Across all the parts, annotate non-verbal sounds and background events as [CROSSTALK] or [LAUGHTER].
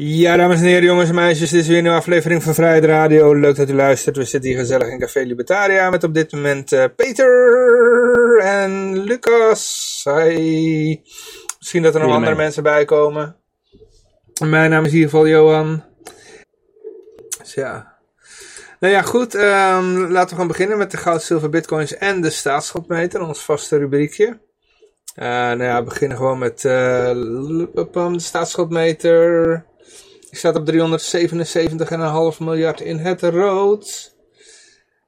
Ja, dames en heren, jongens en meisjes, dit is weer een nieuwe aflevering van Vrijheid Radio. Leuk dat u luistert. We zitten hier gezellig in Café Libertaria met op dit moment uh, Peter en Lucas. Hi. Misschien dat er nog andere mensen bij komen. Mijn naam is in ieder geval Johan. Dus ja. Nou ja, goed. Um, laten we gaan beginnen met de goud, zilver, bitcoins en de staatsschuldmeter. Ons vaste rubriekje. Uh, nou ja, we beginnen gewoon met uh, de staatsschuldmeter. Staat op 377,5 miljard in het rood.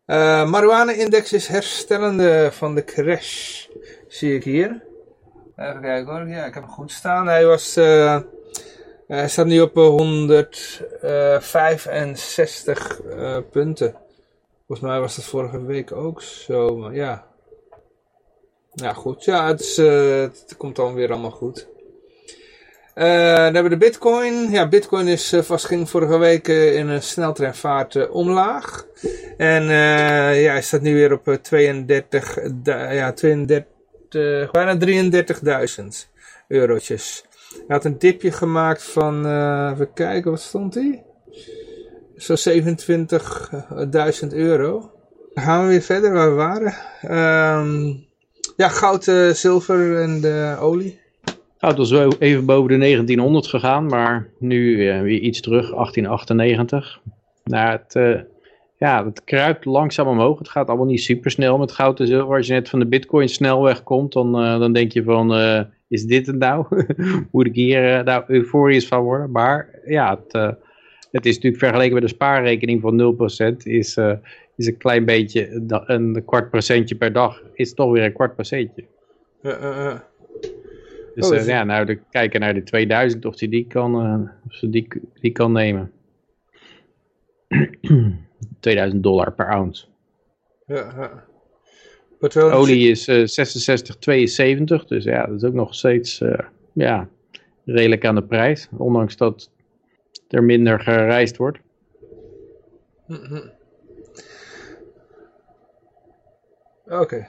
Uh, Marijuana-index is herstellende van de crash. Zie ik hier. Even kijken hoor. Ja, ik heb hem goed staan. Hij was... Hij staat nu op 165 uh, punten. Volgens mij was dat vorige week ook zo. Ja. Ja, goed. Ja, het komt dan weer allemaal goed. Uh, dan hebben we de bitcoin. Ja, bitcoin is uh, vast ging vorige week uh, in een sneltreinvaart omlaag. En ja, hij staat nu weer op 32, ja, 32, bijna 33.000 eurotjes. Hij had een dipje gemaakt van, even kijken, wat stond hij? Zo'n 27.000 euro. Dan gaan we weer verder waar we waren. Um, ja, goud, zilver en olie. Goud was wel even boven de 1900 gegaan, maar nu uh, weer iets terug, 1898. Nou, het, uh, ja, het kruipt langzaam omhoog. Het gaat allemaal niet super snel met goud en zilver. Als je net van de bitcoin snel wegkomt, dan, uh, dan denk je van, is dit het nou? [LAUGHS] Moet ik hier nou euforisch van worden? Maar ja, het, het is natuurlijk vergeleken met een spaarrekening van 0%, is, is een klein beetje, een kwart procentje per dag, is toch weer een kwart procentje. Dus oh, uh, ja, nou, de, kijken naar de 2000 of die die kan, uh, of ze die, die kan nemen. [CLEARS THROAT] 2000 dollar per ounce. Ja, ja. Olie is uh, 66,72, dus ja, dat is ook nog steeds ja, redelijk aan de prijs. Ondanks dat er minder gereisd wordt. Mm -hmm. Oké.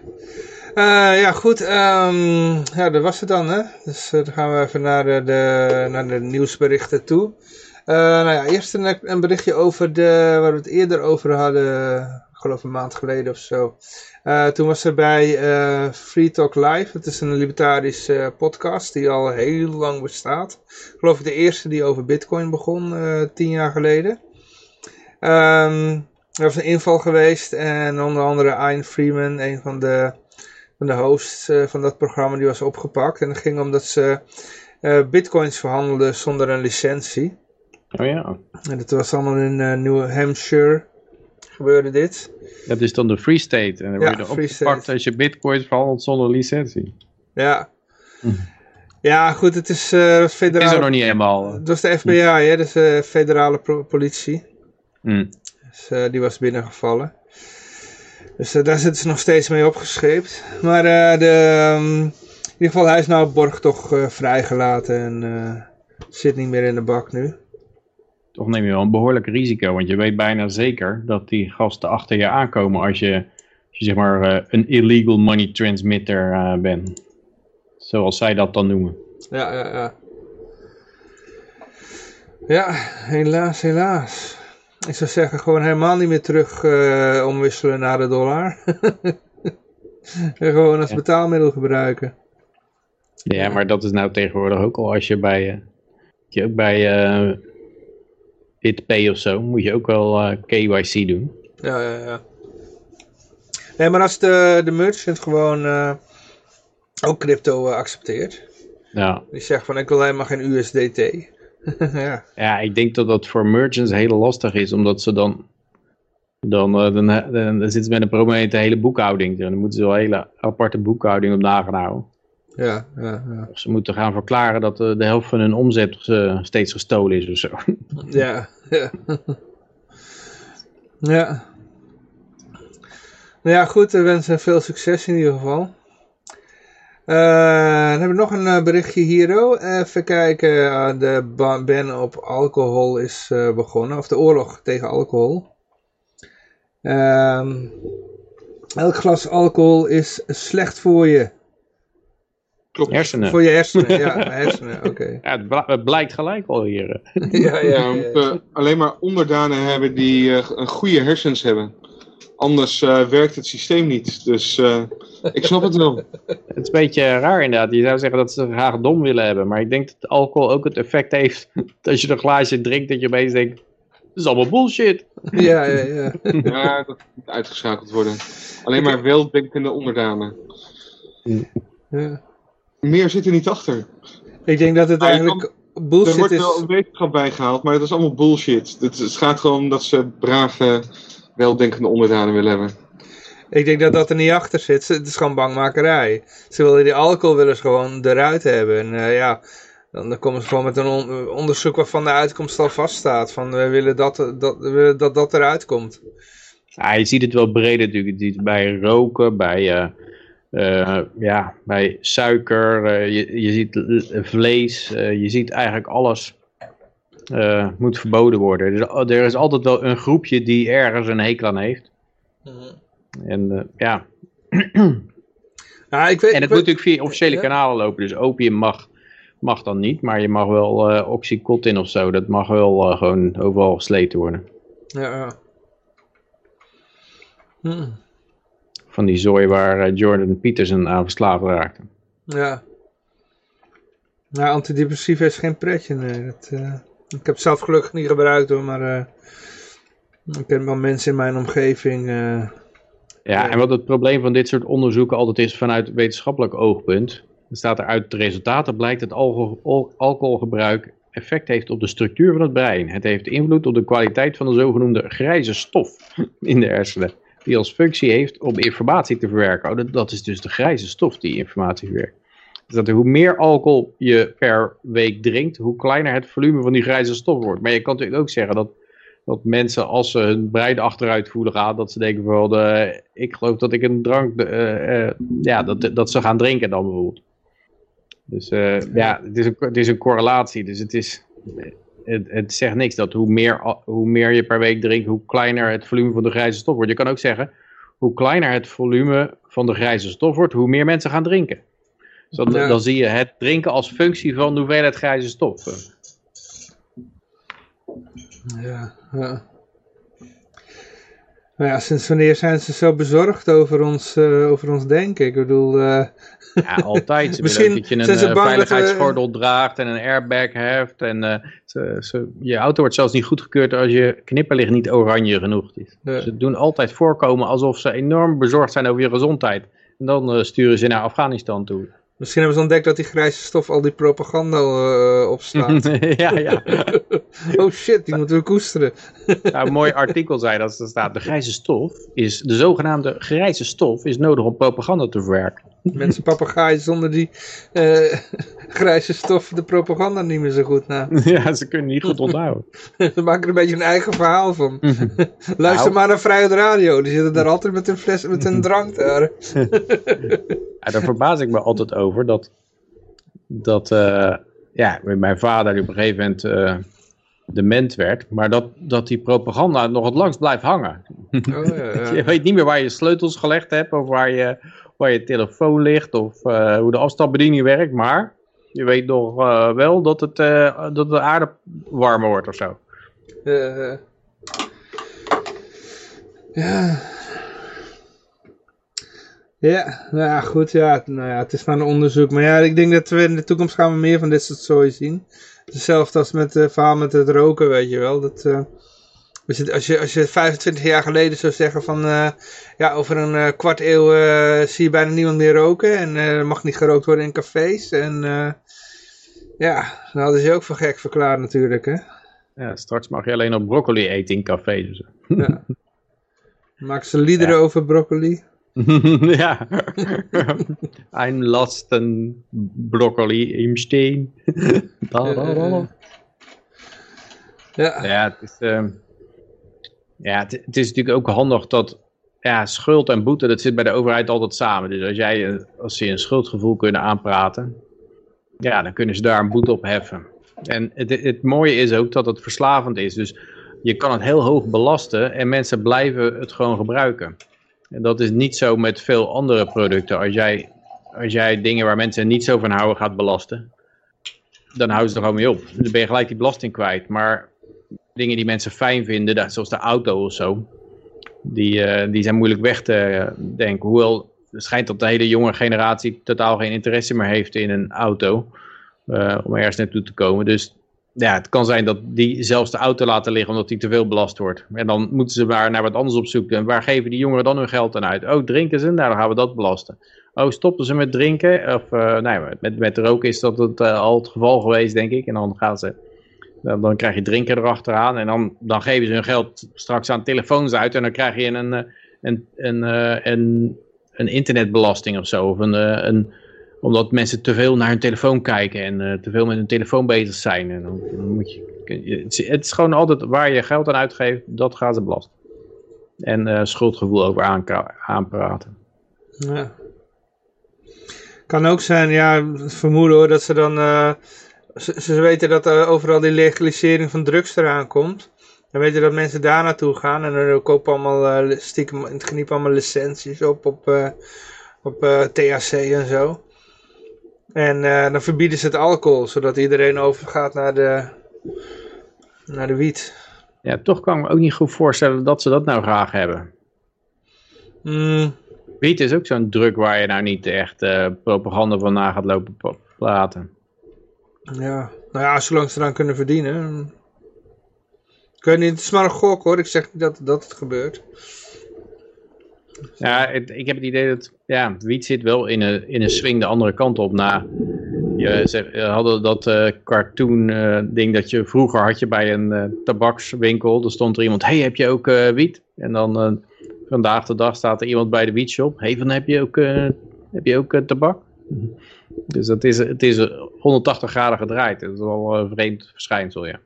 Uh, ja, goed. Um, ja, dat was het dan, hè. Dus uh, dan gaan we even naar de, de, naar de nieuwsberichten toe. Nou ja, eerst een, berichtje over de, waar we het eerder over hadden, ik geloof een maand geleden of zo. toen was er bij Free Talk Live, dat is een libertarische podcast die al heel lang bestaat. Geloof ik de eerste die over bitcoin begon, tien jaar geleden. Um, er was een inval geweest en onder andere Ian Freeman, een van de, van de hosts uh, van dat programma, die was opgepakt. En het ging om dat ze uh, bitcoins verhandelden zonder een licentie. Oh ja. En dat was allemaal in uh, New Hampshire gebeurde dit. Dat is dan de Free State. En dan word je opgepakt state. als je bitcoins verhandelt zonder licentie. Ja. Hm. Ja, goed, het is uh, federale... is er nog niet helemaal. Het was de FBI, hè, dus de federale politie. Hm. Dus uh, die was binnengevallen. Dus uh, daar zitten ze nog steeds mee opgescheept. Maar uh, de, um, in ieder geval, hij is nou op borg toch vrijgelaten en zit niet meer in de bak nu. Toch neem je wel een behoorlijk risico, want je weet bijna zeker dat die gasten achter je aankomen als je, als je zeg maar een illegal money transmitter bent. Zoals zij dat dan noemen. Ja, ja, ja. Ja, helaas, helaas. Ik zou zeggen, gewoon helemaal niet meer terug uh, omwisselen naar de dollar. [LAUGHS] en gewoon als betaalmiddel gebruiken. Ja, maar dat is nou tegenwoordig ook al als je bij, uh, je ook bij uh, BitPay of zo, moet je ook wel KYC doen. Ja, ja, ja. Nee, maar als de, de merchant gewoon ook crypto accepteert. Ja. Die zegt van ik wil helemaal geen USDT. [LAUGHS] ja. ja, ik denk dat dat voor merchants heel lastig is, omdat ze dan, dan, uh, dan, dan, dan, zitten ze met een probleem met de hele boekhouding. Dan moeten ze wel een hele aparte boekhouding op nagaan houden. Ja, ja, ja. Of ze moeten gaan verklaren dat de, de helft van hun omzet uh, steeds gestolen is of zo. [LAUGHS] Ja, ja. ja. Nou ja, goed, we wensen veel succes in ieder geval. Uh, dan hebben we nog een uh, berichtje hier. Oh. Even kijken. Uh, de ban op alcohol is begonnen. Of de oorlog tegen alcohol. Um, elk glas alcohol is slecht voor je. Klopt. Hersenen. Voor je hersenen, [LAUGHS] ja, hersenen, oké. Ja, het, blijkt gelijk al hier. Ja, ja, Ja, ja, we ja. moeten alleen maar onderdanen hebben die eh, een goede hersens hebben. Anders eh, werkt het systeem niet. Dus eh, ik snap het wel. [LAUGHS] Het is een beetje raar inderdaad. Je zou zeggen dat ze graag dom willen hebben. Maar ik denk dat alcohol ook het effect heeft. Dat als je een glaasje drinkt, dat je opeens denkt... Dat is allemaal bullshit. [LAUGHS] Ja, ja, ja. Ja, dat moet uitgeschakeld worden. Alleen maar weldenkende onderdanen. ja. Meer zit er niet achter. Ik denk dat het Ah, eigenlijk Er bullshit wordt is. wel een wetenschap bijgehaald, maar dat is allemaal bullshit. Het, het gaat gewoon om dat ze brave, weldenkende onderdanen willen hebben. Ik denk dat dat er niet achter zit. Het is gewoon bangmakerij. Ze willen die alcohol willen ze gewoon eruit hebben. En eh, ja, dan, dan komen ze gewoon met een on- onderzoek waarvan de uitkomst al vaststaat. Van we willen dat dat, we willen dat, dat eruit komt. Ja, je ziet het wel breder natuurlijk. Je ziet het bij roken, bij, eh, eh, ja, bij suiker, je, je ziet vlees. je ziet eigenlijk alles eh, moet verboden worden. Dus, er is altijd wel een groepje die ergens een hekel aan heeft. En eh, ja, [CLEARS THROAT] Ja, ik weet, En ik het moet weet- natuurlijk via officiële Ja. kanalen lopen. Dus opium mag, mag dan niet. Maar je mag wel eh oxycontin of zo. Dat mag wel eh, gewoon overal gesleten worden. Ja, ja. Hm, Van die zooi waar Jordan Peterson aan verslaafd raakte. ja. Nou, antidepressiva is geen pretje, nee. Dat, eh, ik heb het zelf gelukkig niet gebruikt hoor, maar eh, ik ken wel mensen in mijn omgeving. eh, Ja, en wat het probleem van dit soort onderzoeken altijd is vanuit wetenschappelijk oogpunt. Staat er uit de resultaten blijkt dat alcohol, al- alcoholgebruik effect heeft op de structuur van het brein. Het heeft invloed op de kwaliteit van de zogenoemde grijze stof in de hersenen. Die als functie heeft om informatie te verwerken. Oh, dat, dat is dus de grijze stof die informatie verwerkt. Dat hoe meer alcohol je per week drinkt, hoe kleiner het volume van die grijze stof wordt. Maar je kan natuurlijk ook zeggen dat dat mensen als ze hun brein achteruit voelen gaan, dat ze denken van, de, ik geloof dat ik een drank, eh, eh, ja, dat, dat ze gaan drinken dan bijvoorbeeld. Dus eh, ja, het is, een, het is een correlatie, dus het is, het, het zegt niks dat hoe meer, hoe meer je per week drinkt, hoe kleiner het volume van de grijze stof wordt. Je kan ook zeggen, hoe kleiner het volume van de grijze stof wordt, hoe meer mensen gaan drinken. Dus dan, Ja. dan zie je het drinken als functie van de hoeveelheid grijze stof. Ja, ja. Maar ja, sinds wanneer zijn ze zo bezorgd over ons, eh, over ons denken? Ik bedoel, eh, Ja, altijd. Ze Misschien dat je ze een eh, we- veiligheidsgordel draagt en een airbag hebt. En ze, ze- je auto wordt zelfs niet goedgekeurd als je knipperlicht niet oranje genoeg is. Ja. Ze doen altijd voorkomen alsof ze enorm bezorgd zijn over je gezondheid. En dan sturen ze naar Afghanistan toe. Misschien hebben ze ontdekt dat die grijze stof al die propaganda eh, opslaat. [LAUGHS] ja, ja. [LAUGHS] oh shit, die moeten we koesteren. [LAUGHS] Nou, een mooi artikel zei dat er staat. De grijze stof is, de zogenaamde grijze stof is nodig om propaganda te verwerken. Mensen papegaaien zonder die eh, [LAUGHS] grijze stof de propaganda niet meer zo goed na. [LAUGHS] ja, ze kunnen niet goed onthouden. [LAUGHS] Ze maken er een beetje een eigen verhaal van. Luister Nou. maar naar Vrijheid Radio. Die zitten daar altijd met een fles, met een drank daar. Ja, daar verbaas ik me altijd over dat, dat eh, ja, mijn vader die op een gegeven moment eh, dement werd, maar dat, dat die propaganda nog het langst blijft hangen. Oh, ja, Je weet niet meer waar je sleutels gelegd hebt of waar je, waar je telefoon ligt of eh, hoe de afstandsbediening werkt, maar je weet nog eh, wel dat, het, eh, dat de aarde warmer wordt of zo. Ja. Ja, nou ja, goed, ja, nou ja, het is maar een onderzoek. Maar ja, ik denk dat we in de toekomst gaan we meer van dit soort zooi zien. Hetzelfde als met het verhaal met het roken, weet je wel. Dat, zitten- als, je, als je 25 jaar geleden zou zeggen van, eh, ja, over een eh, kwart eeuw eh, zie je bijna niemand meer roken. En er mag niet gerookt worden in cafés. En ja, dan hadden ze je ook voor gek verklaard natuurlijk, hè. Ja, straks mag je alleen nog broccoli eten in cafés. zo. Ja. [LAUGHS] Maken ze liederen over broccoli? [LAUGHS] ja. [LAUGHS] I'm lost in broccoli im steen. Da, da, da, da. Ja, Ja, het is, ehm, ja het, is natuurlijk ook handig dat ja, schuld en boete, dat zit bij de overheid altijd samen. Dus als, jij, eh, als ze een schuldgevoel kunnen aanpraten, ja, dan kunnen ze daar een boete op heffen. En het, het mooie is ook dat het verslavend is. Dus je kan het heel hoog belasten en mensen blijven het gewoon gebruiken. En dat is niet zo met veel andere producten. Als jij als jij dingen waar mensen niet zo van houden gaat belasten, dan houden ze er gewoon mee op. Dan ben je gelijk die belasting kwijt. Maar dingen die mensen fijn vinden, zoals de auto of zo, die, uh, die zijn moeilijk weg te denken. Hoewel het schijnt dat de hele jonge generatie totaal geen interesse meer heeft in een auto. Uh, om ergens naartoe te komen. Dus ja, het kan zijn dat die zelfs de auto laten liggen omdat die te veel belast wordt. En dan moeten ze maar naar wat anders op zoek. En waar geven die jongeren dan hun geld aan uit? Oh, drinken ze? Nou, dan gaan we dat belasten. Oh, stoppen ze met drinken? Of uh, met, met roken is dat het, al het geval geweest, denk ik. En dan gaan ze... Dan, dan krijg je drinken erachteraan. En dan, dan geven ze hun geld straks aan telefoons uit. En dan krijg je een, een, een, een, een, een internetbelasting of zo. Of een, een, omdat mensen te veel naar hun telefoon kijken en uh, te veel met hun telefoon bezig zijn. En dan, moet je, het is gewoon altijd waar je geld aan uitgeeft, dat gaan ze belasten. En schuldgevoel over aanpraten. Ja. Kan ook zijn, ja, vermoeden hoor, dat ze dan, ze, ze, weten dat er overal die legalisering van drugs eraan komt. Dan weten dat mensen daar naartoe gaan en dan kopen allemaal stiekem in het geniep allemaal licenties op, op, op THC en zo. En uh, dan verbieden ze het alcohol, zodat iedereen overgaat naar de, naar de wiet. Ja, toch kan ik me ook niet goed voorstellen dat ze dat nou graag hebben. Mm. Wiet is ook zo'n druk waar je nou niet echt uh, propaganda van na gaat lopen praten. Ja, nou ja, zolang ze eraan kunnen verdienen. Ik weet niet, het is maar een gok hoor, ik zeg niet dat, dat het gebeurt. Ja, het, ik heb het idee dat ja, wiet zit wel in een, in een swing de andere kant op. Na, je, ze hadden dat uh, cartoon uh, ding dat je vroeger had je bij een uh, tabakswinkel. Er stond er iemand, hey heb je ook wiet? En dan vandaag de dag staat er iemand bij de wietshop. Hey van heb je ook, heb je ook tabak? Dus dat is, het is 180 graden gedraaid. Dat is wel een vreemd verschijnsel, ja.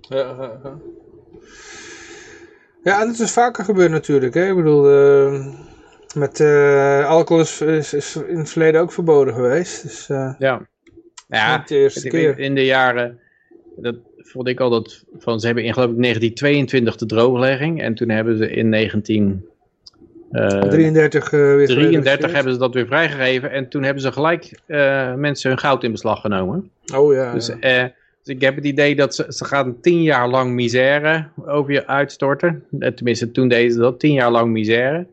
Ja, ja. Ja, en dat is vaker gebeurd natuurlijk. Hè? Ik bedoel, uh, met uh, alcohol is, is, is, in het verleden ook verboden geweest. Dus, uh, ja, ja de eerste keer. in de jaren, dat vond ik al dat, van, ze hebben in geloof ik 1922 de drooglegging. En toen hebben ze in 19... 33, weer 33 hebben ze dat weer vrijgegeven. En toen hebben ze gelijk mensen hun goud in beslag genomen. Oh ja. Dus ja. Dus ik heb het idee dat ze, ze gaan tien jaar lang misère over je uitstorten. Tenminste, toen deden ze dat, tien jaar lang misère.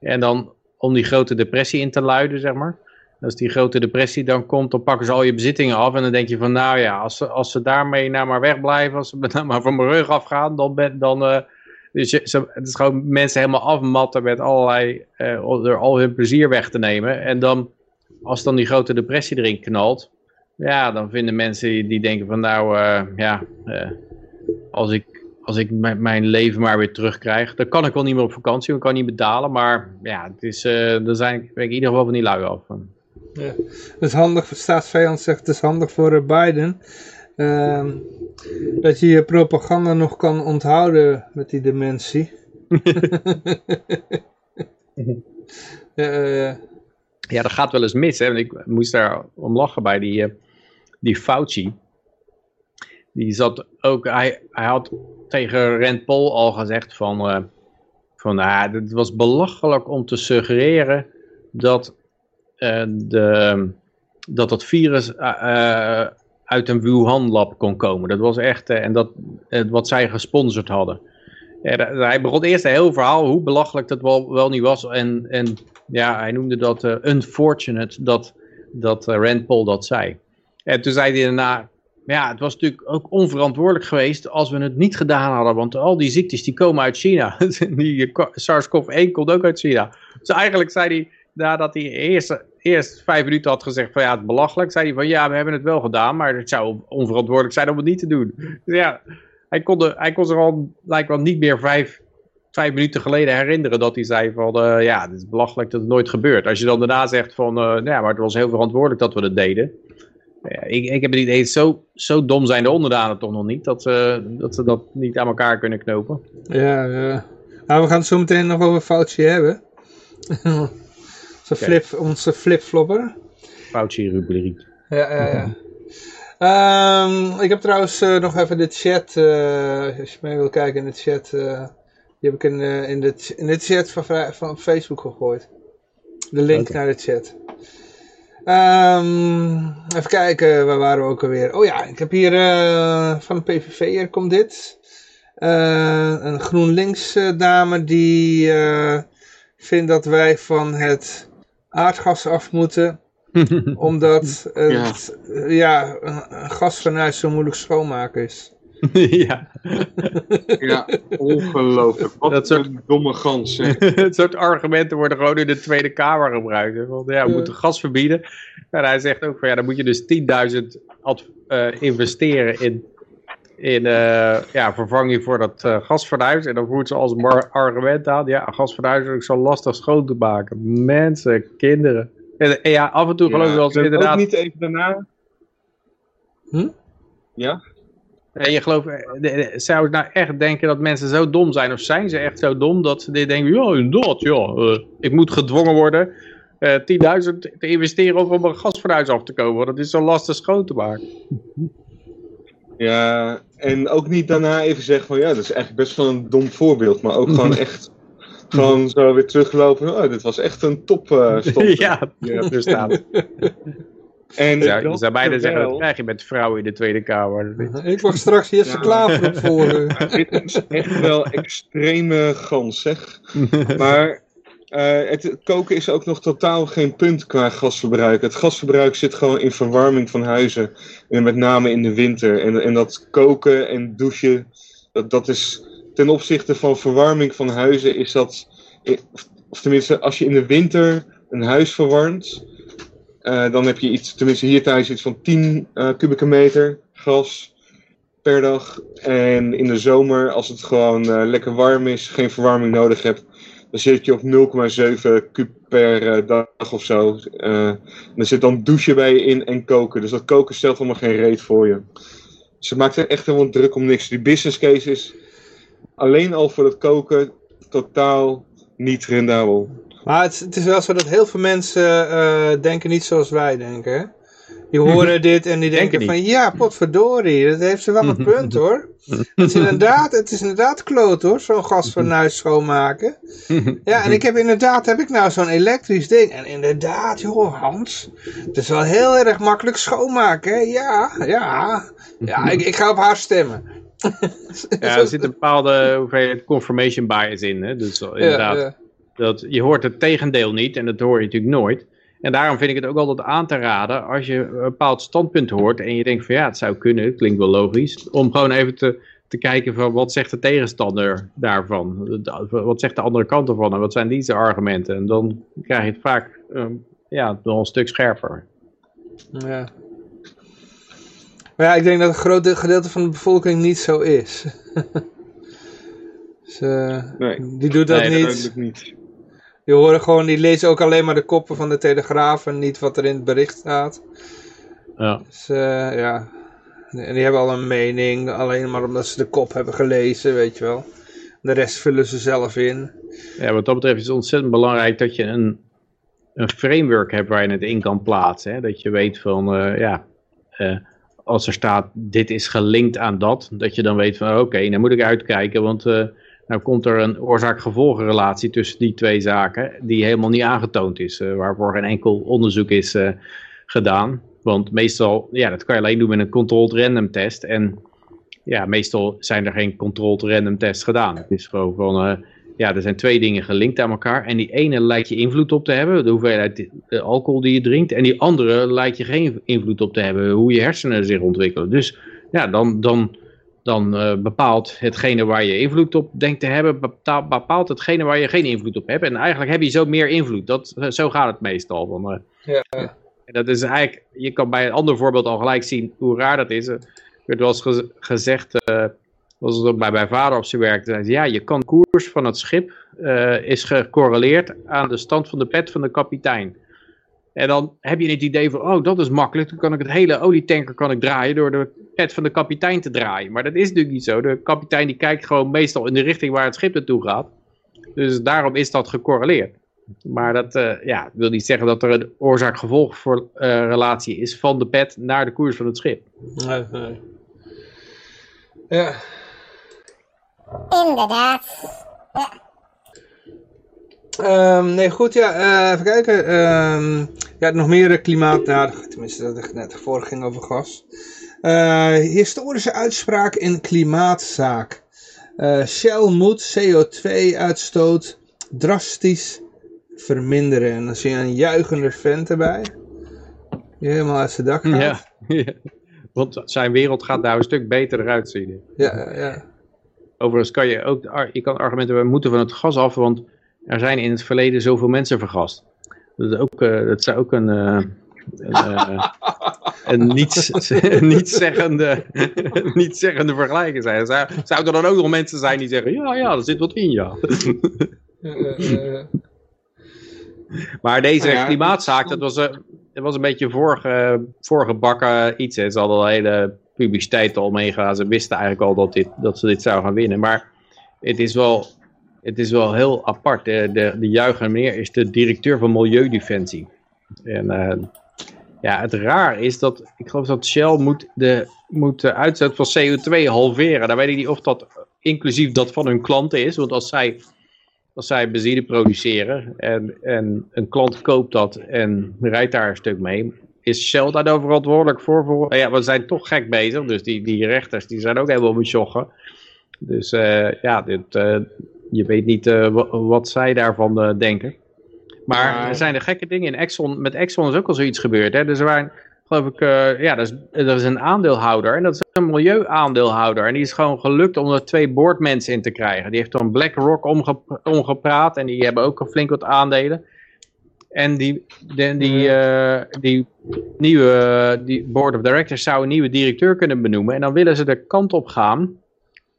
En dan om die grote depressie in te luiden, zeg maar. Als die grote depressie dan komt, dan pakken ze al je bezittingen af. En dan denk je van, nou ja, als ze, als ze daarmee nou maar wegblijven, als ze nou maar van mijn rug afgaan, dan... Ben, dan uh, dus je, het is gewoon mensen helemaal afmatten met allerlei, uh, er al hun plezier weg te nemen. En dan, als dan die grote depressie erin knalt, ja, dan vinden mensen die, denken van nou, uh, ja, uh, als ik, als ik mijn leven maar weer terugkrijg, dan kan ik wel niet meer op vakantie, ik kan niet betalen, maar ja, het is, dan zijn ik in ieder geval van die lui af. Ja, het is handig, staatsvijand zegt het is handig voor Biden, uh, dat je je propaganda nog kan onthouden met die dementie. ja, [LAUGHS] ja, dat gaat wel eens mis. Hè? Ik moest daar om lachen bij die, die Fauci, die zat ook, hij, hij had tegen Rand Paul al gezegd van, uh, van uh, het was belachelijk om te suggereren dat, uh, de, dat het virus uit een Wuhan lab kon komen. Dat was echt, en dat, wat zij gesponsord hadden. Hij begon eerst een heel verhaal hoe belachelijk dat wel, niet was. En, en ja, hij noemde dat unfortunate dat, dat Rand Paul dat zei. En toen zei hij daarna, ja, het was natuurlijk ook onverantwoordelijk geweest als we het niet gedaan hadden. Want al die ziektes die komen uit China. [LAUGHS] die SARS-CoV-1 komt ook uit China. Dus eigenlijk zei hij, nadat hij eerst, eerst vijf minuten had gezegd van ja, het belachelijk. Zei hij van ja, we hebben het wel gedaan, maar het zou onverantwoordelijk zijn om het niet te doen. Dus ja, hij kon, hij kon zich al lijkt wel niet meer vijf, vijf minuten geleden herinneren dat hij zei van uh, ja, het is belachelijk dat het nooit gebeurt. Als je dan daarna zegt van uh, ja, maar het was heel verantwoordelijk dat we dat deden. Ja, ik, ik heb het idee, zo, zo dom zijn de onderdanen toch nog niet, dat, dat ze dat niet aan elkaar kunnen knopen. Ja, ja. Nou, we gaan het zo meteen nog over Fauci hebben. [LAUGHS] onze, flip, onze flipflopper. Fauci-rubriek. Ja, ja, ja. um, ik heb trouwens uh, nog even de chat, uh, als je mee wil kijken in de chat, die heb ik in, in, de, in de chat van, van Facebook gegooid. De link okay. naar de chat. Ehm, even kijken, waar waren we ook alweer? Oh ja, ik heb hier van de PVV, hier komt dit. Een GroenLinks dame die vindt dat wij van het aardgas af moeten. [LAUGHS] omdat het, ja. ja, een gasfornuis zo moeilijk schoonmaken is. [LAUGHS] ja. ja, ongelooflijk. Wat dat soort, een domme gans. Het [LAUGHS] soort argumenten worden gewoon in de Tweede Kamer gebruikt. Want ja, we moeten gas verbieden. En hij zegt ook van ja, dan moet je dus 10.000 uh, investeren in, in uh, ja, vervanging voor dat uh, gasfornuis. En dan voert ze als argument aan, ja, gasfornuis is zo lastig schoon te maken. Mensen, kinderen. En, en ja, af en toe geloof ik wel eens inderdaad... ook niet even daarna... Hm? Ja? En je gelooft, eh, zou ik nou echt denken dat mensen zo dom zijn? Of zijn ze echt zo dom dat ze denken, ja, dat, ja, uh, ik moet gedwongen worden uh, eh, 10.000 te investeren om een gasfornuis af te komen. Want dat is zo lastig schoon te maken. Ja, en ook niet daarna even zeggen van, ja, dat is eigenlijk best wel een dom voorbeeld. Maar ook gewoon [LAUGHS] echt, gewoon zo weer teruglopen. Oh, dit was echt een top [LAUGHS] uh, stop. ja, ja, staat. [LAUGHS] En zou bijna zeggen, dat krijg je met vrouwen in de Tweede Kamer. Ik wacht straks Jesse ja. Klaver op voor. dit is echt wel extreme gans, zeg. Maar uh, het koken is ook nog totaal geen punt qua gasverbruik. Het gasverbruik zit gewoon in verwarming van huizen. En met name in de winter. En, en dat koken en douchen, dat, dat is ten opzichte van verwarming van huizen, is dat. Of tenminste, als je in de winter een huis verwarmt uh, dan heb je iets, tenminste hier thuis iets van 10 uh, eh, kubieke meter gas per dag. En in de zomer, als het gewoon lekker warm is, geen verwarming nodig hebt, dan zit je op 0,7 kub per dag of zo. er zit dan douchen bij je in en koken. Dus dat koken stelt helemaal geen reet voor je. Ze maakt er echt helemaal druk om niks. Die business case is alleen al voor het koken totaal niet rendabel. Maar het, is wel zo dat heel veel mensen uh, denken niet zoals wij denken. Die horen dit en die denken, van ja, potverdorie, dat heeft ze wel een punt hoor. Het is inderdaad, het is inderdaad kloot hoor, zo'n gasfornuis schoonmaken. Ja, en ik heb inderdaad, heb ik nou zo'n elektrisch ding. En inderdaad, joh Hans, het is wel heel erg makkelijk schoonmaken hè. Ja, ja, ja, ik, ik ga op haar stemmen. [LAUGHS] ja, er zit een bepaalde hoeveelheid confirmation bias in, hè. Dus inderdaad. Ja, ja. Dat, je hoort het tegendeel niet en dat hoor je natuurlijk nooit. En daarom vind ik het ook altijd aan te raden als je een bepaald standpunt hoort en je denkt van ja, het zou kunnen, klinkt wel logisch, om gewoon even te, te kijken van wat zegt de tegenstander daarvan? Wat zegt de andere kant ervan en wat zijn deze argumenten? En dan krijg je het vaak um, ja, wel een stuk scherper. Ja. Maar ja, ik denk dat een groot gedeelte van de bevolking niet zo is. [LAUGHS] dus, uh, nee. Die doet dat nee, niet. niet. Die horen gewoon, die lezen ook alleen maar de koppen van de Telegraaf en niet wat er in het bericht staat. Ja. Dus uh, ja, en die hebben al een mening, alleen maar omdat ze de kop hebben gelezen, weet je wel. De rest vullen ze zelf in. Ja, wat dat betreft is het ontzettend belangrijk dat je een, een framework hebt waar je het in kan plaatsen. Hè? Dat je weet van, uh, ja, uh, als er staat dit is gelinkt aan dat, dat je dan weet van oké, okay, dan moet ik uitkijken, want nou komt er een oorzaak-gevolgenrelatie tussen die twee zaken die helemaal niet aangetoond is, uh, waarvoor geen enkel onderzoek is uh, gedaan. Want meestal, ja, dat kan je alleen doen met een controlled random test. En ja, meestal zijn er geen controlled random tests gedaan. Het is gewoon van, uh, ja, er zijn twee dingen gelinkt aan elkaar. En die ene lijkt je invloed op te hebben, de hoeveelheid alcohol die je drinkt. En die andere lijkt je geen invloed op te hebben, hoe je hersenen zich ontwikkelen. Dus ja, dan... dan dan uh, bepaalt hetgene waar je invloed op denkt te hebben, bepaalt hetgene waar je geen invloed op hebt. En eigenlijk heb je zo meer invloed. Dat, eh, zo gaat het meestal. Van, uh, ja. En dat is eigenlijk, je kan bij een ander voorbeeld al gelijk zien hoe raar dat is. Er werd wel eens gezegd, uh, was het ook bij mijn vader op zijn werk, zei, ja, je kan de koers van het schip is gecorreleerd aan de stand van de pet van de kapitein. En dan heb je het idee van, oh, dat is makkelijk. Dan kan ik het hele olietanker kan ik draaien door de pet van de kapitein te draaien. Maar dat is natuurlijk niet zo. De kapitein die kijkt gewoon meestal in de richting waar het schip naartoe gaat. Dus daarom is dat gecorreleerd. Maar dat uh, ja, wil niet zeggen dat er een oorzaak-gevolg uh, relatie is van de pet naar de koers van het schip. Nee, nee. Ja. Inderdaad. Ja. Um, nee, goed, ja, uh, even kijken. Um, Ja, nog meer klimaat, nou, tenminste, dat net vorige ging over gas. Uh, historische uitspraak in klimaatzaak. Uh, Shell moet CO2-uitstoot drastisch verminderen. En dan zie je een juichende vent erbij. Die helemaal uit zijn dak gaat. Ja, ja, want zijn wereld gaat daar een stuk beter eruit zien. Ja, ja. Overigens kan je ook, je kan argumenten, we moeten van het gas af, want er zijn in het verleden zoveel mensen vergast. Dat, ook, uh, dat zou ook een, uh, een, uh, [LAUGHS] een niets, nietszeggende, nietszeggende vergelijking zijn. Zou, zou er dan ook nog mensen zijn die zeggen, ja, ja, er zit wat in, ja. [LAUGHS] maar deze ja, klimaatzaak, dat was, dat was een beetje vorige, voorgebakken iets. Hè. Ze hadden al hele publiciteit al meegaan. Ze wisten eigenlijk al dat, dit, dat ze dit zouden gaan winnen. Maar het is wel, het is wel heel apart. De, de, de meneer is de directeur van Milieudefensie. En uh, ja, het raar is dat, ik geloof dat Shell moet de, moet de uitstoot van CO2 halveren. Dan weet ik niet of dat inclusief dat van hun klanten is. Want als zij, als zij benzine produceren en, en een klant koopt dat en rijdt daar een stuk mee, is Shell daar verantwoordelijk voor? voor ja, we zijn toch gek bezig, dus die, die rechters die zijn ook helemaal met joggen. Dus uh, ja, dit, uh, je weet niet uh, wat zij daarvan denken. Maar er zijn de gekke dingen in Exxon. Met Exxon is ook al zoiets gebeurd. Hè? Dus er waren, geloof ik, ja, er is, er is een aandeelhouder. En dat is een milieuaandeelhouder. En die is gewoon gelukt om er twee boardmensen in te krijgen. Die heeft dan BlackRock omge omgepraat. En die hebben ook flink wat aandelen. En die, de, die, uh, die nieuwe die board of directors zou een nieuwe directeur kunnen benoemen. En dan willen ze de kant op gaan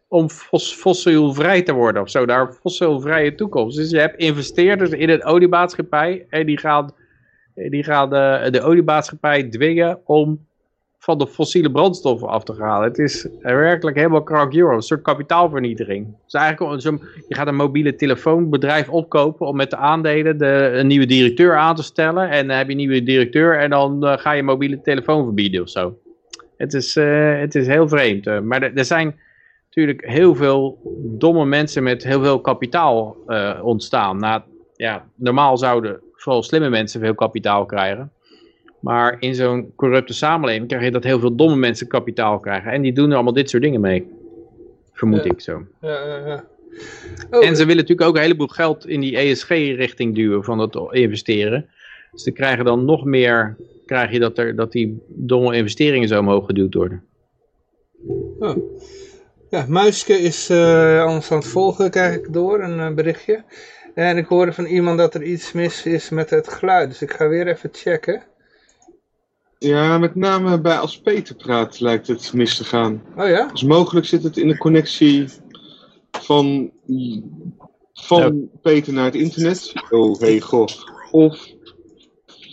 om fos, fossielvrij te worden of zo. Daar fossielvrije toekomst. Dus je hebt investeerders in een oliemaatschappij en die gaan, die gaan de, de oliemaatschappij dwingen om van de fossiele brandstoffen af te halen. Het is werkelijk helemaal krank euro, een soort kapitaalvernietiging. Dus eigenlijk, je gaat een mobiele telefoonbedrijf opkopen om met de aandelen de, een nieuwe directeur aan te stellen. En dan heb je een nieuwe directeur en dan uh, ga je mobiele telefoon verbieden of zo. Het is, uh, het is heel vreemd. Maar er zijn natuurlijk heel veel domme mensen met heel veel kapitaal ontstaan. Nou, ja, normaal zouden vooral slimme mensen veel kapitaal krijgen. Maar in zo'n corrupte samenleving krijg je dat heel veel domme mensen kapitaal krijgen. En die doen er allemaal dit soort dingen mee. Vermoed ik zo. Ja, ja, ja. Oh, en ze willen natuurlijk ook een heleboel geld in die ESG-richting duwen van het investeren. Dus dan krijgen dan nog meer, krijg je dat, er, dat die domme investeringen zo omhoog geduwd worden. Oh. Ja, Muiske is uh, anders aan het volgen, krijg ik door, een uh, berichtje. En ik hoorde van iemand dat er iets mis is met het geluid, dus ik ga weer even checken. Ja, met name bij als Peter praat lijkt het mis te gaan. Oh ja? Dus mogelijk zit het in de connectie van, van Peter naar het internet. Oh, hey goh. Of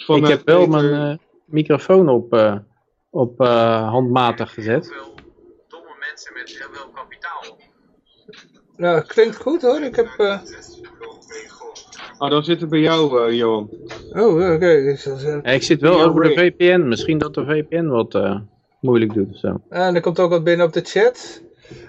van Ik heb wel mijn uh, microfoon op, uh, op uh, handmatig gezet. Domme mensen met heel veel. Nou, klinkt goed hoor. Ik heb... Ah, dan zit het bij jou, uh, Johan. Oh, oké. Okay. Ja, ik zit wel over de VPN. Misschien dat de VPN wat uh, moeilijk doet. Zo. En er komt ook wat binnen op de chat.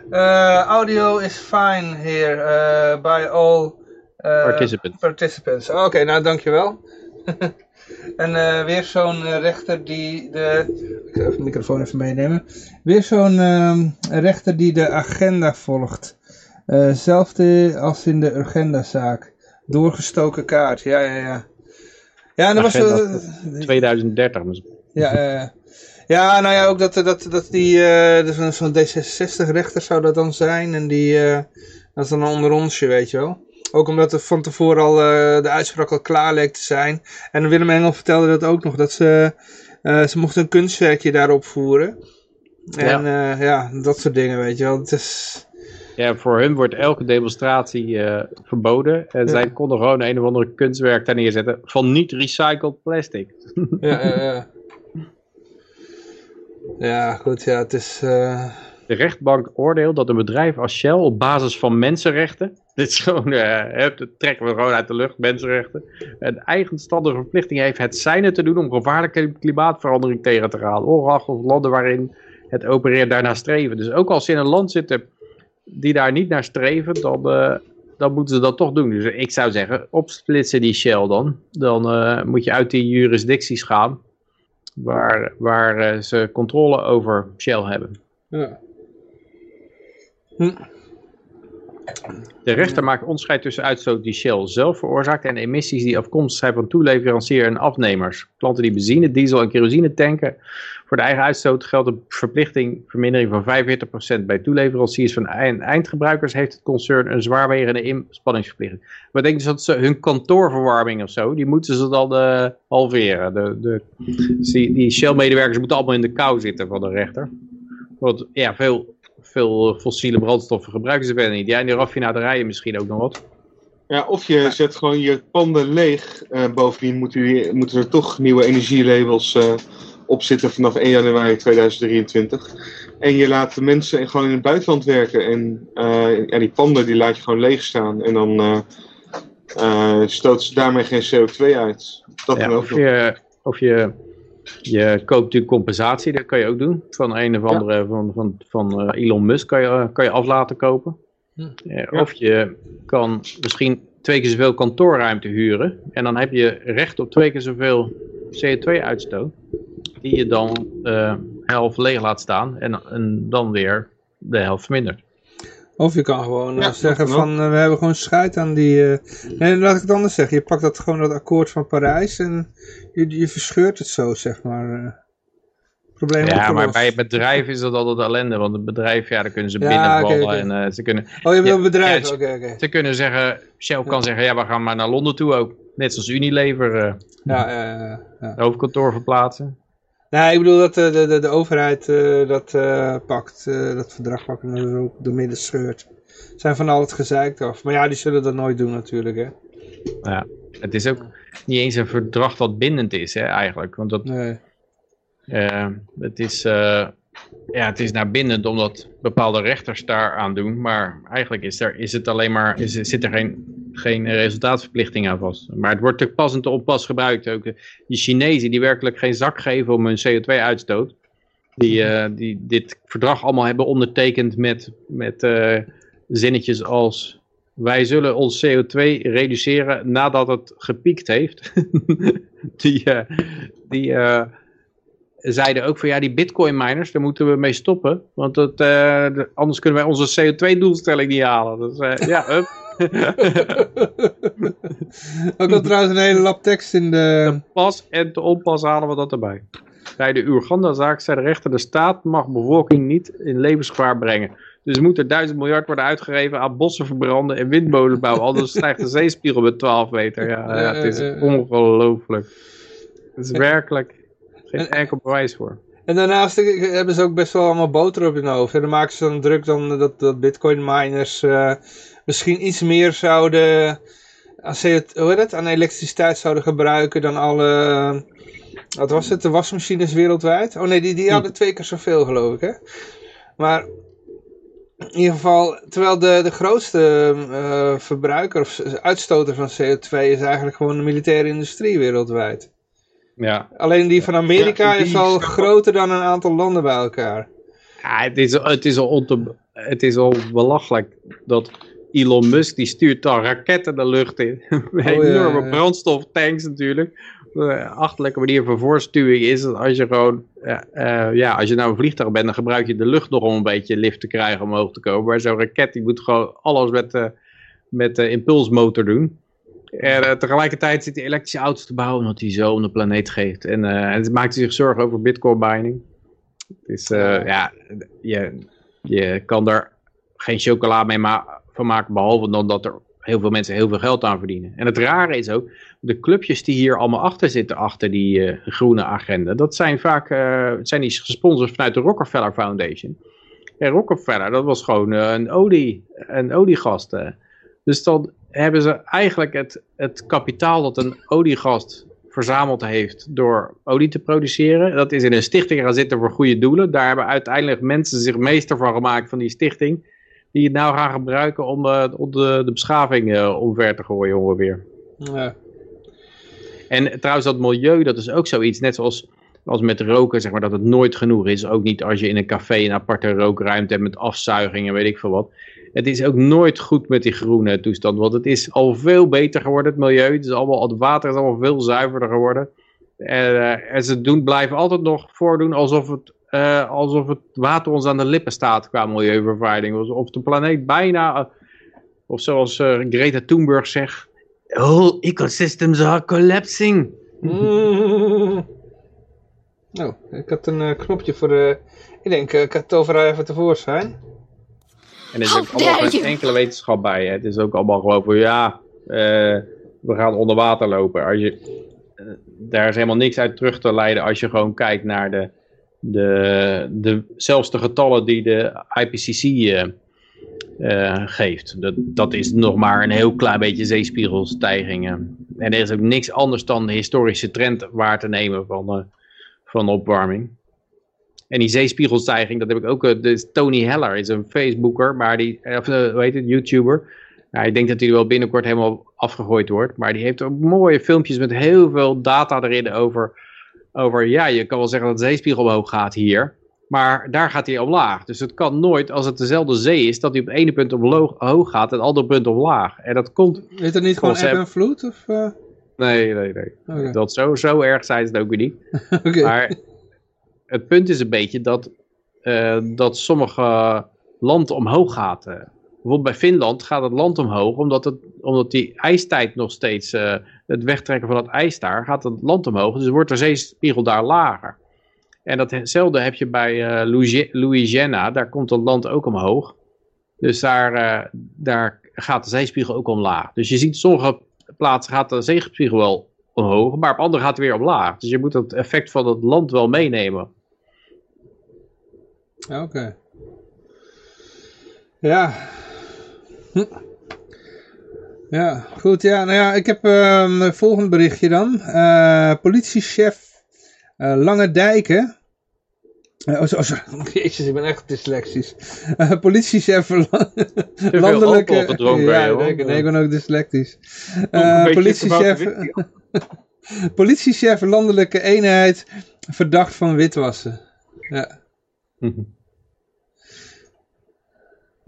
Uh, audio is fine here by all participants. participants. Oké, okay, nou dankjewel. [LAUGHS] en weer zo'n rechter die de... Ik ga even de microfoon even meenemen. Weer zo'n ehm, rechter die de agenda volgt. Hetzelfde als in de agendazaak. Doorgestoken kaart, ja, ja, ja. Ja, en dat was... Uh, 2030 misschien. Ja, uh, ja, nou ja, ook dat, dat, dat die, uh, dus zo'n D66-rechter zou dat dan zijn. En die, uh, dat is dan een onderonsje, weet je wel. Ook omdat er van tevoren al uh, de uitspraak al klaar leek te zijn. En Willem Engel vertelde dat ook nog, dat ze, ze mochten een kunstwerkje daarop voeren. En ja. Ja, dat soort dingen, weet je wel. Het is... Ja, voor hun wordt elke demonstratie uh, verboden. En ja. zij konden gewoon een of andere kunstwerk daar neerzetten van niet recycled plastic. Ja, ja, ja. Ja, goed, ja, het is... Uh... De rechtbank oordeelt dat een bedrijf als Shell op basis van mensenrechten, [LAUGHS] dit is gewoon, uh, dat trekken we gewoon uit de lucht, mensenrechten, een eigenstandige verplichting heeft het zijne te doen om gevaarlijke klimaatverandering tegen te gaan, ongeacht of landen waarin het opereert daarna streven. Dus ook als je in een land zit die daar niet naar streven, dan, uh, dan moeten ze dat toch doen. Dus ik zou zeggen, opsplitsen die Shell dan. Dan uh, moet je uit die jurisdicties gaan waar, waar uh, ze controle over Shell hebben. Ja. Hm. De rechter maakt onderscheid tussen uitstoot die Shell zelf veroorzaakt en emissies die afkomstig zijn van toeleverancier en afnemers. Klanten die benzine, diesel en kerosine tanken. Voor de eigen uitstoot geldt een verplichting vermindering van 45%. Bij toeleveranciers van eindgebruikers heeft het concern een zwaarwegende inspanningsverplichting. Wat denk je dat ze hun kantoorverwarming of zo, die moeten ze dan uh, halveren. De, de, die, die Shell-medewerkers moeten allemaal in de kou zitten van de rechter. Want ja, veel veel fossiele brandstoffen gebruiken ze verder niet. Ja, in de raffinaderijen misschien ook nog wat. Ja, of je zet gewoon je panden leeg. Uh, bovendien moet u, moeten er toch nieuwe energielabels uh, op zitten vanaf 1 januari 2023. En je laat de mensen gewoon in het buitenland werken. En uh, ja, die panden die laat je gewoon leeg staan. En dan stoten ze daarmee geen CO2 uit. Dat ja, of, je, of je je koopt natuurlijk compensatie, dat kan je ook doen. Van een of andere, van, van, van uh, Elon Musk kan je, kan je af laten kopen. Hm. Of je kan misschien twee keer zoveel kantoorruimte huren. En dan heb je recht op twee keer zoveel CO2-uitstoot. Die je dan uh, helft leeg laat staan en, en dan weer de helft vermindert. Of je kan gewoon ja, zeggen van we hebben gewoon scheid aan die... Uh... Nee, laat ik het anders zeggen. Je pakt dat gewoon dat akkoord van Parijs en je, je verscheurt het zo, zeg maar. Probleem ja, maar bij het bedrijf is dat altijd ellende. Want het bedrijf, ja, daar kunnen ze binnenvallen. En, uh, ze kunnen, oh, je bedoelt bedrijf? Oké, oké. Ze kunnen zeggen, Shell kan zeggen, ja, we gaan maar naar Londen toe ook. Net zoals Unilever. Uh, ja, ja, ja. hoofdkantoor verplaatsen. Nee, ik bedoel dat de, de, de overheid uh, dat uh, pakt, uh, dat verdrag pakt en er ook door midden scheurt. Zijn van al het gezeikt af. Maar ja, die zullen dat nooit doen natuurlijk, hè. Ja. Het is ook niet eens een verdrag wat bindend is, hè, eigenlijk. Want dat, nee. het, is, ja, het is naar bindend omdat bepaalde rechters daar aan doen. Maar eigenlijk is, er, is het alleen maar, is, zit er geen, geen resultaatverplichting aan vast. Maar het wordt te pas en te onpas gebruikt. Ook die Chinezen die werkelijk geen zak geven om hun CO2-uitstoot. Die, uh, die dit verdrag allemaal hebben ondertekend met, met zinnetjes als wij zullen ons CO2 reduceren nadat het gepiekt heeft. [LAUGHS] die uh, die zeiden ook van ja, die bitcoin miners, daar moeten we mee stoppen. Want dat, uh, anders kunnen wij onze CO2 doelstelling niet halen. Dus ja, up. [LAUGHS] ook al trouwens een hele lap tekst in de... de... pas en te onpas halen we dat erbij. Bij de Uganda-zaak zei de rechter, de staat mag bevolking niet in levensgevaar brengen. Dus moet er duizend miljard worden uitgegeven aan bossen verbranden en windmolens bouwen. Anders stijgt de zeespiegel met 12 meter. Ja, ja het is ongelooflijk. Het is werkelijk geen enkel bewijs voor. En daarnaast hebben ze ook best wel allemaal boter op hun hoofd. En dan maken ze dan druk dan dat, dat bitcoin miners uh, misschien iets meer zouden aan, hoe heet het, aan elektriciteit zouden gebruiken dan alle, wat was het, de wasmachines wereldwijd? Oh nee, die, die hadden twee keer zoveel geloof ik hè. Maar in ieder geval, terwijl de, de grootste uh, verbruiker of uitstoter van CO2 is eigenlijk gewoon de militaire industrie wereldwijd. Ja. Alleen die van Amerika is al groter dan een aantal landen bij elkaar. Ja, het is, het is, al, het is al belachelijk dat Elon Musk, die stuurt dan raketten de lucht in. [LAUGHS] Oh, enorme ja, brandstoftanks natuurlijk uh, achterlijke manier van voorstuwing is dat als je gewoon, uh, ja, als je nou een vliegtuig bent, dan gebruik je de lucht nog om een beetje lift te krijgen omhoog te komen. Maar zo'n raket, die moet gewoon alles met, uh, met de impulsmotor doen. En tegelijkertijd zit hij elektrische auto's te bouwen, omdat hij zo om de planeet geeft. En, het maakt zich zorgen over bitcoin mining. Dus ja, je, je kan daar geen chocola mee ma van maken, behalve dan dat er heel veel mensen heel veel geld aan verdienen. En het rare is ook, de clubjes die hier allemaal achter zitten, achter die uh, groene agenda, dat zijn vaak uh, zijn die gesponsord vanuit de Rockefeller Foundation. En Rockefeller, dat was gewoon uh, een olie, een oliegast. Dus dan hebben ze eigenlijk het, het kapitaal dat een oliegast verzameld heeft door olie te produceren. Dat is in een stichting gaan zitten voor goede doelen. Daar hebben uiteindelijk mensen zich meester van gemaakt van die stichting. Die het nou gaan gebruiken om, om de, de beschaving uh, omver te gooien ongeveer. Ja. En trouwens dat milieu, dat is ook zoiets, net zoals als met roken, zeg maar, dat het nooit genoeg is. Ook niet als je in een café een aparte rookruimte hebt met afzuiging en weet ik veel wat. Het is ook nooit goed met die groene toestand, want het is al veel beter geworden, het milieu. Het, is allemaal, het water is allemaal veel zuiverder geworden. En, en ze doen, blijven altijd nog voordoen alsof het, uh, alsof het water ons aan de lippen staat qua milieuvervuiling. Of de planeet bijna, of zoals Greta Thunberg zegt, whole ecosystems are collapsing. [LAUGHS] Oh, ik had een knopje voor de... Ik denk, ik had het overal even tevoorschijn. En er is ook allemaal geen enkele wetenschap bij. Hè. Het is ook allemaal gewoon voor, ja, uh, we gaan onder water lopen. Als je, daar is helemaal niks uit terug te leiden als je gewoon kijkt naar de, de, de zelfs de getallen die de IPCC geeft. Dat, dat is nog maar een heel klein beetje zeespiegelstijgingen. En er is ook niks anders dan de historische trend waar te nemen van van opwarming. En die zeespiegelstijging, dat heb ik ook, dus Tony Heller is een Facebooker, maar die, of uh, hoe heet het, YouTuber. Ik denk dat hij wel binnenkort helemaal afgegooid wordt, maar die heeft ook mooie filmpjes met heel veel data erin over, over ja, je kan wel zeggen dat de zeespiegel omhoog gaat hier, maar daar gaat hij omlaag. Dus het kan nooit, als het dezelfde zee is, dat hij op het ene punt omhoog gaat en het andere punt omlaag. En dat komt... Is dat niet gewoon eb en vloed? Of, uh... Nee, nee, nee. Okay. Dat zo, zo erg zijn ze het ook weer niet. [LAUGHS] okay. Maar het punt is een beetje dat, uh, dat sommige land omhoog gaat. Uh, bijvoorbeeld bij Finland gaat het land omhoog, omdat, het, omdat die ijstijd nog steeds, uh, het wegtrekken van het ijs daar, gaat het land omhoog. Dus wordt de zeespiegel daar lager. En datzelfde heb je bij Louisiana, daar komt het land ook omhoog. Dus daar, daar gaat de zeespiegel ook omlaag. Dus je ziet sommige plaatsen gaat de zeespiegel wel omhoog, maar op andere gaat het weer omlaag. Dus je moet het effect van het land wel meenemen. Oké. Okay. Ja. Hm. Ja, goed. Ja, nou ja, ik heb um, een volgend berichtje dan. Uh, politiechef uh, Lange Dijken. Uh, oh, oh, [LAUGHS] jezus, ik ben echt dyslexisch. Politiechef [LAUGHS] landelijke... Gedronken, ja, nee, nee, ik ben ook dyslectisch. Politiechef... [LAUGHS] politiechef landelijke eenheid verdacht van witwassen. Ja.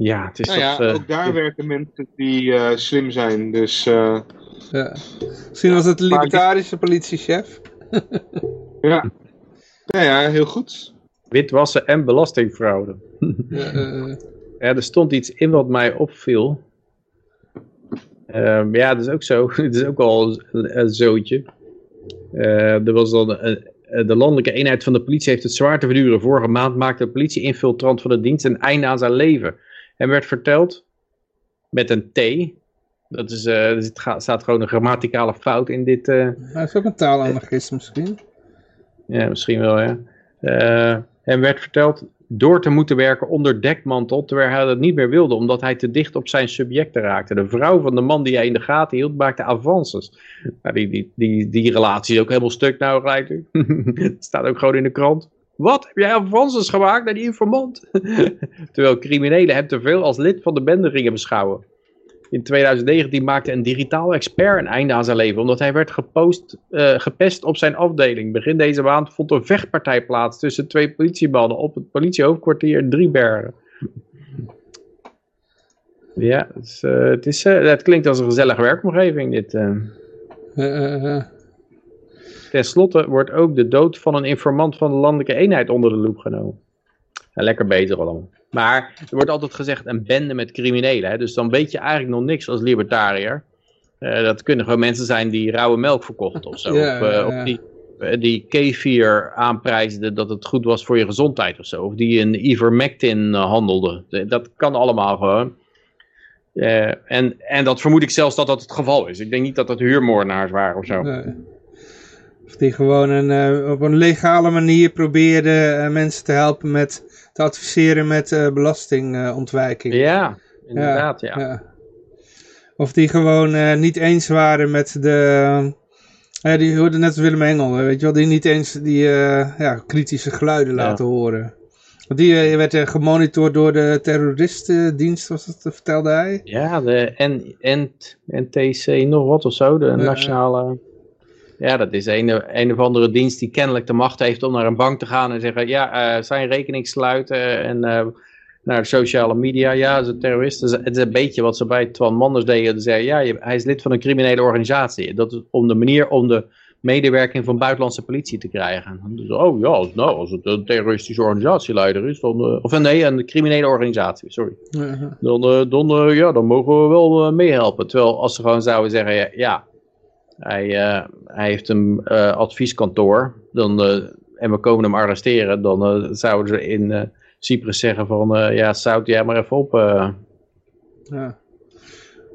Ja, het is nou toch, ja, ook daar werken mensen die uh, slim zijn, dus... Uh, ja. Misschien was het de libertarische politiechef. [LAUGHS] ja. Nou ja, heel goed. Witwassen en belastingfraude. ja, uh, [LAUGHS] ja, er stond iets in wat mij opviel. Um, ja, dat is ook zo. [LAUGHS] Het is ook al een zootje. er was dan de landelijke eenheid van de politie heeft het zwaar te verduren. Vorige maand maakte de politie-infiltrant van de dienst een einde aan zijn leven. En werd verteld, met een T, dat is, uh, er staat gewoon een grammaticale fout in dit... Uh, Hij is ook een taalanarchist misschien. Ja, misschien wel, ja. Uh, en werd verteld door te moeten werken onder dekmantel, terwijl hij dat niet meer wilde, omdat hij te dicht op zijn subjecten raakte. De vrouw van de man die hij in de gaten hield, maakte avances. Die, die, die, die relatie is ook helemaal stuk nou gelijk. [LAUGHS] Staat ook gewoon in de krant. Wat, heb jij avances gemaakt naar die informant? [LAUGHS] terwijl criminelen hem te veel als lid van de bende gingen beschouwen. In 2019 maakte een digitaal expert een einde aan zijn leven, omdat hij werd gepost, uh, gepest op zijn afdeling. Begin deze maand vond een vechtpartij plaats tussen twee politiemannen op het politiehoofdkwartier Driebergen. Ja, het, is, uh, het, is, uh, het, klinkt als een gezellige werkomgeving dit. Ten slotte wordt ook de dood van een informant van de landelijke eenheid onder de loep genomen. Ja, lekker beter allemaal. Maar er wordt altijd gezegd een bende met criminelen. Hè? Dus dan weet je eigenlijk nog niks als libertariër. Uh, dat kunnen gewoon mensen zijn die rauwe melk verkochten of zo. [LAUGHS] Ja, of, uh, ja, of die, uh, die kefir aanprijsden dat het goed was voor je gezondheid of zo. Of die een ivermectin handelde. Dat kan allemaal gewoon. en, en dat vermoed ik zelfs dat dat het geval is. Ik denk niet dat dat huurmoordenaars waren of zo. Nee. Of die gewoon een, op een legale manier probeerden mensen te helpen met te adviseren met uh, belastingontwijking. ja, inderdaad, ja. ja. Of die gewoon uh, niet eens waren met de... Uh, die hoorden net als Willem Engel, weet je wel, die niet eens die ja, kritische geluiden laten horen. Want die werd gemonitord door de terroristendienst, was dat, vertelde hij? Ja, de N N NTC nog wat of zo, de nationale... Ja, dat is een, een of andere dienst die kennelijk de macht heeft om naar een bank te gaan en zeggen, ja, uh, zijn rekening sluiten en uh, naar de sociale media, ja, is een terrorist. Het is een beetje wat ze bij Twan Manders deden, zeggen, ja, hij is lid van een criminele organisatie. Dat is om de manier om de medewerking van buitenlandse politie te krijgen. Dus, oh ja, nou, als het een terroristische organisatieleider is, dan, uh, of nee, een criminele organisatie, sorry. Uh -huh. Dan, dan, ja, dan mogen we wel meehelpen. Terwijl als ze gewoon zouden zeggen, ja, ja hij, uh, hij heeft een uh, advieskantoor dan, uh, en we komen hem arresteren, dan zouden ze in Cyprus zeggen van ja, zout jij maar even op. Ja.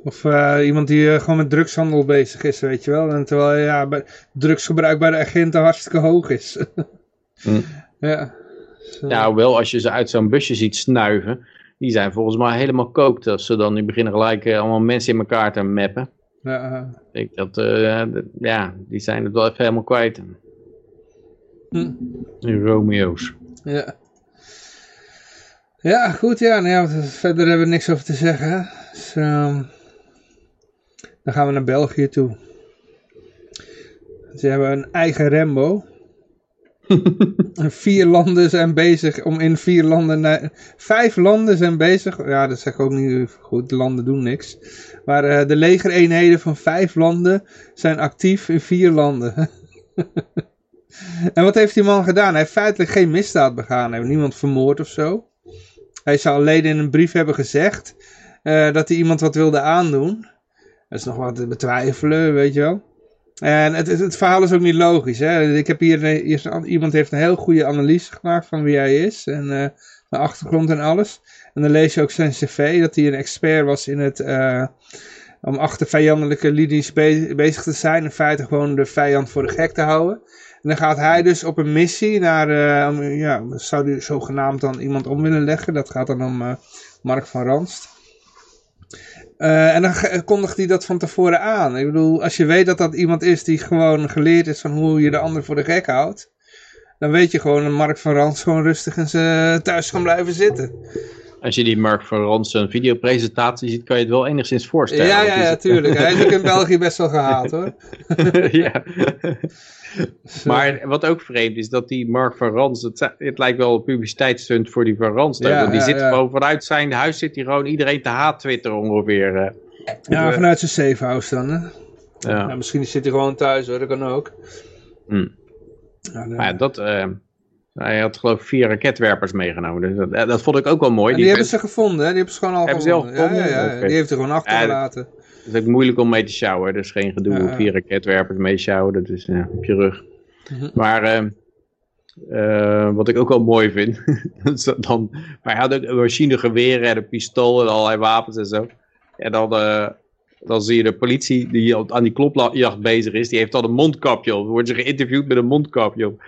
Of iemand die gewoon met drugshandel bezig is, weet je wel. En terwijl ja, drugsgebruik bij de agenten hartstikke hoog is. hm. [LAUGHS] Ja. Zo. Nou, wel als je ze uit zo'n busje ziet snuiven, die zijn volgens mij helemaal kookt. Als ze dan nu beginnen gelijk allemaal mensen in elkaar te mappen. Ja. Ik dat, uh, ja, die zijn het wel even helemaal kwijt. Hm. Die Romeo's. Ja. Ja, goed, ja. Nou ja. Verder hebben we niks over te zeggen. Dus, um, dan gaan we naar België toe. Ze hebben een eigen Rembo. [LAUGHS] vier landen zijn bezig om in vier landen... Naar, vijf landen zijn bezig... Ja, dat zeg ik ook niet goed. Landen doen niks. Maar uh, de legereenheden van vijf landen zijn actief in vier landen. [LAUGHS] en wat heeft die man gedaan? Hij heeft feitelijk geen misdaad begaan. Hij heeft niemand vermoord of zo. Hij zou alleen in een brief hebben gezegd uh, dat hij iemand wat wilde aandoen. Dat is nog wat te betwijfelen, weet je wel. En het, het, verhaal is ook niet logisch. Hè? Ik heb hier, hier iemand heeft een heel goede analyse gemaakt van wie hij is. En uh, de achtergrond en alles. En dan lees je ook zijn cv dat hij een expert was in het... Uh, om achter vijandelijke linies be bezig te zijn. In feite gewoon de vijand voor de gek te houden. En dan gaat hij dus op een missie naar... Ja, zou hij zogenaamd dan iemand om willen leggen. Dat gaat dan om Mark van Ranst. Uh, en dan kondigt hij dat van tevoren aan. Ik bedoel, als je weet dat dat iemand is die gewoon geleerd is van hoe je de ander voor de gek houdt. Dan weet je gewoon dat Mark van Rans gewoon rustig in zijn thuis kan blijven zitten. Als je die Mark van Rans een videopresentatie ziet, kan je het wel enigszins voorstellen. Ja, ja, ja, tuurlijk. Hij is ook in [LAUGHS] België best wel gehaald hoor. [LAUGHS] ja. [LAUGHS] Maar wat ook vreemd is, dat die Mark van Rans, het, het lijkt wel een publiciteitsstunt voor die van Rans. Ja, want die ja, zit ja. gewoon vanuit zijn huis, zit hij gewoon iedereen te haat Twitter ongeveer. Ja, vanuit zijn safe house dan. Hè? Ja. ja. misschien zit hij gewoon thuis hoor, dat kan ook. Hm. Ja, maar ja, dat... Uh, hij had geloof ik vier raketwerpers meegenomen. Dus dat, dat vond ik ook wel mooi. En die, die hebben ze gevonden, hè? Die hebben ze gewoon al hebben gevonden. Ze al gevonden? Ja, ja, ja. Okay. Die heeft er gewoon achtergelaten. Het is ook moeilijk om mee te sjouwen. Dus geen gedoe. Ja, vier raketwerpers mee sjouwen. Dat is ja, op je rug. -hmm. Maar uh, uh, wat ik ook wel mooi vind. [LAUGHS] dan, maar hij had ook machinegeweren en een pistool en allerlei wapens en zo. En dan, uh, dan zie je de politie die aan die klopjacht bezig is. Die heeft dan een mondkapje op. Dan wordt ze geïnterviewd met een mondkapje op.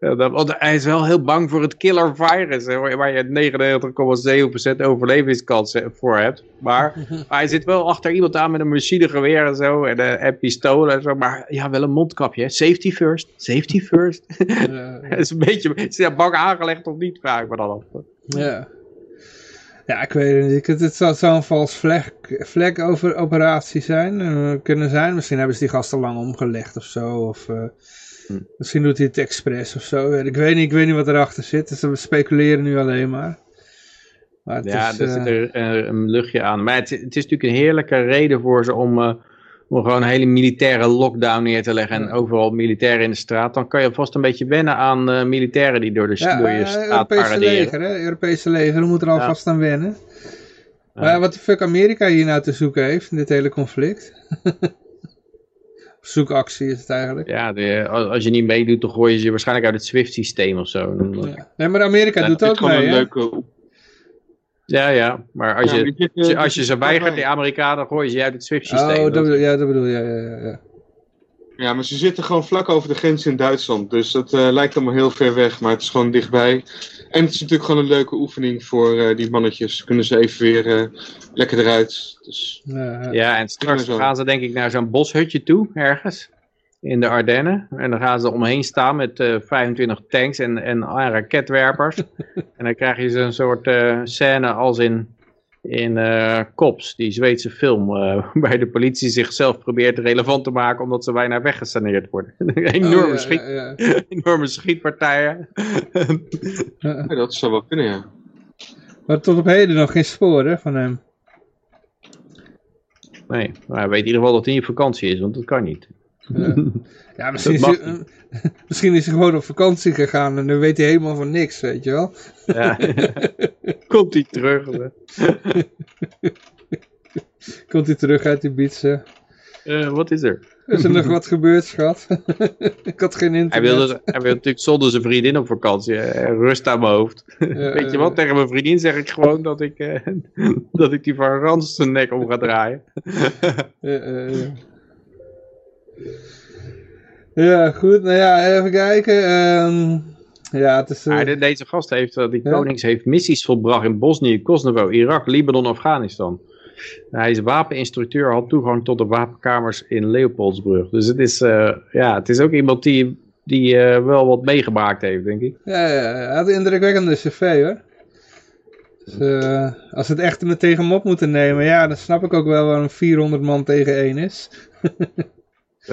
Ja, dat, want hij is wel heel bang voor het killer virus, hè, waar je 99,7% overlevingskans voor hebt. Maar [LAUGHS] hij zit wel achter iemand aan met een machinegeweer en zo, en, uh, en pistolen en zo. Maar ja, wel een mondkapje, hè. safety first, safety first. [LAUGHS] Ja, is een beetje, is hij bang aangelegd of niet, vraag ik me dan af. Ja. Ja, ik weet het niet. Het zou, zou een vals vlek, vlek over operatie zijn, uh, kunnen zijn. Misschien hebben ze die gasten lang omgelegd of zo, of... Uh, Hm. Misschien doet hij het expres of zo. Ik weet niet, ik weet niet wat erachter zit. Dus we speculeren nu alleen maar. maar ja, is, er zit er uh, een luchtje aan. Maar het, het, is natuurlijk een heerlijke reden voor ze om, uh, om gewoon een hele militaire lockdown neer te leggen. En overal militairen in de straat. Dan kan je vast een beetje wennen aan uh, militairen die door, de, ja, door je straat Europese paraderen. leger, hè? Europese leger, we moeten er alvast ja. aan wennen. Maar wat de fuck Amerika hier nou te zoeken heeft in dit hele conflict. [LAUGHS] zoekactie is het eigenlijk. Ja, de, als je niet meedoet, dan gooi je ze waarschijnlijk uit het SWIFT-systeem of zo. Dan, ja. Nee, maar Amerika ja, doet ook mee, een leuke... Ja, ja, maar als ja, je, als je ze weigert, die Amerikanen, dan gooi je ze uit het SWIFT-systeem. Oh, dat bedoel, ja, dat bedoel je, ja, ja, ja. Ja, maar ze zitten gewoon vlak over de grens in Duitsland. Dus dat uh, lijkt allemaal heel ver weg, maar het is gewoon dichtbij. En het is natuurlijk gewoon een leuke oefening voor uh, die mannetjes. Kunnen ze even weer uh, lekker eruit. Dus, ja, ja, en straks gaan ze denk ik naar zo'n boshutje toe, ergens. In de Ardennen. En dan gaan ze omheen staan met uh, 25 tanks en, en raketwerpers. [LAUGHS] en dan krijg je zo'n soort scène als in in uh, Cops, die Zweedse film, uh, [LAUGHS] waar de politie zichzelf probeert relevant te maken omdat ze bijna weggesaneerd worden. [LAUGHS] enorme, oh, ja, schiet, ja, ja. [LAUGHS] enorme schietpartijen. dat zou wel kunnen, ja. Maar tot op heden nog geen sporen van hem. Nee, maar hij weet in ieder geval dat hij in vakantie is, want dat kan niet. [LAUGHS] Ja, misschien, is hij, [LAUGHS] misschien is hij gewoon op vakantie gegaan en nu weet hij helemaal van niks, weet je wel. Ja, [LAUGHS] komt hij terug. komt hij terug uit die Ibiza. Uh, wat is er? Is er nog wat gebeurd, schat? ik had geen internet. Hij wilde, hij wilde natuurlijk zonder zijn vriendin op vakantie. rust aan mijn hoofd. Weet je wat? Tegen mijn vriendin zeg ik gewoon dat ik, uh, dat ik die van Rans zijn nek om ga draaien. Ja, goed. Nou ja, even kijken. Um, ja, het is, uh... deze gast heeft, uh, die ja? konings heeft missies volbracht in Bosnië, Kosovo, Irak, Libanon, Afghanistan. Hij is wapeninstructeur, had toegang tot de wapenkamers in Leopoldsbrug. Dus het is, uh, ja, het is ook iemand die, die wel wat meegemaakt heeft, denk ik. Ja, ja hij had een indrukwekkende cv hoor. Dus, als het echt me tegen hem op moeten nemen, ja, dan snap ik ook wel waarom 400 man tegen één is. [LAUGHS]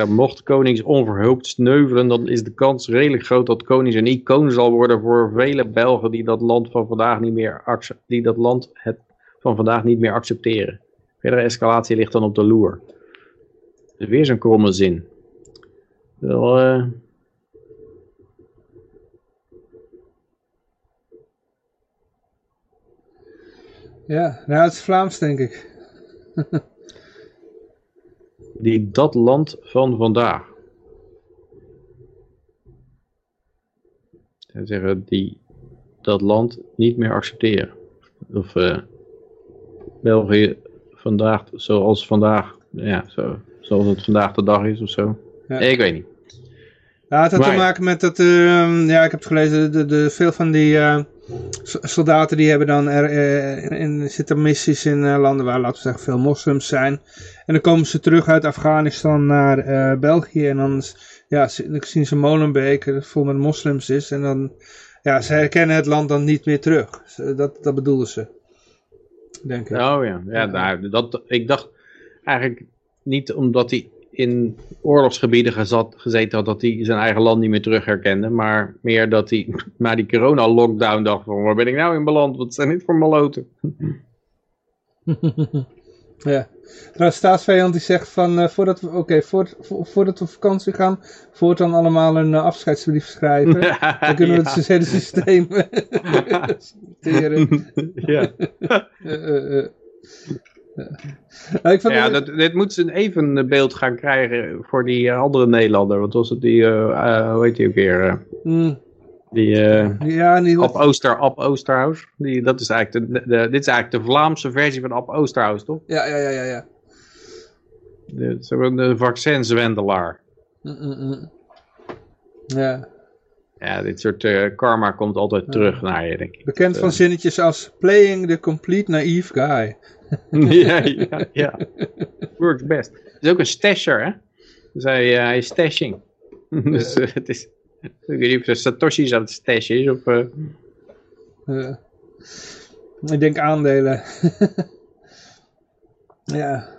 Mocht konings onverhoopt sneuvelen, dan is de kans redelijk groot dat konings een icoon zal worden voor vele Belgen die dat land van vandaag niet meer, die dat land het van vandaag niet meer accepteren. Verdere escalatie ligt dan op de loer. Dus weer zo'n kromme zin. Uh... Ja, nou het is Vlaams denk ik. [LAUGHS] die dat land van vandaag. En zeggen die dat land niet meer accepteren. Of uh, België vandaag, zoals vandaag, ja, zo, zoals het vandaag de dag is of zo. Ja. ik weet niet. Ja, het had te maken met dat, uh, ja, ik heb het gelezen, de, de, veel van die uh, soldaten die hebben dan er, uh, in, zitten missies in landen waar, laten we zeggen, veel moslims zijn. En dan komen ze terug uit Afghanistan naar uh, België. En dan ja, zien ze Molenbeek, dat vol met moslims is. En dan, ja, ze herkennen het land dan niet meer terug. Dat, dat bedoelden ze. Denk ik. Oh ja, ja, nou, dat, ik dacht eigenlijk niet omdat hij in oorlogsgebieden gezat, gezeten had dat hij zijn eigen land niet meer terug herkende. Maar meer dat hij [LAUGHS] na die corona-lockdown dacht van waar ben ik nou in beland? Wat zijn dit voor maloten? [LAUGHS] ja. Trouwens, staatsvijand die zegt van, uh, voordat, we, okay, voor, voordat we op vakantie gaan, voort dan allemaal een uh, afscheidsbrief schrijven. [LAUGHS] dan kunnen we het hele systeem [LAUGHS] ja. [LAUGHS] uh, ik ja, dat, dit moet ze een even beeld gaan krijgen voor die andere Nederlander. Wat was het, die, hoe heet die ook weer? Mm. Die, ja, niet Ab, Ooster, Ab Oosterhuis. Die, dat is eigenlijk de, de, dit is eigenlijk de Vlaamse versie van Ab Oosterhuis, toch? Ja, ja, ja, ja. ja. De, ze hebben een vaccinzwendelaar. Mm, mm -mm. Ja. Ja, dit soort uh, karma komt altijd terug naar je, denk ik. Bekend van uh, zinnetjes als playing the complete naive guy. [LAUGHS] ja, ja, ja. Works best. Het is ook een stasher, hè? Dus hij, uh, hij is stashing. [LAUGHS] dus het is... Ik weet niet of de Satoshi's aan het stashen is, of... ik denk aandelen. [LAUGHS] ja.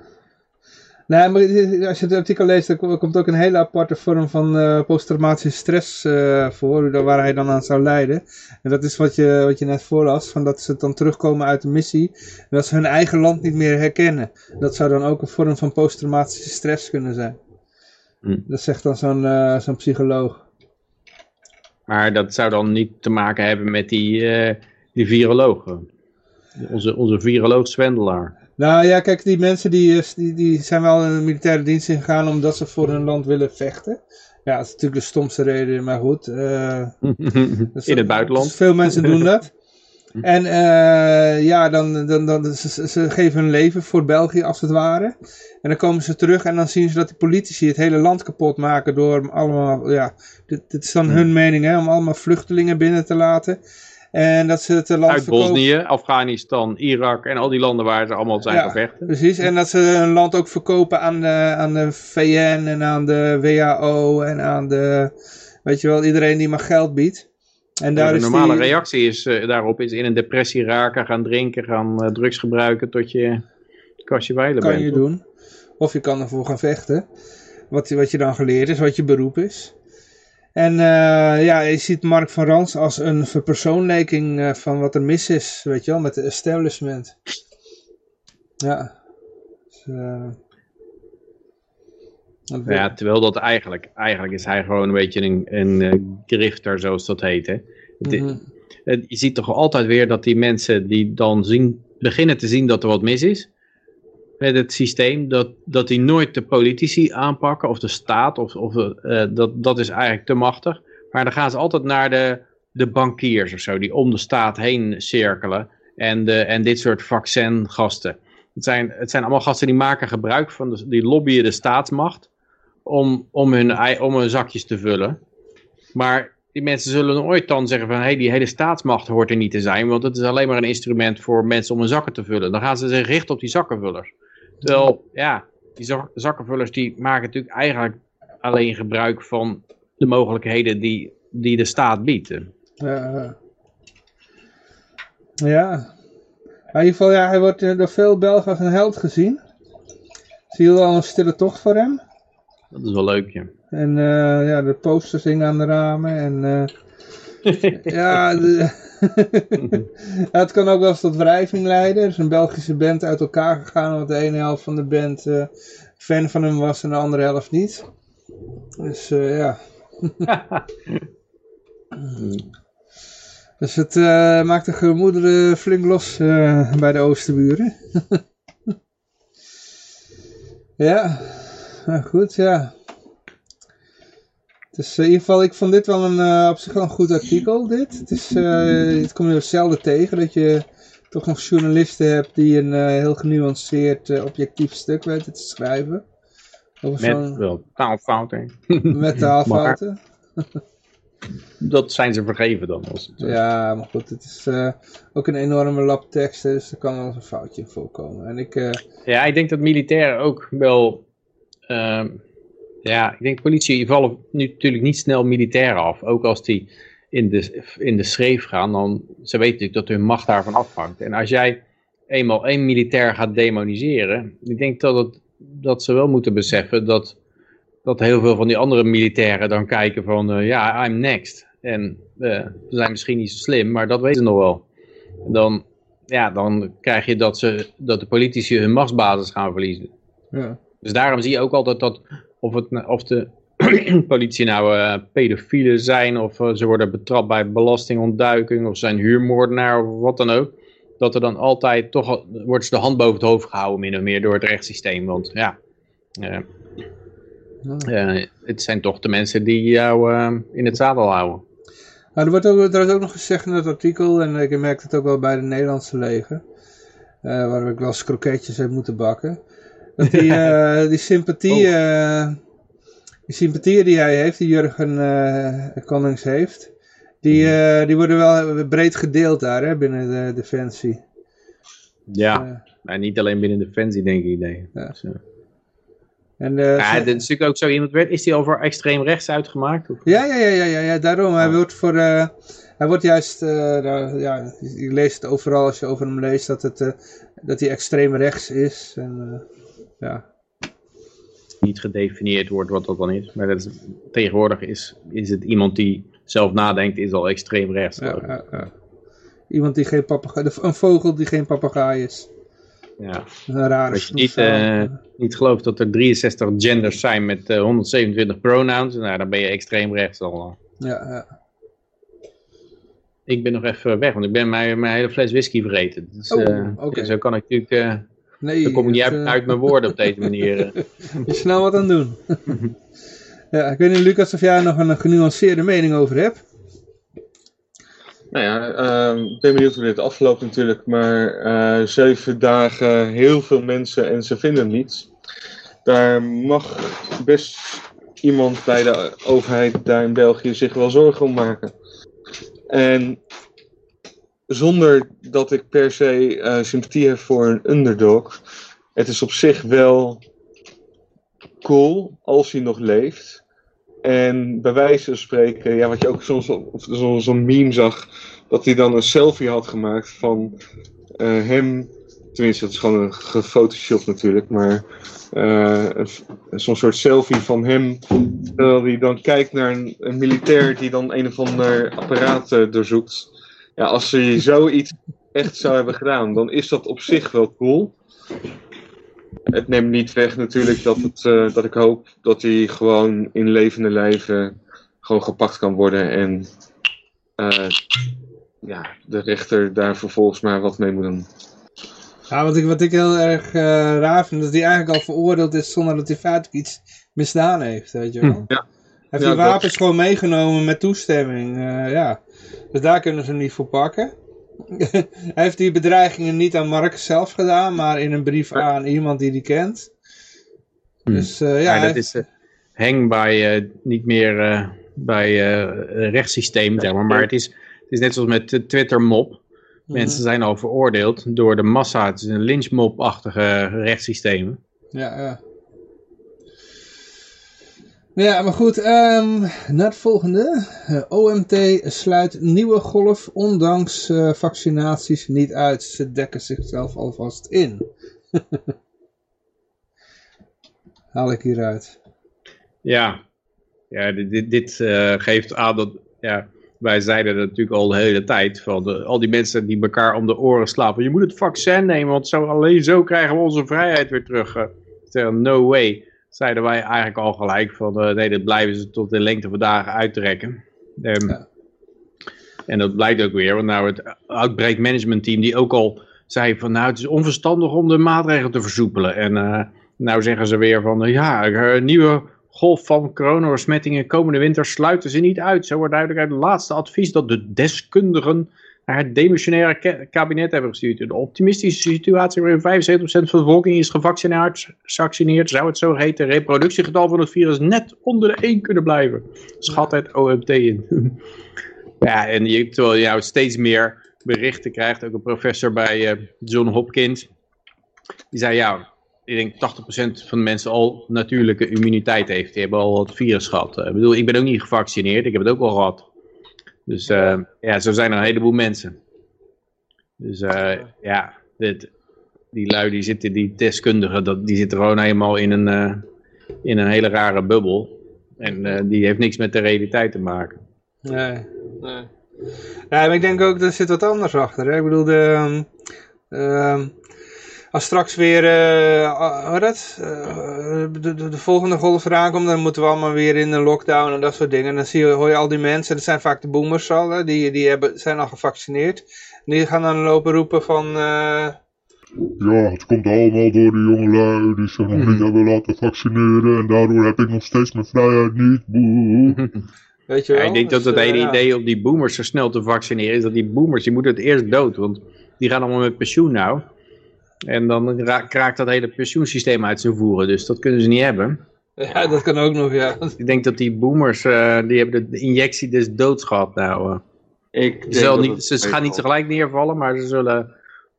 Nee, maar als je het artikel leest, dan komt ook een hele aparte vorm van uh, posttraumatische stress uh, voor, waar hij dan aan zou lijden. En dat is wat je, wat je net voorlas, van dat ze dan terugkomen uit de missie, en dat ze hun eigen land niet meer herkennen. Dat zou dan ook een vorm van posttraumatische stress kunnen zijn. Hm. Dat zegt dan zo'n uh, zo'n psycholoog. Maar dat zou dan niet te maken hebben met die, die viroloog. Onze, onze viroloog Zwendelaar. Nou ja, kijk, die mensen die, eh, die, die zijn wel in de militaire dienst ingegaan omdat ze voor hun land willen vechten. Ja, dat is natuurlijk de stomste reden, maar goed. [LAUGHS] Uh, in het buitenland. Dus veel mensen doen dat. [LAUGHS] En uh, ja, dan, dan, dan, ze, ze, geven hun leven voor België als het ware. En dan komen ze terug en dan zien ze dat die politici het hele land kapot maken door allemaal, ja, dit, dit is dan hun mening, hè, om allemaal vluchtelingen binnen te laten. En dat ze het land Uit Bosnië, Afghanistan, Irak en al die landen waar ze allemaal zijn ja, gevechten. Precies, en dat ze hun land ook verkopen aan de, aan de VN en aan de WHO en aan de, weet je wel, iedereen die maar geld biedt. En daar de is normale die- reactie is, eh, daarop is in een depressie raken, gaan drinken, gaan eh, drugs gebruiken tot je kastje wijlen kan bent. je toch? doen. Of je kan ervoor gaan vechten. Wat, wat je dan geleerd is, wat je beroep is. En eh, ja, je ziet Mark van Rans als een verpersoonlijking van wat er mis is, weet je wel, met de establishment. Ja. Dus, dat- Ja, terwijl dat eigenlijk, eigenlijk is hij gewoon een beetje een, een eh, grifter, zoals dat heet. Hè? Mhm. het- je ziet toch altijd weer dat die mensen die dan zien, beginnen te zien dat er wat mis is met het systeem, dat, dat die nooit de politici aanpakken of de staat, of, of, eh, dat, dat is eigenlijk te machtig. Maar dan gaan ze altijd naar de, de bankiers of zo, die om de staat heen cirkelen en, de, en dit soort vaccingasten. Het zijn, het zijn allemaal gasten die maken gebruik van, de, die lobbyen de staatsmacht om, om, hun, om hun zakjes te vullen. Maar die mensen zullen nooit dan zeggen van, hey, die hele staatsmacht hoort er niet te zijn, want het is alleen maar een instrument voor mensen om hun zakken te vullen. Dan gaan ze zich richten op die zakkenvullers. Terwijl, ja, die zak- zakkenvullers die maken natuurlijk eigenlijk alleen gebruik van de mogelijkheden die, die de staat biedt. Ja. ja. In ieder geval, ja, hij wordt eh, door veel Belgen als een held gezien. Ze hielden al een stille tocht voor hem. Dat is wel leuk, ja. En eh, ja, de posters hingen aan de ramen. En eh, [LAUGHS] ja, de- [LAUGHS] Ja, het kan ook wel eens tot wrijving leiden. Er is een Belgische band uit elkaar gegaan, omdat de ene helft van de band eh, fan van hem was en de andere helft niet. Dus ja. [LAUGHS] dus het maakt de gemoederen flink los bij de Oosterburen. ja, nou goed, ja. Dus in ieder geval, ik vond dit wel een, eh, op zich wel een goed artikel, dit. Het, is, het komt je zelden tegen, dat je toch nog journalisten hebt die een eh, heel genuanceerd, objectief stuk weten te schrijven. Over Met wel taalfouten. met [LAUGHS] taalfouten. Dat zijn ze vergeven dan. Als het, Ja, maar goed, het is ook een enorme lap teksten, dus er kan wel eens een foutje in voorkomen. En ik, Ja, ik denk dat militairen ook wel. Ehm, ja, ik denk politie vallen nu natuurlijk niet snel militairen af. Ook als die in de, in de schreef gaan, dan ze weten natuurlijk dat hun macht daarvan afhangt. En als jij eenmaal één militair gaat demoniseren, ik denk dat, dat ze wel moeten beseffen dat, dat heel veel van die andere militairen dan kijken van eh, ja, I'm next. En eh, ze zijn misschien niet zo slim, maar dat weten ze nog wel. Dan, ja, dan krijg je dat, ze, dat de politici hun machtsbasis gaan verliezen. ja. Dus daarom zie je ook altijd dat of, het, nou- of de [CLEARS THROAT] politie nou eh pedofielen zijn, of eh, ze worden betrapt bij belastingontduiking, of zijn huurmoordenaar, of wat dan ook. Dat er dan altijd toch, al- wordt ze de hand boven het hoofd gehouden, min of meer, door het rechtssysteem. Want ja, eh, het zijn toch de mensen die jou in het zadel houden. Nou, er, wordt ook, er is ook nog gezegd in dat artikel, en ik merk het ook wel bij de Nederlandse leger, waar ik wel eens kroketjes heb moeten bakken, dat die, [LAUGHS] eh, die sympathie, eh, die sympathieën die hij heeft, die Jurgen eh Konings heeft, die, eh, die worden wel breed gedeeld daar hè, binnen de defensie. Ja, Eh, maar niet alleen binnen Defensie, denk ik. Nee. Ja. Dus, eh, en, eh, ja, dit is natuurlijk ook zo iemand werd. Is die over extreem rechts uitgemaakt? Of? Ja, ja, ja, ja, ja, ja daarom. Hij Oh. wordt voor, eh, hij wordt juist, eh, nou, ja, je leest het overal als je over hem leest dat, het, eh, dat hij extreem rechts is. En, eh, ja. niet gedefinieerd wordt wat dat dan is. Maar dat is, tegenwoordig is, is het iemand die zelf nadenkt, is al extreem rechts. Ja, ja, ja. Iemand die geen papegaai, een vogel die geen papegaai is. Ja. Een rare Als je niet, eh, niet gelooft dat er 63 genders zijn met eh, 127 pronouns, nou, dan ben je extreem rechts al. ja, ja. Ik ben nog even weg, want ik ben mijn, mijn hele fles whisky vergeten. Dus, Oh, eh, oké. Zo kan ik natuurlijk, eh, Nee, dan kom ik niet het, uit, eh, uit mijn woorden op deze manier. eh. [LAUGHS] je is snel wat aan doen. [LAUGHS] ja, ik weet niet, Lucas, of jij nog een genuanceerde mening over hebt. Nou ja, ehm, ik ben benieuwd hoe dit afloopt natuurlijk, maar eh, zeven dagen, heel veel mensen en ze vinden niets. Daar mag best iemand bij de overheid daar in België zich wel zorgen om maken. En zonder dat ik per se eh, sympathie heb voor een underdog, het is op zich wel cool als hij nog leeft. En bij wijze van spreken, ja, wat je ook soms op zo'n zo meme zag, dat hij dan een selfie had gemaakt van uh, hem. Tenminste, dat is gewoon een gefotoshopt natuurlijk, maar uh, zo'n soort selfie van hem. Terwijl hij dan kijkt naar een, een militair die dan een of ander apparaat doorzoekt. Ja, als hij zoiets echt zou hebben gedaan, dan is dat op zich wel cool. Het neemt niet weg natuurlijk dat, het, uh, dat ik hoop dat hij gewoon in levende lijven gewoon gepakt kan worden. En uh, ja, de rechter daar vervolgens maar wat mee moet doen. Ja, wat ik, wat ik heel erg uh, raar vind, dat hij eigenlijk al veroordeeld is zonder dat hij feitelijk iets misdaan heeft, weet je wel. Ja. Hij heeft die wapens dat... gewoon meegenomen met toestemming, ja. Dus daar kunnen ze hem niet voor pakken. [LAUGHS] hij heeft die bedreigingen niet aan Mark zelf gedaan, maar in een brief aan iemand die hij kent. Dus uh, ja, ja, dat is hang bij niet meer bij rechtssysteem, zeg maar. Maar het is, het is net zoals met Twitter mop. Mensen zijn al veroordeeld door de massa. Het is een lynchmob-achtige rechtssysteem. Ja, ja. Ja, maar goed, um, naar het volgende. Uh, OMT sluit nieuwe golf ondanks uh, vaccinaties niet uit. Ze dekken zichzelf alvast in. [LAUGHS] Haal ik hieruit. Ja, ja dit, dit uh, geeft aan dat... Ja, wij zeiden dat natuurlijk al de hele tijd. Van de, al die mensen die elkaar om de oren slapen. Je moet het vaccin nemen, want zo, alleen zo krijgen we onze vrijheid weer terug. No way. Zeiden wij eigenlijk al gelijk van uh, nee, dat blijven ze tot de lengte van dagen uittrekken. Um, ja. En dat blijkt ook weer, want nou het Outbreak Management Team die ook al zei van nou het is onverstandig om de maatregelen te versoepelen. En uh, nou zeggen ze weer van ja, nieuwe golf van coronabesmettingen komende winter sluiten ze niet uit. Zo wordt duidelijk uit het laatste advies dat de deskundigen naar het demissionaire kabinet hebben gestuurd. De optimistische situatie waarin 75% van de bevolking is gevaccineerd, zou het zogeheten reproductiegetal van het virus net onder de 1 kunnen blijven. Schat het OMT in. [LAUGHS] ja, en je, terwijl je nou steeds meer berichten krijgt, ook een professor bij uh, John Hopkins, die zei ja, ik denk 80% van de mensen al natuurlijke immuniteit heeft. Die hebben al het virus gehad. Ik bedoel, ik ben ook niet gevaccineerd. Ik heb het ook al gehad. Dus uh, ja, zo zijn er een heleboel mensen. Dus uh, ja, dit, die lui die zitten, die deskundigen, dat, die zitten gewoon helemaal in een, uh, in een hele rare bubbel. En die heeft niks met de realiteit te maken. Nee, nee. Ja, maar ik denk ook, er zit wat anders achter. Hè? Ik bedoel, de... Um, als straks weer uh, dat, uh, de, de, de, volgende golf eraan komt, dan moeten we allemaal weer in een lockdown en dat soort dingen. En dan zie je, hoor je al die mensen, dat zijn vaak de boomers al, die, die hebben, zijn al gevaccineerd. En die gaan dan lopen roepen van... Uh... Ja, het komt allemaal door de jongelui die zich nog mm. niet hebben laten vaccineren en daardoor heb ik nog steeds mijn vrijheid niet. Boe. [LAUGHS] Weet je wel? Ja, ik denk dus, dat het hele idee om die boomers zo snel te vaccineren is dat die boomers, die moeten het eerst dood, want die gaan allemaal met pensioen nou. En dan kraakt dat hele pensioensysteem uit zijn voeren. Dus dat kunnen ze niet hebben. Ja, dat kan ook nog, ja. Ik denk dat die boomers, uh, die hebben de injectie dus doods gehad nou. Uh. Ik ze, niet, ze gaan niet tegelijk neervallen, maar ze zullen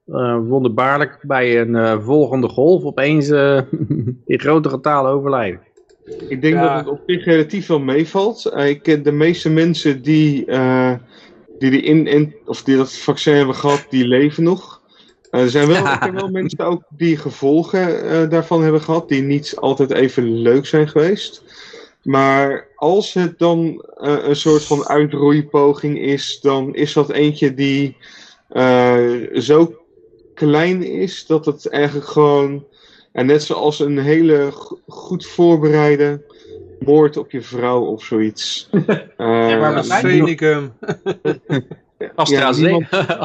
uh, wonderbaarlijk bij een volgende golf opeens [LAUGHS] in grote getalen overlijden. Ik denk ja. dat het op zich relatief wel meevalt. Ik ken de meeste mensen die, die, die, in, in, of die dat vaccin hebben gehad, die leven nog. Uh, er zijn wel, ja. wel mensen ook die gevolgen uh, daarvan hebben gehad, die niet altijd even leuk zijn geweest. Maar als het dan uh, een soort van uitroeipoging is, dan is dat eentje die zo klein is dat het eigenlijk gewoon, en net zoals een hele goed voorbereide moord op je vrouw of zoiets. [LAUGHS] ja, maar arsenicum. [LAUGHS] AstraZeneca. Ja.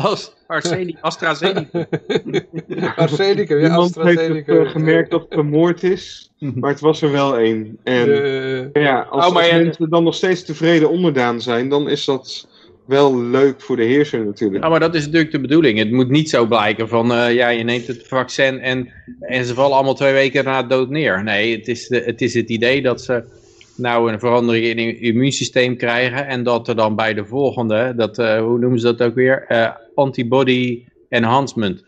[LAUGHS] AstraZeneca. [LAUGHS] Arsenicum, ja, Niemand heeft het, uh, gemerkt dat het vermoord is, maar het was er wel één. En ja, als, oh, als mensen dan nog steeds tevreden onderdaan zijn, dan is dat wel leuk voor de heerser natuurlijk. Ja, maar dat is natuurlijk de bedoeling. Het moet niet zo blijken van, uh, ja, je neemt het vaccin en, en ze vallen allemaal twee weken na dood neer. Nee, het is, de, het is het idee dat ze nou een verandering in het immuunsysteem krijgen en dat er dan bij de volgende, dat, uh, hoe noemen ze dat ook weer, uh, antibody enhancement.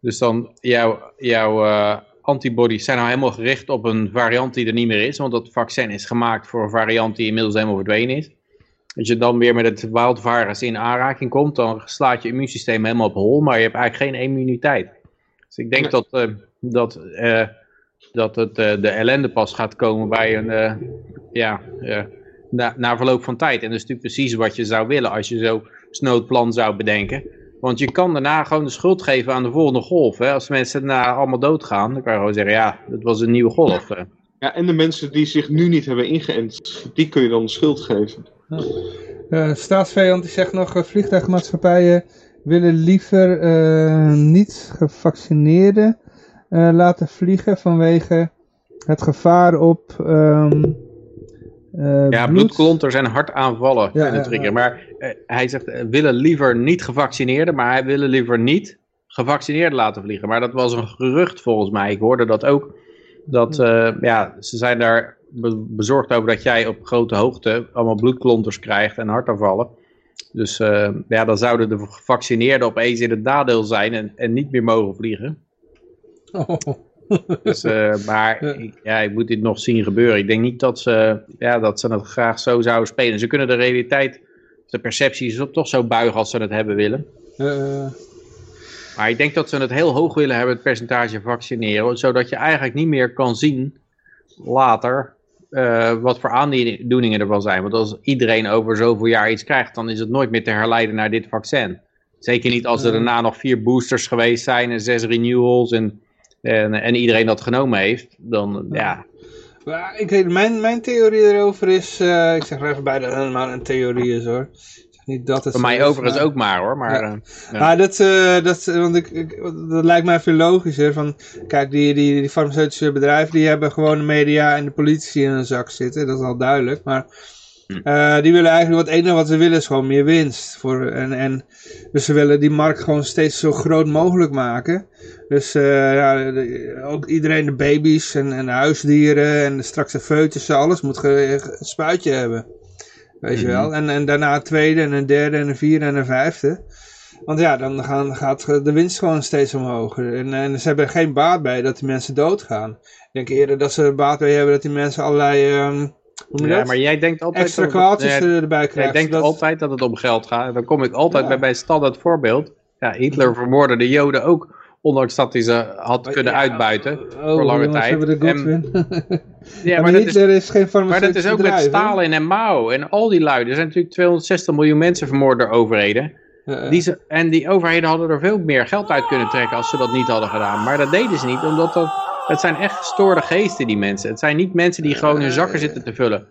Dus dan jouw, jouw uh, antibodies zijn nou helemaal gericht op een variant die er niet meer is. Want dat vaccin is gemaakt voor een variant die inmiddels helemaal verdwenen is. Als je dan weer met het wildvirus in aanraking komt, dan slaat je immuunsysteem helemaal op hol. Maar je hebt eigenlijk geen immuniteit. Dus ik denk dat, dat, dat het, de ellende pas gaat komen bij een, ja, na, na verloop van tijd. En dat is natuurlijk precies wat je zou willen als je zo snoodplan zou bedenken. Want je kan daarna gewoon de schuld geven aan de volgende golf. Hè? Als mensen daarna allemaal doodgaan, dan kan je gewoon zeggen, ja, dat was een nieuwe golf. Ja, en de mensen die zich nu niet hebben ingeënt, die kun je dan de schuld geven. Uh, staatsvijand die zegt nog, uh, vliegtuigmaatschappijen willen liever uh, niet gevaccineerden laten vliegen vanwege het gevaar op um, uh, ja, bloed... bloedklonters en hartaanvallen ja, kunnen triggeren. Maar uh, hij zegt, uh, willen liever niet gevaccineerden, maar hij willen liever niet gevaccineerd laten vliegen. Maar dat was een gerucht volgens mij. Ik hoorde dat ook. Dat, ja, ze zijn daar be bezorgd over dat jij op grote hoogte allemaal bloedklonters krijgt en hartaanvallen. Dus ja, dan zouden de gevaccineerden opeens in het nadeel zijn en, en niet meer mogen vliegen. Oh. Dus, uh, [LAUGHS] maar ik, ja, ik moet dit nog zien gebeuren. Ik denk niet dat ze, ja, dat ze het graag zo zouden spelen. Ze kunnen de realiteit, de percepties toch zo buigen als ze het hebben willen. Uh. Maar ik denk dat ze het heel hoog willen hebben, het percentage vaccineren. Zodat je eigenlijk niet meer kan zien later uh, wat voor aandoeningen er wel zijn. Want als iedereen over zoveel jaar iets krijgt, dan is het nooit meer te herleiden naar dit vaccin. Zeker niet als er daarna nog vier boosters geweest zijn en zes renewals en en, en iedereen dat genomen heeft, dan ja. ja. ik weet, mijn, mijn theorie erover is, uh, ik zeg er even bij dat het helemaal een theorie is hoor. Niet dat het Voor mij overigens ook maar hoor. Maar, ja. Uh, ja. Ah, dat, uh, dat, want ik, ik, dat lijkt mij veel logischer. Van, kijk, die, die, die farmaceutische bedrijven die hebben gewoon de media en de politie in hun zak zitten. Dat is al duidelijk. Maar uh, die willen eigenlijk, wat enige wat ze willen is gewoon meer winst. Voor, en, en, dus ze willen die markt gewoon steeds zo groot mogelijk maken. Dus uh, ja, de, ook iedereen, de baby's en, en de huisdieren en de, straks de foetus, alles moet een spuitje hebben. Weet je mhm. wel. En, en daarna een tweede en een derde en een vierde en een vijfde. Want ja, dan gaan, gaat de winst gewoon steeds omhoog. En, en ze hebben er geen baat bij dat die mensen doodgaan. Ik denk eerder dat ze er baat bij hebben dat die mensen allerlei... Um, ja, maar jij denkt altijd... Extra kwaaltjes erbij krijgen. Jij denkt altijd dat het om geld gaat. Dan kom ik altijd ja. bij mijn standaard voorbeeld. Ja, Hitler vermoorde de Joden ook. Ondanks dat hij ze had kunnen ja, uitbuiten oh, voor lange tijd. We de en, [LAUGHS] ja, maar, Hitler is, is, geen Maar dat is ook bedrijf, met Stalin en Mao en al die lui. Er zijn natuurlijk 260 miljoen mensen vermoord door overheden. Die ze, en die overheden hadden er veel meer geld uit kunnen trekken als ze dat niet hadden gedaan. Maar dat deden ze niet, omdat dat het zijn echt gestoorde geesten, die mensen. Het zijn niet mensen die gewoon hun zakken zitten te vullen.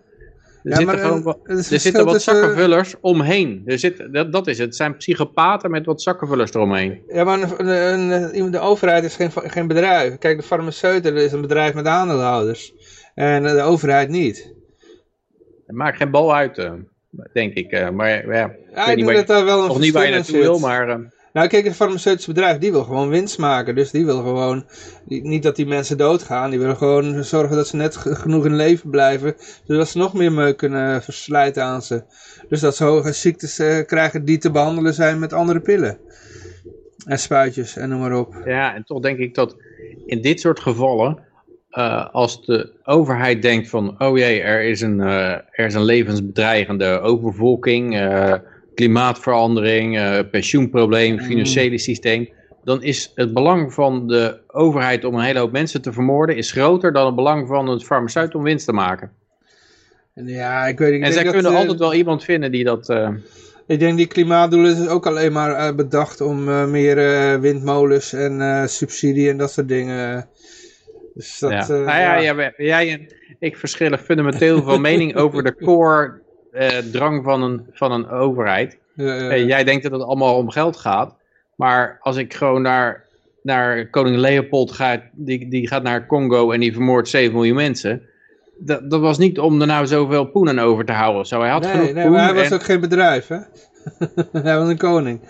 Er ja, zitten, gewoon, er zitten wat zakkenvullers omheen. Er zit, dat, dat is het. Het zijn psychopaten met wat zakkenvullers eromheen. Ja, maar een, een, de overheid is geen, geen bedrijf. Kijk, de farmaceuten is een bedrijf met aandeelhouders. En de overheid niet. Het maakt geen bal uit, eh, denk ik. Eh, maar ja, ja ik, weet niet dat daar wel een niet waar je naartoe wil, maar... Eh, nou, kijk, een farmaceutische bedrijf, die wil gewoon winst maken. Dus die wil gewoon, niet dat die mensen doodgaan. Die willen gewoon zorgen dat ze net genoeg in leven blijven. Zodat ze nog meer meuk kunnen verslijten aan ze. Dus dat ze hoge ziektes uh, krijgen die te behandelen zijn met andere pillen. En spuitjes en noem maar op. Ja, en toch denk ik dat in dit soort gevallen... Uh, als de overheid denkt van, oh jee, er is een, uh, er is een levensbedreigende overvolking klimaatverandering, uh, pensioenprobleem, mm. financiële systeem. Dan is het belang van de overheid om een hele hoop mensen te vermoorden is groter dan het belang van het farmaceut om winst te maken. Ja, ik weet ik En zij kunnen uh, altijd wel iemand vinden die dat... Uh... Ik denk die klimaatdoelen is ook alleen maar bedacht om meer windmolens en subsidie en dat soort dingen... Dus dat, ja. Nou ja, ja. jij en ik verschillen fundamenteel van mening over de core uh, drang van een, van een overheid. Ja, ja, ja. jij denkt dat het allemaal om geld gaat. Maar als ik gewoon naar, naar koning Leopold ga, die, die gaat naar Congo en die vermoordt 7 miljoen mensen. Dat, dat was niet om er nou zoveel poenen over te houden. Zo, hij had nee, genoeg nee, maar hij was ook geen bedrijf, hè? [LAUGHS] hij was een koning.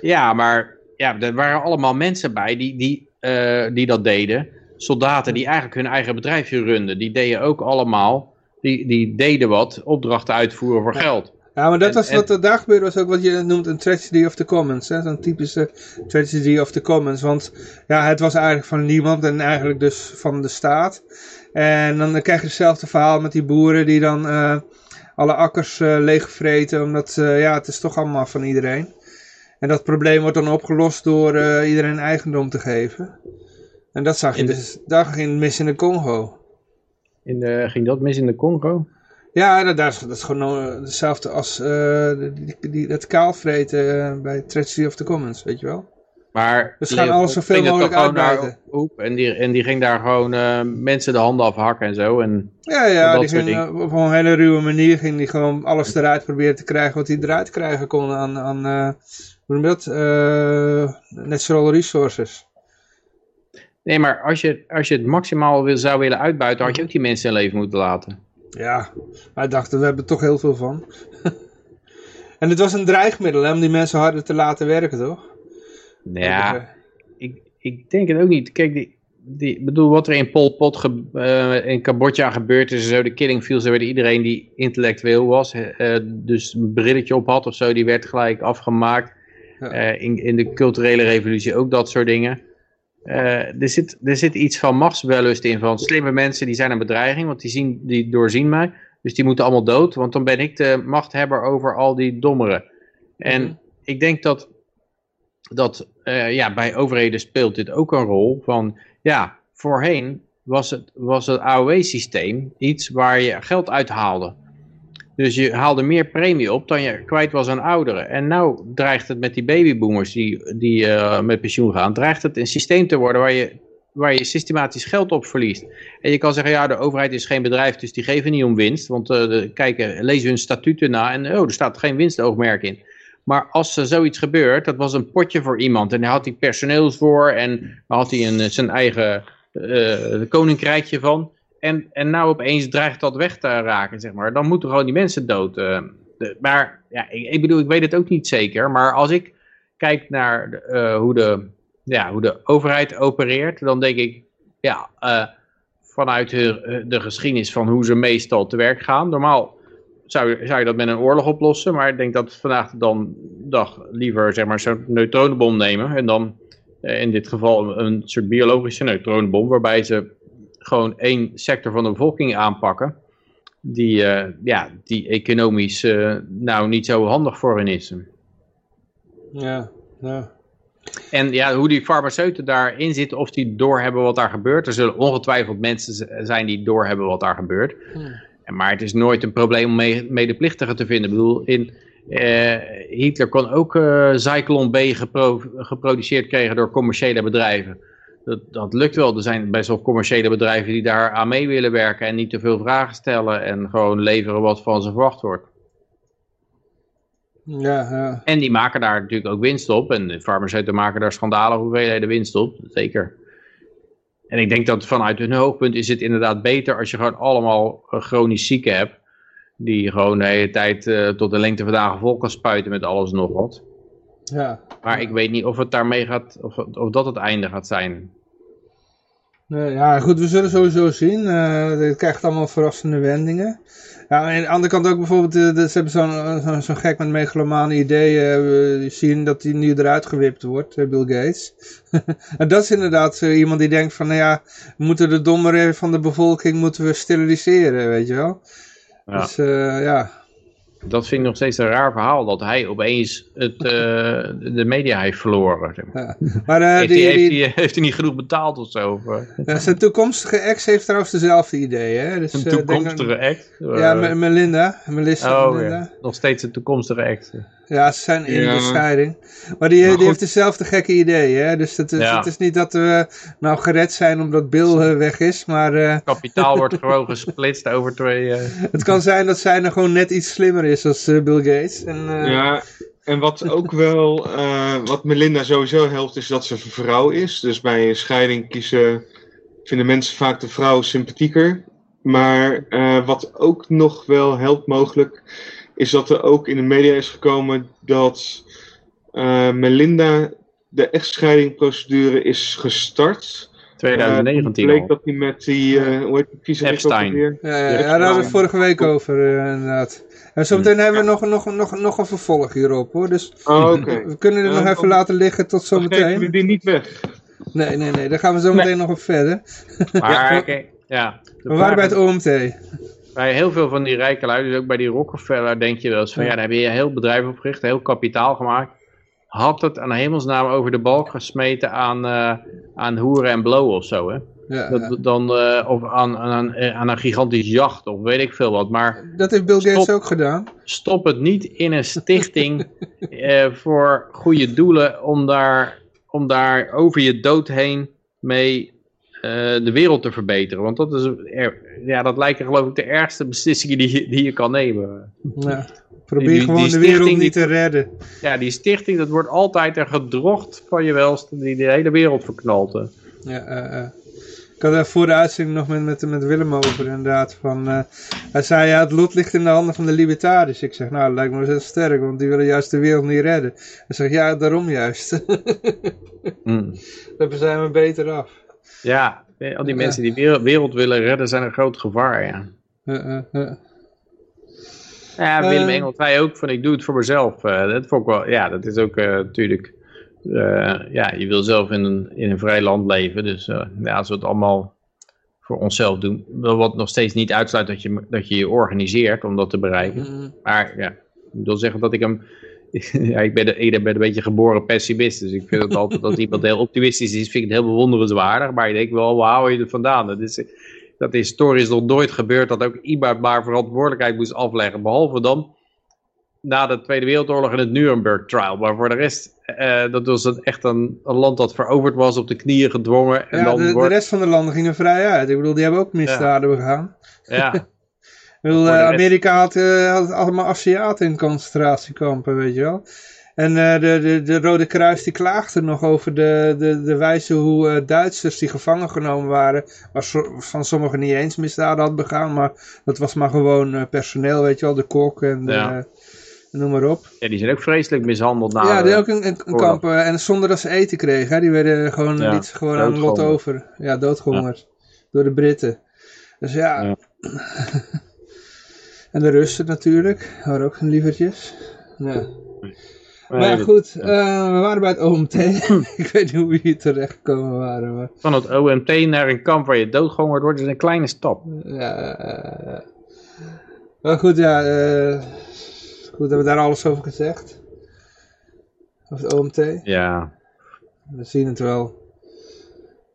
Ja, maar ja, er waren allemaal mensen bij die, die, uh, die dat deden. Soldaten die eigenlijk hun eigen bedrijfje runden. Die deden ook allemaal die, die deden wat, opdrachten uitvoeren voor geld. Ja, maar dat En- was en- wat er daar gebeurde, was ook wat je noemt een tragedy of the commons. hè, Zo'n typische tragedy of the commons. Want ja, het was eigenlijk van niemand en eigenlijk dus van de staat. En dan krijg je hetzelfde verhaal met die boeren die dan eh, alle akkers eh leegvreten. Omdat ja, het is toch allemaal van iedereen. En dat probleem wordt dan opgelost door eh, iedereen eigendom te geven. En dat zag je In de- dus, daar ging mis in de Congo. In de, ging dat mis in de Congo? Ja, dat, dat, is, dat is gewoon eh, hetzelfde als eh, die, dat kaalvreten eh, bij Tragedy of the Commons, weet je wel? Maar Dus gaan alles zoveel mogelijk Oep, en, die, en die ging daar gewoon eh, mensen de handen afhakken en zo. En, Ja, ja, Dat die soort ging, op een hele ruwe manier ging die gewoon alles eruit proberen te krijgen wat hij eruit krijgen kon aan, aan eh, hoe noem je dat? Natural resources. Nee, maar als je, als je het maximaal wil, zou willen uitbuiten, had je ook die mensen in leven moeten laten. Ja, wij dachten, we hebben er toch heel veel van. [LAUGHS] en het was een dreigmiddel hè, om die mensen harder te laten werken, toch? Ja, ik, ik denk het ook niet. Kijk, die, die, ik bedoel, wat er in Pol Pot, ge, eh, in Cambodja gebeurd is, en zo, de killing fields, waar iedereen die intellectueel was, eh, dus een brilletje op had of zo, die werd gelijk afgemaakt. Ja. Eh, in, in de culturele revolutie ook dat soort dingen. Eh, er, zit, er zit iets van machtswellust in, van slimme mensen die zijn een bedreiging, want die, zien, die doorzien mij. Dus die moeten allemaal dood, want dan ben ik de machthebber over al die dommeren. En Mhm. ik denk dat, dat eh, ja, bij overheden speelt dit ook een rol. Van ja, voorheen was het, was het AOW-systeem iets waar je geld uithaalde. Dus je haalde meer premie op dan je kwijt was aan ouderen. En nou dreigt het met die babyboomers die, die eh, met pensioen gaan, dreigt het een systeem te worden waar je, waar je systematisch geld op verliest. En je kan zeggen, ja, de overheid is geen bedrijf, dus die geven niet om winst. Want eh, de, kijken, lezen hun statuten na en oh, er staat geen winstoogmerk in. Maar als er zoiets gebeurt, dat was een potje voor iemand. En daar had hij personeels voor en had hij een, zijn eigen eh, koninkrijkje van. En, en nou opeens dreigt dat weg te raken, zeg maar. Dan moeten gewoon die mensen dood. eh. Maar ja, ik, bedoel, ik weet het ook niet zeker. Maar als ik kijk naar eh, hoe, de, ja, hoe de overheid opereert, dan denk ik, ja, eh, vanuit de, de geschiedenis van hoe ze meestal te werk gaan. Normaal zou, je- zou je dat met een oorlog oplossen, maar ik denk dat vandaag de dan, dag liever zeg maar, zo'n neutronenbom nemen. En dan in dit geval een soort biologische neutronenbom, waarbij ze gewoon één sector van de bevolking aanpakken. Die, eh, ja, die economisch eh, nou niet zo handig voor hen is. Ja, ja. En ja, hoe die farmaceuten daarin zitten, of die doorhebben wat daar gebeurt. Er zullen ongetwijfeld mensen zijn die doorhebben wat daar gebeurt. Hmm. En Maar het is nooit een probleem om me- medeplichtigen te vinden. Ik bedoel, in, eh, Hitler kon ook Zyklon B gepro- geproduceerd krijgen door commerciële bedrijven. Dat, dat lukt wel. Er zijn best wel commerciële bedrijven die daar aan mee willen werken en niet te veel vragen stellen en gewoon leveren wat van ze verwacht wordt. Ja, ja. En die maken daar natuurlijk ook winst op. En de farmaceuten maken daar schandalige hoeveelheden winst op. Zeker. En ik denk dat vanuit hun hoogpunt is het inderdaad beter als je gewoon allemaal eh, chronisch zieken hebt. Die gewoon de hele tijd eh, tot de lengte van dagen vol kan spuiten met alles en nog wat. Ja. Maar ik weet niet of het daarmee gaat, of, of dat het einde gaat zijn. Ja, goed, we zullen sowieso zien. Eh het krijgt allemaal verrassende wendingen. Ja, aan de andere kant ook bijvoorbeeld, eh, ze hebben zo'n zo'n zo'n gek met megalomane ideeën eh, zien dat die nu eruit gewipt wordt, eh, Bill Gates. [LAUGHS] en dat is inderdaad zo iemand die denkt van, nou ja, we moeten de dommeren van de bevolking moeten we steriliseren, weet je wel. Ja. Dus eh, ja, Dat vind ik nog steeds een raar verhaal, dat hij opeens het, eh, de media heeft verloren. zeg maar. ja. Maar eh, heeft, die, hij, die- heeft, hij, heeft hij niet genoeg betaald of zo? Eh, ja, zijn toekomstige ex heeft trouwens dezelfde ideeën. Hè? Dus, een aan- toekomstige act? Ja, Eh, Me- Melinda. Melissa Oh Melinda. ja, nog steeds een toekomstige act. Ja, ze zijn in Ja. de scheiding. Maar die, Maar die heeft dezelfde gekke ideeën. Hè? Dus het, Ja. het is niet dat we nou gered zijn omdat Bill eh, weg is. Maar eh, Kapitaal [LAUGHS] wordt gewoon gesplitst over twee... eh, het kan zijn dat zij nog gewoon net iets slimmer is als Bill Gates. En, eh, Ja, en wat ook wel, eh, wat Melinda sowieso helpt, is dat ze een vrouw is. Dus bij een scheiding kiezen, vinden mensen vaak de vrouw sympathieker. Maar eh, wat ook nog wel helpt mogelijk, is dat er ook in de media is gekomen dat eh, Melinda de echtscheidingprocedure is gestart. 2019 bleek al. dat hij met die, eh hoe heet die ook Epstein. Ja, ja, ja, daar hadden we het vorige week over, eh, inderdaad. En zometeen hebben we nog, nog, nog, nog een vervolg hierop, hoor. Dus Oh, oké. we kunnen het Ja, nog even laten liggen tot Dan geven we zometeen. die niet weg. Nee, nee, nee, daar gaan we zometeen nog op verder. Maar [LAUGHS] ja. de We waren bij het OMT. Bij heel veel van die rijke lui, dus ook bij die Rockefeller, denk je wel eens van ja, Ja. daar heb je een heel bedrijf opgericht, heel kapitaal gemaakt. Had het aan hemelsnaam over de balk gesmeten aan, eh, aan hoeren en blow of zo, hè? Ja, Dat, ja. dan, eh, of aan, aan, aan een gigantisch jacht of weet ik veel wat. Maar Dat heeft Bill Gates Stop. ook gedaan. stop het niet in een stichting [LAUGHS] eh, voor goede doelen om daar, om daar over je dood heen mee eh, de wereld te verbeteren. Want dat, is, ja, dat lijken geloof ik de ergste beslissingen die je, die je kan nemen. Ja. Probeer Die- die gewoon de wereld niet te redden. Ja, die stichting, dat wordt altijd er gedrocht van je welste die de hele wereld verknalt. Ja, eh, eh. Ik had daar voor de uitzending nog met, met, met Willem over inderdaad. Van, eh, hij zei ja, het lot ligt in de handen van de libertariërs. Ik zeg nou, dat lijkt me wel heel sterk, want die willen juist de wereld niet redden. Hij zegt ja, daarom juist. [LAUGHS] Hmm. Dan zijn we beter af. Ja, al die mensen die de wereld, wereld willen redden zijn een groot gevaar, ja. Ja, Willem Eh. Engel zei ook van ik doe het voor mezelf. Eh, dat vond ik wel, ja, dat is ook eh, natuurlijk, ja, je wil zelf in een, in een vrij land leven. Dus ja, als we het allemaal voor onszelf doen, wat nog steeds niet uitsluit dat je dat je, je organiseert om dat te bereiken. Mm, Maar ja, ik wil zeggen dat ik hem, [LAUGHS] ja, ik ben, ik ben een beetje geboren pessimist. Dus ik vind het altijd dat iemand heel optimistisch is, vind ik het heel bewonderenswaardig. Maar ik denk wel, waar hou je het vandaan? Dat is, dat is historisch nog nooit gebeurd dat ook iemand maar verantwoordelijkheid moest afleggen. Behalve dan na de Tweede Wereldoorlog en het Nuremberg trial. Maar voor de rest, eh, dat was een, echt een, een land dat veroverd was, op de knieën gedwongen. En Ja, dan de, de rest van de landen gingen vrij uit. Ik bedoel, die hebben ook misdaden begaan. ja, [LAUGHS] bedoel, eh, Amerika had, eh, had allemaal Aziaten in concentratiekampen, weet je wel. En eh, de, de, de Rode Kruis die klaagde nog over de, de, de wijze hoe Duitsers die gevangen genomen waren, waar so- van sommigen niet eens misdaden had begaan, maar dat was maar gewoon personeel, weet je wel, de kok en de, Ja. noem maar op. ja, die zijn ook vreselijk mishandeld. Na, ja, die ook een, een, een oorlog. kamp eh, en zonder dat ze eten kregen, hè, die werden gewoon, Ja, liet gewoon aan het lot over. Ja, doodgehongerd. Door de Britten. Dus ja. [LAUGHS] En de Russen natuurlijk, waren ook geen lievertjes. Ja. Maar ja, goed, eh, we waren bij het OMT. [LAUGHS] ik weet niet hoe we hier terecht gekomen waren. Maar, Van het OMT naar een kamp waar je doodgehongerd wordt, is een kleine stap. ja, eh, maar goed, ja. eh, goed, hebben we daar alles over gezegd? Over het OMT? Ja, We zien het wel.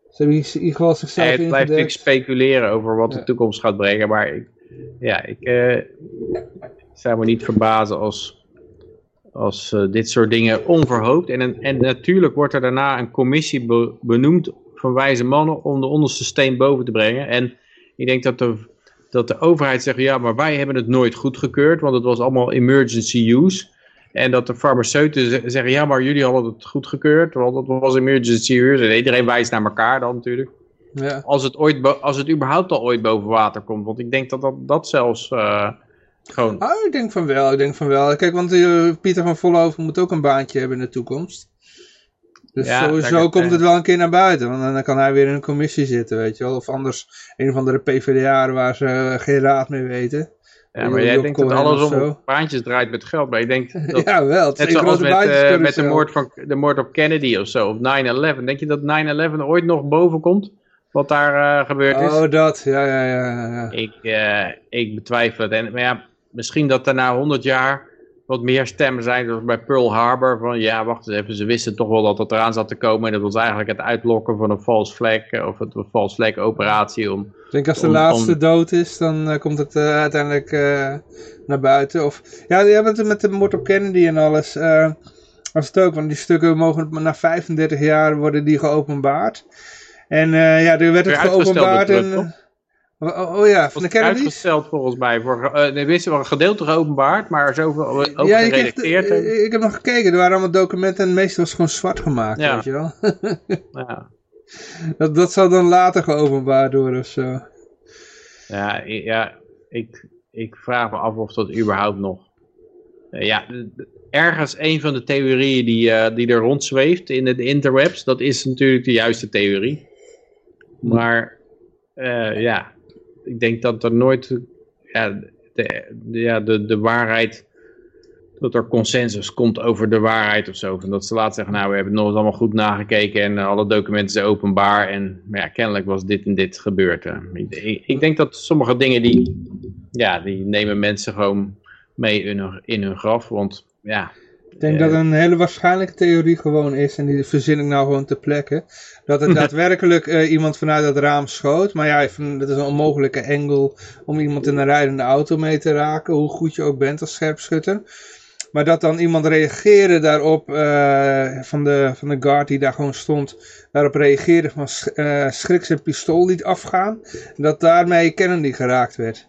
Ze hebben in ieder geval zichzelf het blijft natuurlijk ingedekt. speculeren over wat de toekomst gaat brengen. Maar ik, ja, ik eh, zou me niet verbazen als, als eh, dit soort dingen onverhoopt. En, en natuurlijk wordt er daarna een commissie be- benoemd van wijze mannen om de onderste steen boven te brengen. En ik denk dat de, dat de overheid zegt, ja, maar wij hebben het nooit goedgekeurd, want het was allemaal emergency use. En dat de farmaceuten ze- zeggen, ja, maar jullie hadden het goedgekeurd, want het was emergency use. En iedereen wijst naar elkaar dan natuurlijk Ja. als het, ooit als het überhaupt al ooit boven water komt. Want ik denk dat dat, dat zelfs eh, gewoon... Ah, ik denk van wel, ik denk van wel. Kijk, want eh, Pieter van Vollenhoven moet ook een baantje hebben in de toekomst. Dus Ja, sowieso komt eh, het wel een keer naar buiten. Want dan kan hij weer in een commissie zitten, weet je wel. Of anders een of andere PvdA waar ze geen raad mee weten. Ja, maar jij denkt dat alles om baantjes draait met geld. Maar ik denk [LAUGHS] dat... ja, wel. Het is Net zoals met, eh, met de, moord van, de moord op Kennedy of zo, of 9-11. Denk je dat 9-11 ooit nog boven komt? Wat daar eh, gebeurd is? Oh, dat. Ja, ja, ja. ja, ja. Ik, eh, ik betwijfel het. En, maar ja, misschien dat er na 100 jaar wat meer stemmen zijn, zoals bij Pearl Harbor. Van ja, wacht eens even, ze wisten toch wel dat het eraan zat te komen. En dat was eigenlijk het uitlokken van een false flag, eh, of het, een false flag operatie. Om, Ik denk als de Om- laatste om- dood is, dan komt het uiteindelijk eh, naar buiten. Of, ja, die hebben het met de moord op Kennedy en alles. eh was het ook, want die stukken mogen na 35 jaar worden die geopenbaard. En eh, ja, er werd het geopenbaard. En, Trump, oh, oh, oh ja, van de Kennedy's? uitgesteld volgens mij. Voor, eh nee, wist wel een gedeelte geopenbaard, maar zoveel ook Ja, eh, ik heb nog gekeken, er waren allemaal documenten en het meeste was gewoon zwart gemaakt, Ja. weet je wel. [LAUGHS] ja. dat, dat zal dan later geopenbaard worden of zo. Ja, ja ik, ik vraag me af of dat überhaupt nog... Eh, ja, ergens een van de theorieën die, eh, die er rondzweeft in de interwebs, dat is natuurlijk de juiste theorie. Maar eh, ja, ik denk dat er nooit ja, de, ja, de, de waarheid, dat er consensus komt over de waarheid of zo. Dat ze laten zeggen, nou we hebben nog eens allemaal goed nagekeken en alle documenten zijn openbaar. En maar ja, kennelijk was dit en dit gebeurd. hè. Ik, ik denk dat sommige dingen die, ja, die nemen mensen gewoon mee in hun graf. Want ja, Ik denk dat een hele waarschijnlijke theorie gewoon is, en die verzin ik nou gewoon ter plekke, dat het [LAUGHS] daadwerkelijk eh, iemand vanuit het raam schoot. Maar ja, dat is een onmogelijke engel om iemand in een rijdende auto mee te raken, hoe goed je ook bent als scherpschutter. Maar dat dan iemand reageerde daarop, eh, van, de, van de guard die daar gewoon stond, daarop reageerde van eh, schrik zijn pistool liet afgaan. En dat daarmee Kennedy geraakt werd.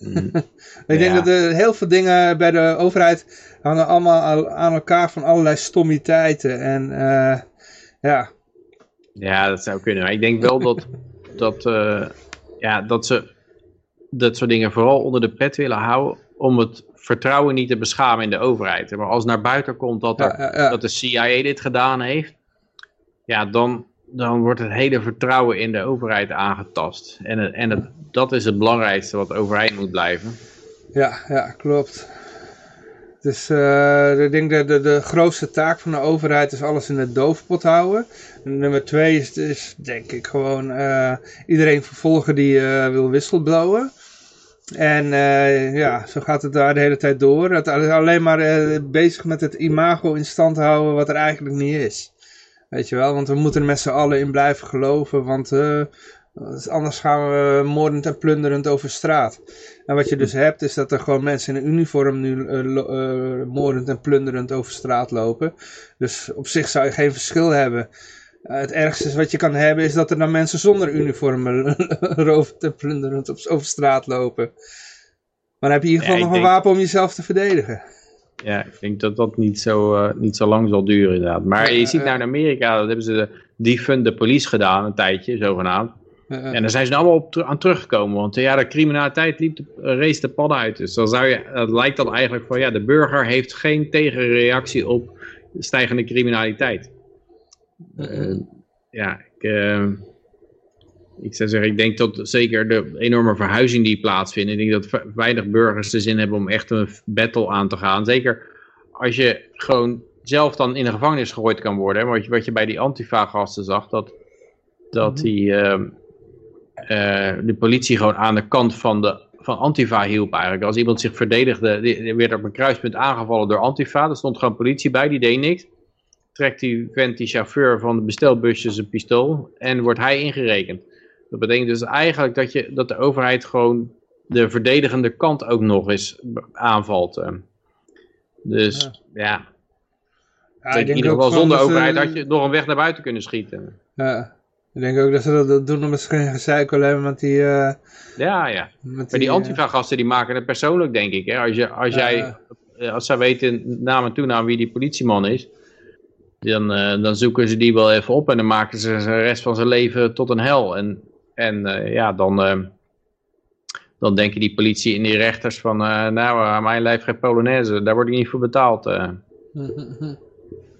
[LAUGHS] Ik denk Ja. dat er heel veel dingen bij de overheid hangen allemaal al- aan elkaar van allerlei stommiteiten. En eh, ja, Ja, dat zou kunnen. Maar ik denk wel dat, [LAUGHS] dat, eh, ja, dat ze dat soort dingen vooral onder de pet willen houden om het vertrouwen niet te beschamen in de overheid. Maar als naar buiten komt dat, er, Ja, ja, ja. dat de CIA dit gedaan heeft, ja, dan, dan wordt het hele vertrouwen in de overheid aangetast. En, het- en het, dat is het belangrijkste wat overeind moet blijven. ja, ja, klopt. Dus eh, ik denk dat de, de grootste taak van de overheid is alles in de doofpot houden. En nummer twee is, is denk ik gewoon eh, iedereen vervolgen die eh, wil whistleblowen. En ja, zo gaat het daar de hele tijd door. Het is alleen maar bezig met het imago in stand houden wat er eigenlijk niet is. Weet je wel, want we moeten er met z'n allen in blijven geloven, want eh, anders gaan we moordend en plunderend over straat. En wat je dus hebt, is dat er gewoon mensen in een uniform nu eh, eh, moordend en plunderend over straat lopen. Dus op zich zou je geen verschil hebben. Het ergste wat je kan hebben, is dat er dan mensen zonder uniformen [LAUGHS] rovend en plunderend op, over straat lopen. Maar dan heb je in ieder geval nog een wapen om jezelf te verdedigen. Ja, ik denk dat dat niet zo, eh, niet zo lang zal duren inderdaad. Maar je ziet ja. nou in Amerika, dat hebben ze de defund the police gedaan, een tijdje, zogenaamd. Eh, eh. En daar zijn ze nou allemaal op aan teruggekomen. Want eh, ja, de criminaliteit liep de, eh, race de padden uit. Dus dan zou je, het lijkt dan eigenlijk van ja, de burger heeft geen tegenreactie op stijgende criminaliteit. Eh, ja, ik, eh, ik zou zeggen, ik denk dat zeker de enorme verhuizing die plaatsvindt. Ik denk dat weinig burgers de zin hebben om echt een battle aan te gaan. Zeker als je gewoon zelf dan in de gevangenis gegooid kan worden. hè. Wat je, wat je bij die Antifa-gasten zag, dat, dat die, ehm, eh, de politie gewoon aan de kant van, de, van Antifa hielp eigenlijk. Als iemand zich verdedigde, die, werd op een kruispunt aangevallen door Antifa. Er stond gewoon politie bij, die deed niks. Trekt die vent, die chauffeur van de bestelbusje zijn pistool en wordt hij ingerekend. Dat betekent dus eigenlijk dat, je, dat de overheid gewoon de verdedigende kant ook nog eens aanvalt. eh. Dus ja, Ja, ik denk in ieder ook geval zonder dat overheid had je nog een weg naar buiten kunnen schieten. Ja, ik denk ook dat ze dat- doen ze geen gezeik hebben met die... eh, Ja, ja. Maar die eh, Antifa-gasten die maken het persoonlijk, denk ik. Hè? Als, je, als, jij, als zij weten naam en toenaam wie die politieman is, dan, dan zoeken ze die wel even op en dan maken ze de rest van zijn leven tot een hel. En, en eh, ja, dan, eh, dan denken die politie en die rechters van, eh, nou, aan mijn lijf geen Polonaise, daar word ik niet voor betaald. [LAUGHS]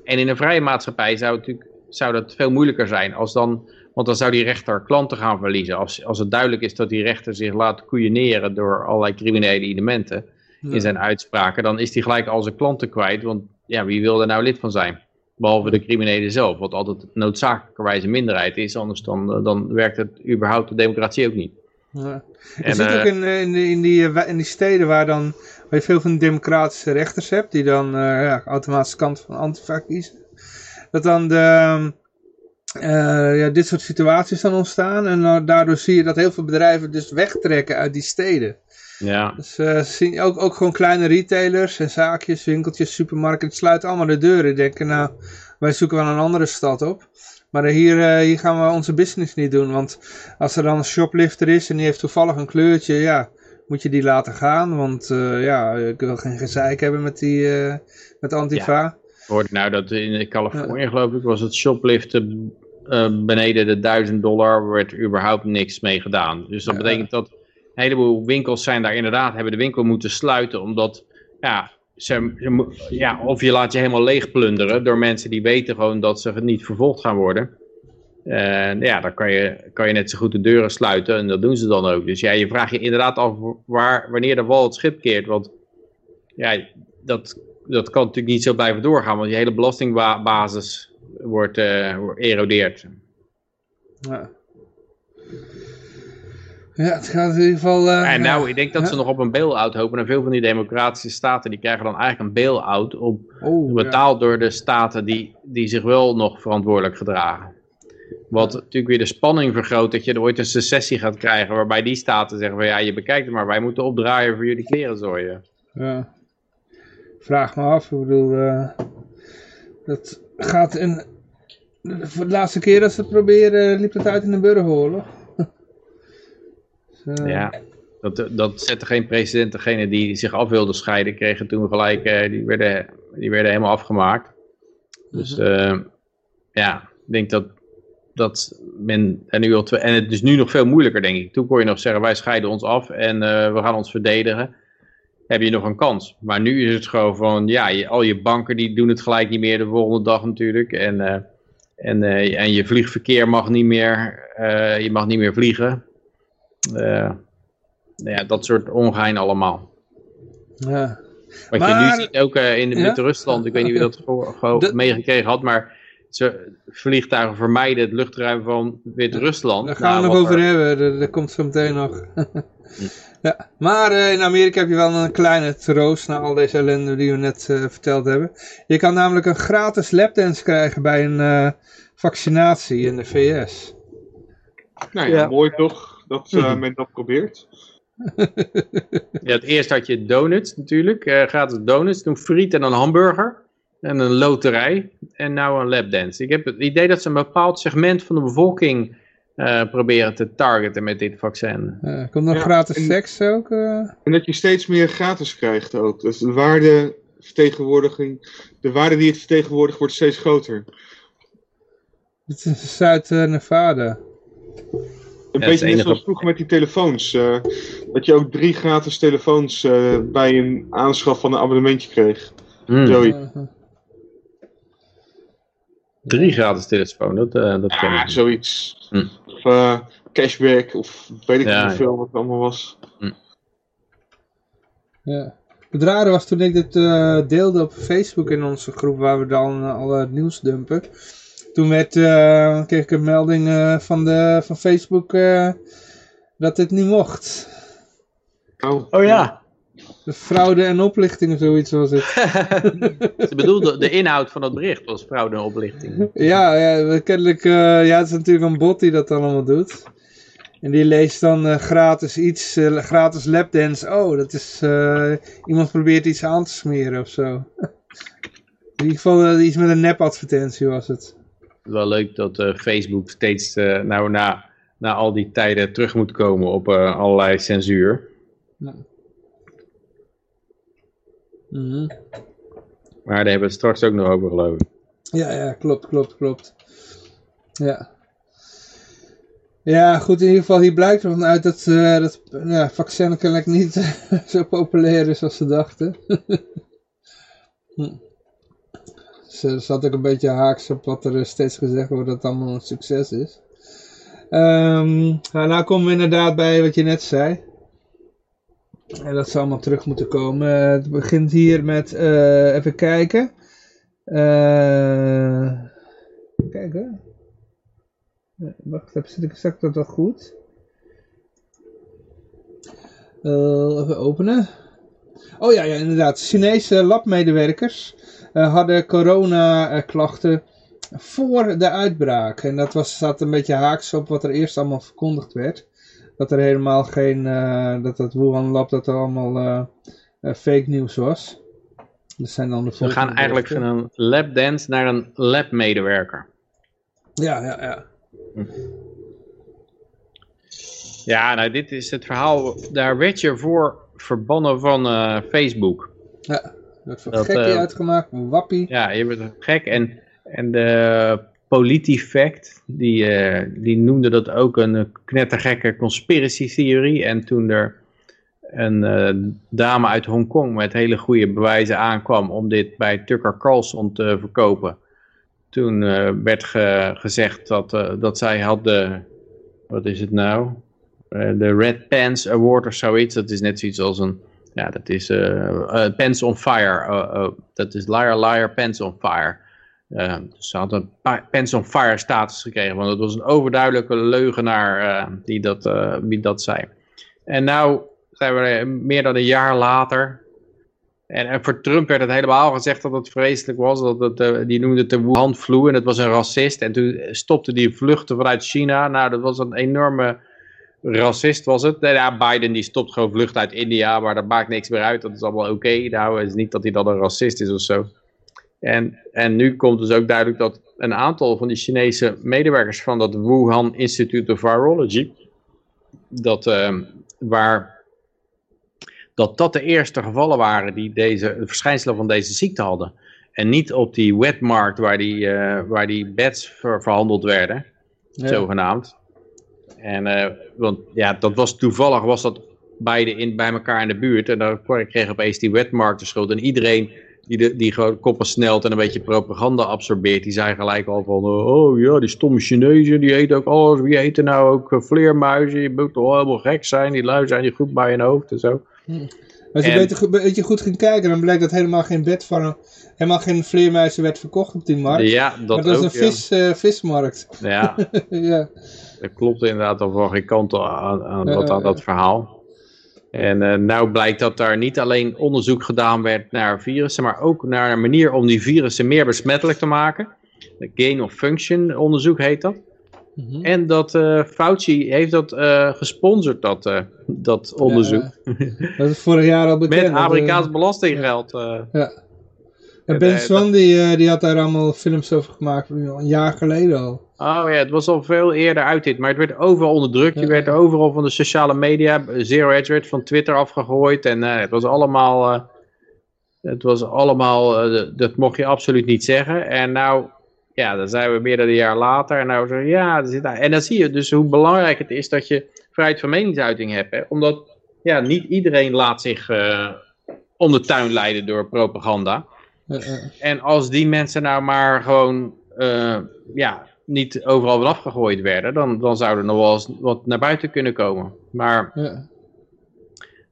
En in een vrije maatschappij zou, het natuurlijk, zou dat veel moeilijker zijn. Als dan, want dan zou die rechter klanten gaan verliezen. Als, als het duidelijk is dat die rechter zich laat koeieneren door allerlei criminele elementen in zijn uitspraken. Dan is hij gelijk al zijn klanten kwijt. Want ja, wie wil er nou lid van zijn? Behalve de criminelen zelf. Wat altijd noodzakelijkerwijs een minderheid is. Anders dan, dan werkt het überhaupt de democratie ook niet. Ja. Je En, ziet eh, ook in, eh, in, die, in, die, eh, wa- in die steden waar, dan, waar je veel van die democratische rechters hebt, die dan eh, ja, automatisch kant van Antifa kiezen, dat dan de, eh, ja, dit soort situaties dan ontstaan. En eh, daardoor zie je dat heel veel bedrijven dus wegtrekken uit die steden. Ja, Dus eh, zien ook, ook gewoon kleine retailers en zaakjes, winkeltjes, supermarkten, sluiten allemaal de deuren. Denken, nou, wij zoeken wel een andere stad op. Maar eh, hier, eh, hier gaan we onze business niet doen. Want als er dan een shoplifter is en die heeft toevallig een kleurtje, ja, moet je die laten gaan. Want ja, ik wil geen gezeik hebben met die, met Antifa. hoorde nou dat in Californië geloof ik was het shopliften beneden de 1000 dollar werd überhaupt niks mee gedaan. Dus dat Ja. betekent dat heleboel winkels zijn daar inderdaad, hebben de winkel moeten sluiten omdat, ja, ze, ja, of je laat je helemaal leeg plunderen door mensen die weten gewoon dat ze niet vervolgd gaan worden. En ja, dan kan je, kan je net zo goed de deuren sluiten en dat doen ze dan ook. Dus ja, je vraagt je inderdaad af waar, wanneer de wal het schip keert. Want ja, dat, dat kan natuurlijk niet zo blijven doorgaan, want je hele belastingbasis wordt, uh, erodeerd. Ja. Ja, het gaat in ieder geval... Uh, en nou, ik denk dat ze nog op een bail-out hopen. En veel van die democratische staten, die krijgen dan eigenlijk een bail-out op, oh, betaald door de staten die, die zich wel nog verantwoordelijk gedragen. Wat natuurlijk weer de spanning vergroot dat je ooit een secessie gaat krijgen waarbij die staten zeggen van ja, je bekijkt het maar, wij moeten opdraaien voor jullie kleren zorgen. Ja. Vraag me af, ik bedoel, uh, dat gaat in, voor de laatste keer dat ze het proberen liep het uit in de burgeroorlog. Uh, ja, dat, dat zette geen precedent. Degene die zich af wilden scheiden kregen toen gelijk, uh, die, werden, die werden helemaal afgemaakt. Dus uh, ja, ik denk dat dat men en nu al twee, en het is nu nog veel moeilijker denk ik. Toen kon je nog zeggen wij scheiden ons af en uh, we gaan ons verdedigen. Heb je nog een kans. Maar nu is het gewoon van ja, je, al je banken die doen het gelijk niet meer de volgende dag natuurlijk. En, uh, en, uh, en je vliegverkeer mag niet meer, je mag niet meer vliegen. Ja, dat soort ongein allemaal. Ja. Wat maar, je nu ziet ook in ja? Wit-Rusland, ik weet niet wie dat gewoon meegekregen had, maar ze, vliegtuigen vermijden het luchtruim van Wit-Rusland. Daar gaan we nou, nog over hebben, dat, komt zo meteen nog. [LAUGHS] ja. Maar uh, in Amerika heb je wel een kleine troost na al deze ellende die we net uh, verteld hebben. Je kan namelijk een gratis lapdance krijgen bij een uh, vaccinatie in de VS. Nou ja, ja. mooi toch dat men dat probeert. [LAUGHS] ja, het eerst had je donuts natuurlijk, gratis donuts, toen friet en een hamburger en een loterij en nou een lapdance. Ik heb het idee dat ze een bepaald segment van de bevolking uh, proberen te targeten met dit vaccin. Uh, komt nog ja, gratis en, seks ook? Uh... En dat je steeds meer gratis krijgt ook. Dus de waardevertegenwoordiging, de waarde die het vertegenwoordigt wordt steeds groter. Het is Zuid-Nevada. Een ja, beetje net zoals vroeger met die telefoons. Uh, dat je ook drie gratis telefoons uh, bij een aanschaf van een abonnementje kreeg. Mm. Zoiets. Drie gratis telefoon, dat, uh, dat ken ik. zoiets. Hm. Of uh, cashback, of weet ik ja, niet hoeveel wat het allemaal was. Hm. Ja. Het rare was toen ik dit uh, deelde op Facebook in onze groep waar we dan al het nieuws dumpen. Toen werd, kreeg ik een melding van, de, van Facebook dat dit niet mocht. Oh, oh ja. De fraude en oplichting of zoiets was het. [LAUGHS] Ze bedoelde, de inhoud van het bericht was fraude en oplichting. Ja, ja kennelijk, uh, ja, het is natuurlijk een bot die dat allemaal doet. En die leest dan uh, gratis iets, uh, gratis lapdance. Oh, dat is, iemand probeert iets aan te smeren of zo. [LAUGHS] In ieder geval iets met een nepadvertentie was het. Wel leuk dat Facebook steeds, nou na, na al die tijden terug moet komen op allerlei censuur. Ja. Mm Maar daar hebben we het straks ook nog over geloof ik. Ja, ja, klopt, klopt, klopt. Ja. Ja, goed, in ieder geval, hier blijkt er uit dat uh, dat ja, vaccin kennelijk niet [LAUGHS] zo populair is als ze dachten. [LAUGHS] hm. Ze zat ook een beetje haaks op wat er steeds gezegd wordt dat het allemaal een succes is. Um, nou, nou komen we inderdaad bij wat je net zei. En dat zou allemaal terug moeten komen. Het begint hier met, uh, even kijken. Uh, kijken. Wacht, heb zit ik straks dat wel goed? Even openen. Oh ja, ja inderdaad. Chinese labmedewerkers hadden corona-klachten voor de uitbraak. En dat was, zat een beetje haaks op wat er eerst allemaal verkondigd werd dat er helemaal geen, uh, dat het Wuhan Lab dat er allemaal fake nieuws was. Dat zijn dan de We gaan eigenlijk van een labdance naar een labmedewerker. Ja, ja, ja. Hm. Ja, nou dit is het verhaal, daar werd je voor verbannen van uh, Facebook. Ja, dat wordt gekkie uitgemaakt, wappie. Ja, je bent gek en, en de PolitiFact, die, uh, die noemde dat ook een knettergekke conspiracy-theorie. En toen er een uh, dame uit Hongkong met hele goede bewijzen aankwam om dit bij Tucker Carlson te verkopen, toen eh, werd ge- gezegd dat, eh, dat zij had de, wat is het nou? Eh, de Red Pants Award of zoiets. Dat is net zoiets als een, ja, dat is eh eh, Pants on Fire. Oh, dat is Liar Liar Pants on Fire. Eh, dus ze had een pa- Pants on Fire status gekregen, want het was een overduidelijke leugenaar eh, die, dat, eh, die dat zei. En nou zijn we eh, meer dan een jaar later. En, voor Trump werd het helemaal gezegd dat het vreselijk was. Dat eh, die noemde het de Wuhan en het was een racist. En toen stopte die vluchten vanuit China. Nou, dat was een enorme racist was het. Nou Ja, Biden die stopt gewoon vluchten uit India, maar dat maakt niks meer uit. Dat is allemaal oké. Nou, het is niet dat hij dan een racist is of zo. En, en nu komt dus ook duidelijk dat een aantal van die Chinese medewerkers van dat Wuhan Institute of Virology, dat, ehm, waar, dat dat de eerste gevallen waren die deze, de verschijnselen van deze ziekte hadden. En niet op die wetmarkt waar die, eh, waar die beds ver- verhandeld werden, Ja. zogenaamd. En, eh, want ja, dat was toevallig was dat beide in, bij elkaar in de buurt. En dan kreeg opeens die wetmarkt de schuld. En iedereen die, de, die gewoon koppen snelt en een beetje propaganda absorbeert, die zei gelijk al van, eh, oh ja, die stomme Chinezen, die eten ook alles. Wie eten nou ook eh, vleermuizen? Je moet toch helemaal gek zijn, die lui zijn niet goed bij hun hoofd en zo. Als je En- beter, goed- beetje goed ging kijken, dan blijkt dat helemaal geen bed van helemaal geen vleermuizen werd verkocht op die markt. Ja, dat maar dat ook. is een vis, vismarkt. Ja. [LAUGHS] ja, ja. dat klopt inderdaad al van geen kant aan, aan, dat, Ja, aan dat verhaal. En eh nou blijkt dat daar niet alleen onderzoek gedaan werd naar virussen, maar ook naar een manier om die virussen meer besmettelijk te maken. De gain of function onderzoek heet dat. Mhm. En dat eh, Fauci heeft dat eh, gesponsord, dat, dat onderzoek. Dat is vorig jaar al [LAUGHS] bekend. Met Amerikaans belastinggeld. eh. Ja. Ben eh, Swan die, eh, die had daar allemaal films over gemaakt, een jaar geleden al. Oh ja, het was al veel eerder uit dit, maar het werd overal onderdrukt. Je werd overal van de sociale media, Zero Edge werd van Twitter afgegooid en eh, het was allemaal, het was allemaal, dat mocht je absoluut niet zeggen. En nou, ja, dan zijn we meer dan een jaar later en nou zo, ja, zit, en dan zie je dus hoe belangrijk het is dat je vrijheid van meningsuiting hebt. Hè? Omdat, ja, niet iedereen laat zich om de tuin leiden door propaganda. Eh, eh. En als die mensen nou maar gewoon eh, ja, niet overal vanaf gegooid werden, dan, dan zou er nog wel eens wat naar buiten kunnen komen. Maar ja.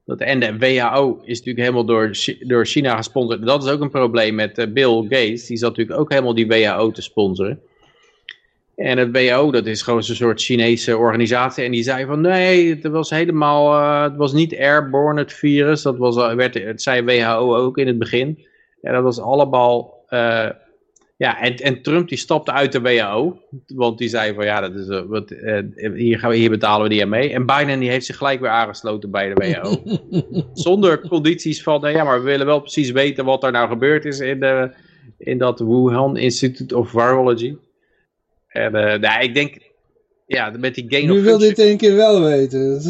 dat, en de WHO is natuurlijk helemaal door, door China gesponsord. Dat is ook een probleem met Bill Gates. Die zat natuurlijk ook helemaal die WHO te sponsoren. En het WHO, dat is gewoon zo'n soort Chinese organisatie. En die zei van nee, het was helemaal, eh, het was niet airborne het virus. Dat was, werd, het zei WHO ook in het begin. En dat was allemaal, eh, ja, en, en Trump die stapte uit de WHO. Want die zei van ja, dat is, eh, wat, eh, hier, gaan we, hier betalen we die aan mee. En Biden die heeft zich gelijk weer aangesloten bij de WHO. [LAUGHS] Zonder condities van, eh, ja, maar we willen wel precies weten wat er nou gebeurd is in, de, in dat Wuhan Institute of Virology. En eh, nou, ik denk, ja, met die gain Nu wil dit één keer wel weten.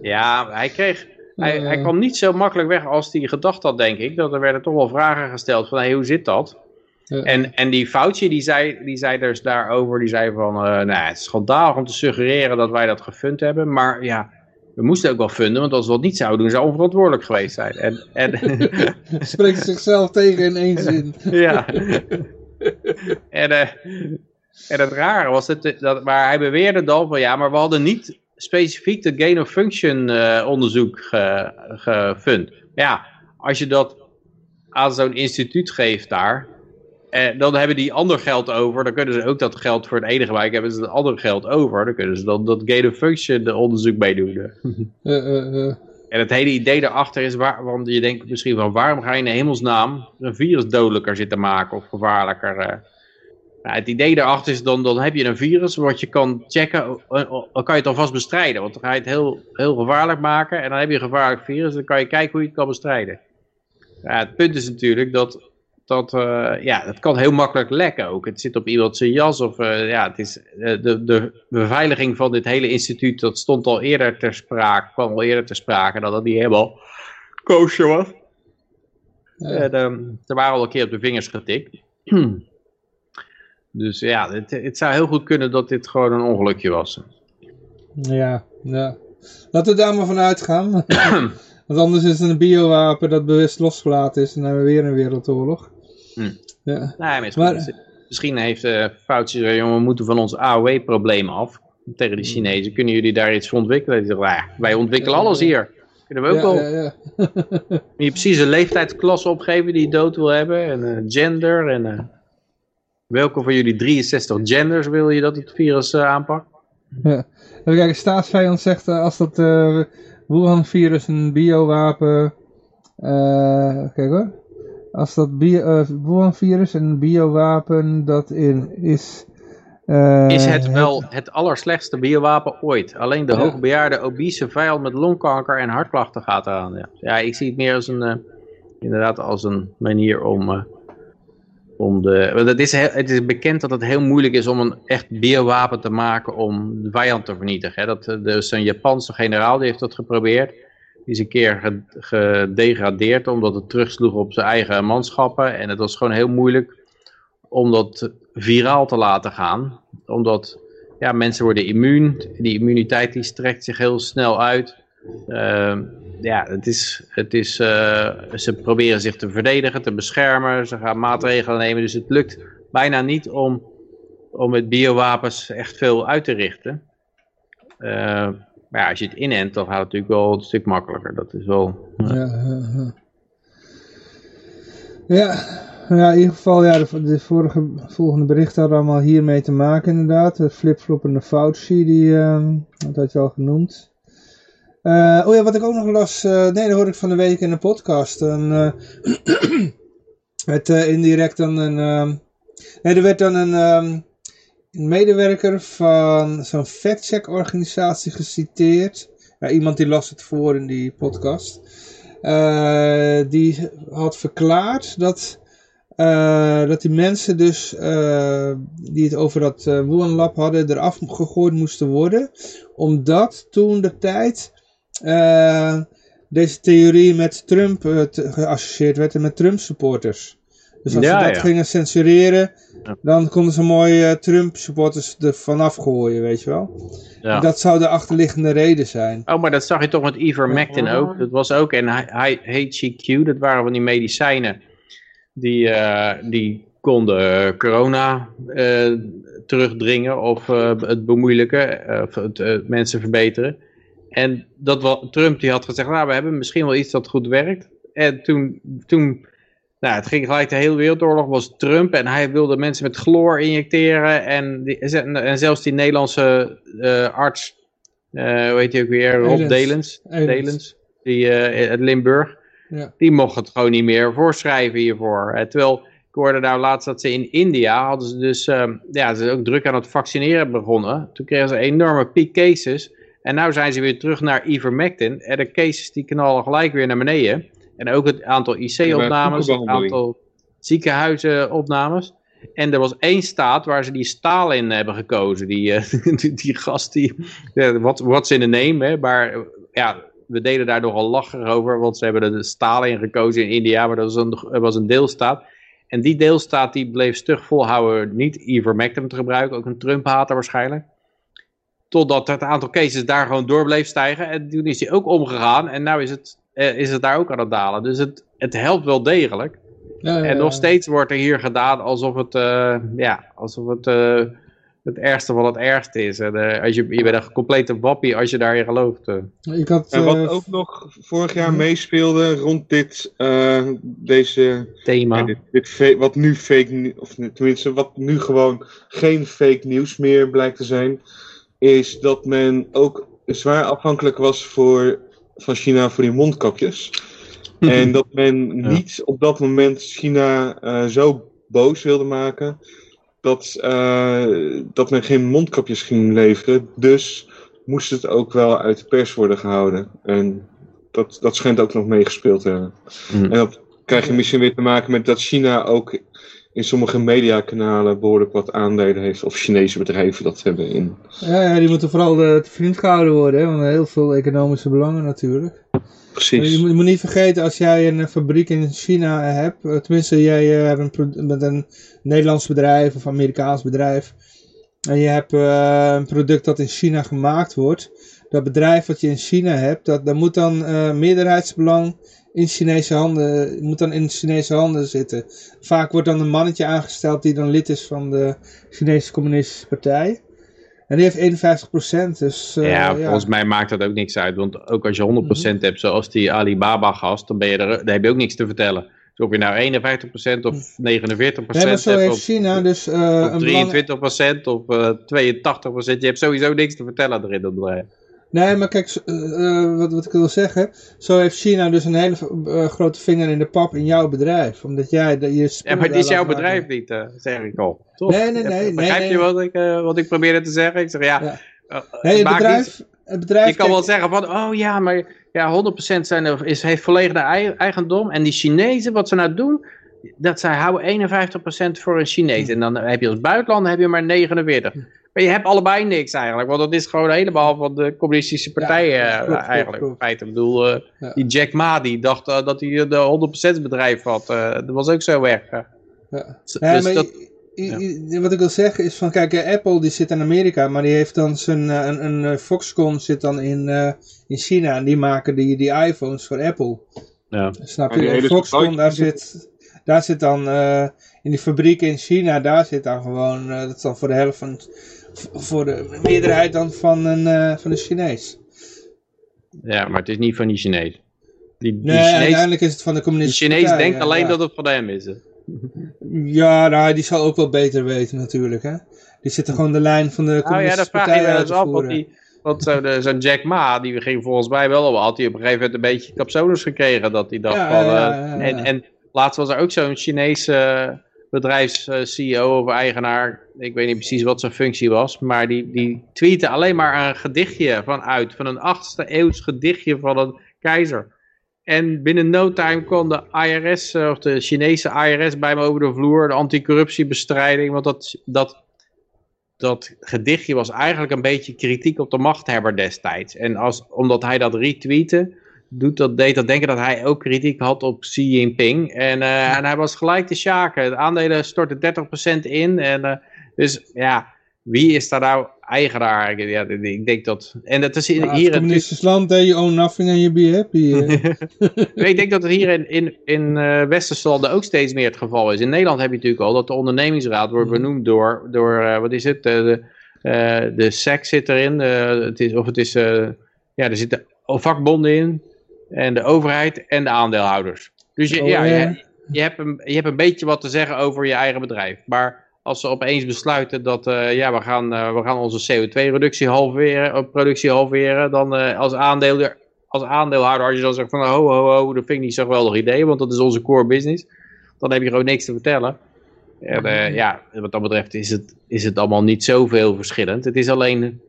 Ja, hij kreeg, hij, hij kwam niet zo makkelijk weg als hij gedacht had, denk ik. Dat er werden toch wel vragen gesteld van, hey, hoe zit dat? Ja. En, en die Fauci, die zei, die zei dus daarover, die zei van, eh nou, het is schandalig om te suggereren dat wij dat gefund hebben, maar ja, we moesten ook wel funden, want als we dat niet zouden doen, zou onverantwoordelijk geweest zijn. En, en, [LAUGHS] Spreekt zichzelf tegen in één zin. [LAUGHS] ja. en, eh, en het rare was, het, dat, maar hij beweerde dan van, ja, maar we hadden niet specifiek de gain of function eh, onderzoek ge, gefund. Ja, als je dat aan zo'n instituut geeft daar, eh, dan hebben die ander geld over. Dan kunnen ze ook dat geld voor het ene gebruik hebben ze het andere geld over. Dan kunnen ze dan dat gain of function onderzoek meedoen. [LAUGHS] Eh, eh, eh. En het hele idee daarachter is, waar, want je denkt misschien van waarom ga je in de hemelsnaam een virus dodelijker zitten maken of gevaarlijker. Nou, het idee daarachter is dan, dan heb je een virus wat je kan checken, dan kan je het alvast bestrijden. Want dan ga je het heel, heel gevaarlijk maken en dan heb je een gevaarlijk virus, dan kan je kijken hoe je het kan bestrijden. Ja, het punt is natuurlijk dat, dat eh, ja, dat kan heel makkelijk lekken ook. Het zit op iemand zijn jas of eh, ja, het is, eh, de, de beveiliging van dit hele instituut, dat stond al eerder ter sprake, kwam al eerder ter sprake dat dat niet helemaal kosher was. Ja. En, er waren al een keer op de vingers getikt. [CLEARS THROAT] dus ja, het, het zou heel goed kunnen dat dit gewoon een ongelukje was. Ja, ja. Laten we daar maar van uitgaan. [CLEARS THROAT] Want anders is het een biowapen dat bewust losgelaten is en dan hebben we weer een wereldoorlog. Hm. Ja. Nee, Maar- goed. misschien heeft uh, Fauci gezegd, jongen, we moeten van ons AOW-probleem af. Tegen de Hmm. Chinezen, kunnen jullie daar iets voor ontwikkelen? Zeggen, "Ah, wij ontwikkelen alles hier. Kunnen we ook wel. Ja, ja, [LAUGHS] ja. Je precies een leeftijdsklasse opgeven die je dood wil hebben. En eh, gender. En eh, welke van jullie 63 genders wil je dat het virus eh, aanpakt? Ja. Even kijken, staatsvijand zegt eh, als dat eh Wuhan-virus een biowapen... kijk hoor. Als dat bio, Wuhan-virus een biowapen dat in is... Is het wel het allerslechtste biowapen ooit? Alleen de Ja. hoogbejaarde obese vijand met longkanker en hartklachten gaat eraan. Ja, ja ik zie het meer als een, inderdaad als een manier om, om de... Want het, is het is bekend dat het heel moeilijk is om een echt biowapen te maken om de vijand te vernietigen. Hè. Dat, eh, dus een Japanse generaal die heeft dat geprobeerd. Die is een keer ge- gedegradeerd omdat het terugsloeg op zijn eigen manschappen. En het was gewoon heel moeilijk om dat viraal te laten gaan. Omdat ja, mensen worden immuun. Die immuniteit die strekt zich heel snel uit. Ehm, ja, het is, het is, eh, ze proberen zich te verdedigen, te beschermen. Ze gaan maatregelen nemen. Dus het lukt bijna niet om, om met biowapens echt veel uit te richten. Eh, maar ja, als je het inent, dan gaat het natuurlijk wel een stuk makkelijker. Dat is wel... Ja, ja, ja. ja, in ieder geval, ja, de, vorige, volgende berichten hadden allemaal hiermee te maken inderdaad. De flipfloppende Fauci, die, ehm, dat had je al genoemd. Eh, oh ja, wat ik ook nog las, eh, nee, dat hoorde ik van de week in de podcast. Een, eh, [CLEARS THROAT] eh, indirect dan een, ehm, nee, er werd dan een, ehm, een medewerker van zo'n factcheck organisatie geciteerd. Ja, iemand die las het voor in die podcast. Die had verklaard dat, dat die mensen dus die het over dat Wuhan Lab hadden eraf gegooid moesten worden. Omdat toen de tijd eh, deze theorie met Trump eh, geassocieerd werd en met Trump supporters. Dus als Ja, ze dat ja. gingen censureren, Ja. dan konden ze mooi eh, Trump supporters er vanaf gooien, weet je wel. Ja. Dat zou de achterliggende reden zijn. Oh, maar dat zag je toch met Ivermectin ook. Dat was ook, en HCQ, dat waren van die medicijnen die, eh, die konden corona eh, terugdringen of eh, het bemoeilijken, of het eh, mensen verbeteren. En dat wel, Trump die had gezegd, nou we hebben misschien wel iets dat goed werkt. En toen, toen nou, het ging gelijk de hele wereldoorlog, was Trump en hij wilde mensen met chloor injecteren. En, die, en zelfs die Nederlandse eh, arts, eh hoe heet hij ook weer, Rob Elens. Delens, Elens. Delens die eh, uit Limburg, Ja. die mocht het gewoon niet meer voorschrijven hiervoor. Terwijl ik hoorde nou laatst dat ze in India hadden ze dus, ehm, ja, ze zijn ook druk aan het vaccineren begonnen. Toen kregen ze enorme piek cases. En nu zijn ze weer terug naar ivermectin. En de cases die knallen gelijk weer naar beneden. En ook het aantal IC-opnames, het aantal ziekenhuizenopnames. En er was één staat waar ze die Stalin hebben gekozen. Die, eh, [LAUGHS] die, die gast, die, ja, wat what's in the name, hè. Maar eh, ja, we deden daar nogal lachen over, want ze hebben de Stalin gekozen in India, maar dat was een, was een deelstaat. En die deelstaat die bleef stug volhouden niet ivermectin te gebruiken, ook een Trump-hater waarschijnlijk. Totdat het aantal cases daar gewoon door bleef stijgen. En toen is hij ook omgegaan en nu is het, eh, is het daar ook aan het dalen. Dus het, het helpt wel degelijk. Ja, ja, En nog steeds wordt er hier gedaan alsof het, eh, ja, alsof het eh, het ergste van het ergste is. En, eh, als je, je bent een complete wappie als je daarin gelooft. eh. Ik had, En wat ook nog vorig jaar meespeelde rond dit, eh, deze, Thema. dit, dit wat nu fake, of tenminste wat nu gewoon geen fake nieuws meer blijkt te zijn, is dat men ook zwaar afhankelijk was voor, van China voor die mondkapjes. En dat men Ja. niet op dat moment China eh, zo boos wilde maken dat, eh, dat men geen mondkapjes ging leveren. Dus moest het ook wel uit de pers worden gehouden. En dat, dat schijnt ook nog meegespeeld te hebben. Mm. En dat krijg je misschien weer te maken met dat China ook in sommige mediakanalen behoorlijk wat aandelen heeft. Of Chinese bedrijven dat hebben in. ja, ja, die moeten vooral eh, te vriend gehouden worden, hè, want heel veel economische belangen natuurlijk. Precies. Je moet, je moet niet vergeten, als jij een eh, fabriek in China hebt, eh, tenminste jij hebt een, met een Nederlands bedrijf of Amerikaans bedrijf, en je hebt een product dat in China gemaakt wordt, dat bedrijf wat je in China hebt, dat, daar moet dan eh, meerderheidsbelang in Chinese handen, moet dan in Chinese handen zitten. Vaak wordt dan een mannetje aangesteld die dan lid is van de Chinese Communistische Partij. En die heeft 51%, dus... Uh, ja, volgens mij maakt dat ook niks uit. Want ook als je 100% hebt, zoals die Alibaba-gast, dan, ben je er, dan heb je ook niks te vertellen. Dus of je nou 51% of 49% nee, maar zo hebt, heeft of, China dus... Uh, of 23% of uh, 82%, je hebt sowieso niks te vertellen erin dat bedrijf. Nee, maar kijk, uh, wat, wat ik wil zeggen, zo heeft China dus een hele uh, grote vinger in de pap in jouw bedrijf. Omdat jij je Ja, maar het is jouw bedrijf niet, uh, zeg ik al. Toch? Nee, nee, nee. Begrijp nee, je wat ik, wat ik probeerde te zeggen? Ik zeg ja, ja. nee, het bedrijf, niet, het bedrijf... Je kan wel zeggen van, oh ja, maar ja, 100% zijn, is, heeft volledig de eigendom. En die Chinezen, wat ze nou doen, dat zij houden 51% voor een Chinees. En dan heb je als buitenland heb je maar 49. Maar je hebt allebei niks eigenlijk, want dat is gewoon helemaal van de communistische partijen ja, klopt, uh, eigenlijk. Klopt, klopt. Ik bedoel, uh, ja. die Jack Ma die dacht uh, dat hij de 100% bedrijf had. dat was ook zo weg. Ja. Dus maar dat, wat ik wil zeggen is van, kijk, Apple die zit in Amerika, maar die heeft dan zijn, een, een Foxconn zit dan in, in China en die maken die, die iPhones voor Apple. Ja. Snap je? En Foxconn, daar zit, daar zit dan in die fabriek in China, daar zit dan gewoon, dat is dan voor de helft van voor de meerderheid dan van een, uh, van een Chinees. Ja, maar het is niet van die Chinees. Die, die nee, Chinees, uiteindelijk is het van de communistische De Chinees denkt ja, alleen ja. dat het van hem is. Ja, nou, die zal ook wel beter weten natuurlijk. Hè? Die zitten gewoon de lijn van de Nou ja, communistische dan vraag je partij je wel eens af. Want, die, want zo'n zo Jack Ma, die ging volgens mij wel al, had hij op een gegeven moment een beetje capsones gekregen. Dat hij dacht Ja, van... ja, eh, ja, ja. En, en laatst was er ook zo'n Chinese bedrijfs-CEO of eigenaar, ik weet niet precies wat zijn functie was, maar die, die tweette alleen maar een gedichtje van uit, van een 8e eeuws gedichtje van een keizer. En binnen no time kon de IRS, eh, of de Chinese IRS bij me over de vloer, de anticorruptiebestrijding, want dat, dat, dat gedichtje was eigenlijk een beetje kritiek op de machthebber destijds. En als, omdat hij dat retweette, doet dat, deed dat denken dat hij ook kritiek had op Xi Jinping. En, uh, en hij was gelijk te schaken. De aandelen stortten 30% in. En, uh, dus ja, wie is daar nou eigenaar? Ja, ik denk dat... En dat is Ja, hier... het communistisch land, hè, you own nothing and you be happy. hè. [LAUGHS] ik denk dat het hier in, in, in uh, westerse landen ook steeds meer het geval is. In Nederland heb je natuurlijk al dat de ondernemingsraad wordt benoemd door, door uh, wat is het, uh, de, de SEC zit erin, het is, of het is, ja, er zitten vakbonden in, en de overheid en de aandeelhouders. Dus je, Oh, ja, je, je, hebt een, je hebt een beetje wat te zeggen over je eigen bedrijf. Maar als ze opeens besluiten dat uh, ja, we, gaan, uh, we gaan onze CO2-reductie halveren, uh, productie halveren, dan uh, als, aandeelhouder, als aandeelhouder, als je dan zegt van ho, ho, ho, dat vind ik niet zo'n geweldig idee, want dat is onze core business, dan heb je gewoon niks te vertellen. En uh, ja, wat dat betreft is het, is het allemaal niet zoveel verschillend. Het is alleen,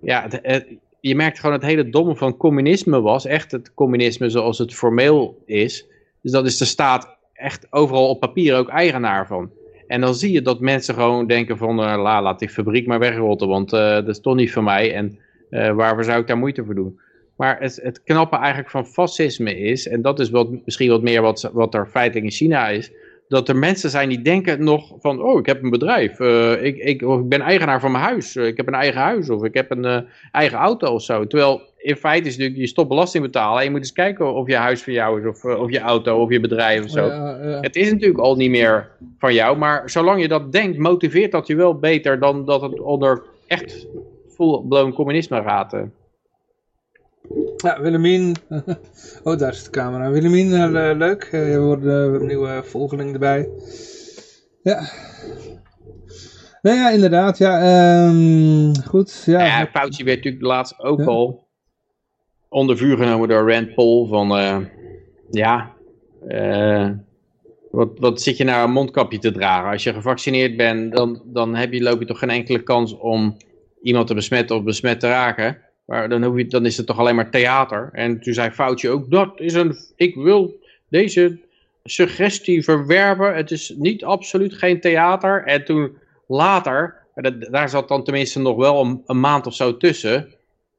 ja, het, het, je merkt gewoon het hele domme van communisme was echt het communisme zoals het formeel is. Dus dat is de staat echt overal op papier ook eigenaar van. En dan zie je dat mensen gewoon denken van, uh, la, laat die fabriek maar wegrotten, want uh, dat is toch niet van mij en uh, waarvoor zou ik daar moeite voor doen? Maar het, het knappe eigenlijk van fascisme is, en dat is wat, misschien wat meer wat, wat er feitelijk in China is, dat er mensen zijn die denken nog van, oh, ik heb een bedrijf, uh, ik, ik, of ik ben eigenaar van mijn huis, uh, ik heb een eigen huis of ik heb een uh, eigen auto of zo. Terwijl in feite is natuurlijk, je stopt belasting betalen en je moet eens kijken of je huis van jou is of, of je auto of je bedrijf of zo. Ja, ja. Het is natuurlijk al niet meer van jou, maar zolang je dat denkt, motiveert dat je wel beter dan dat het onder echt full-blown communisme gaat. Ja, Willemien. [LAUGHS] Oh, daar is de camera. Willemien, uh, leuk. Uh, je wordt een nieuwe volgeling erbij. Ja. Nou ja, inderdaad. Ja, um, goed. Ja, ja Fauci werd natuurlijk laatst ook ja. al onder vuur genomen door Rand Paul. Van, uh, ja, wat, wat zit je nou een mondkapje te dragen? Als je gevaccineerd bent, dan, dan heb je, loop je toch geen enkele kans om iemand te besmetten of besmet te raken. Maar dan, hoef je, dan is het toch alleen maar theater. En toen zei Foutje ook, dat is een, ik wil deze suggestie verwerpen. Het is niet absoluut geen theater. En toen later, daar zat dan tenminste nog wel een, een maand of zo tussen,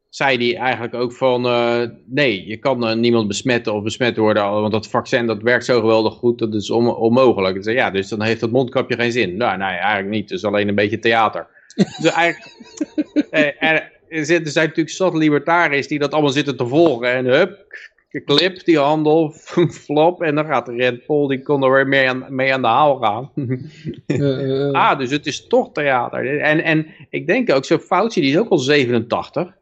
zei hij eigenlijk ook van, uh, nee, je kan uh, niemand besmetten of besmet worden, want dat vaccin dat werkt zo geweldig goed, dat is on onmogelijk. Dus, ja, dus dan heeft dat mondkapje geen zin. Nou, nee, eigenlijk niet, het is alleen een beetje theater. [LAUGHS] dus eigenlijk... eh, er zijn natuurlijk zat libertariërs die dat allemaal zitten te volgen. En hup, clip, die handel, [LAUGHS] flop. En dan gaat de Red Bull, die kon er weer mee aan, mee aan de haal gaan. [LAUGHS] Eh, eh, ah, dus het is toch theater. En, en ik denk ook, zo'n Fauci, die is ook al 87.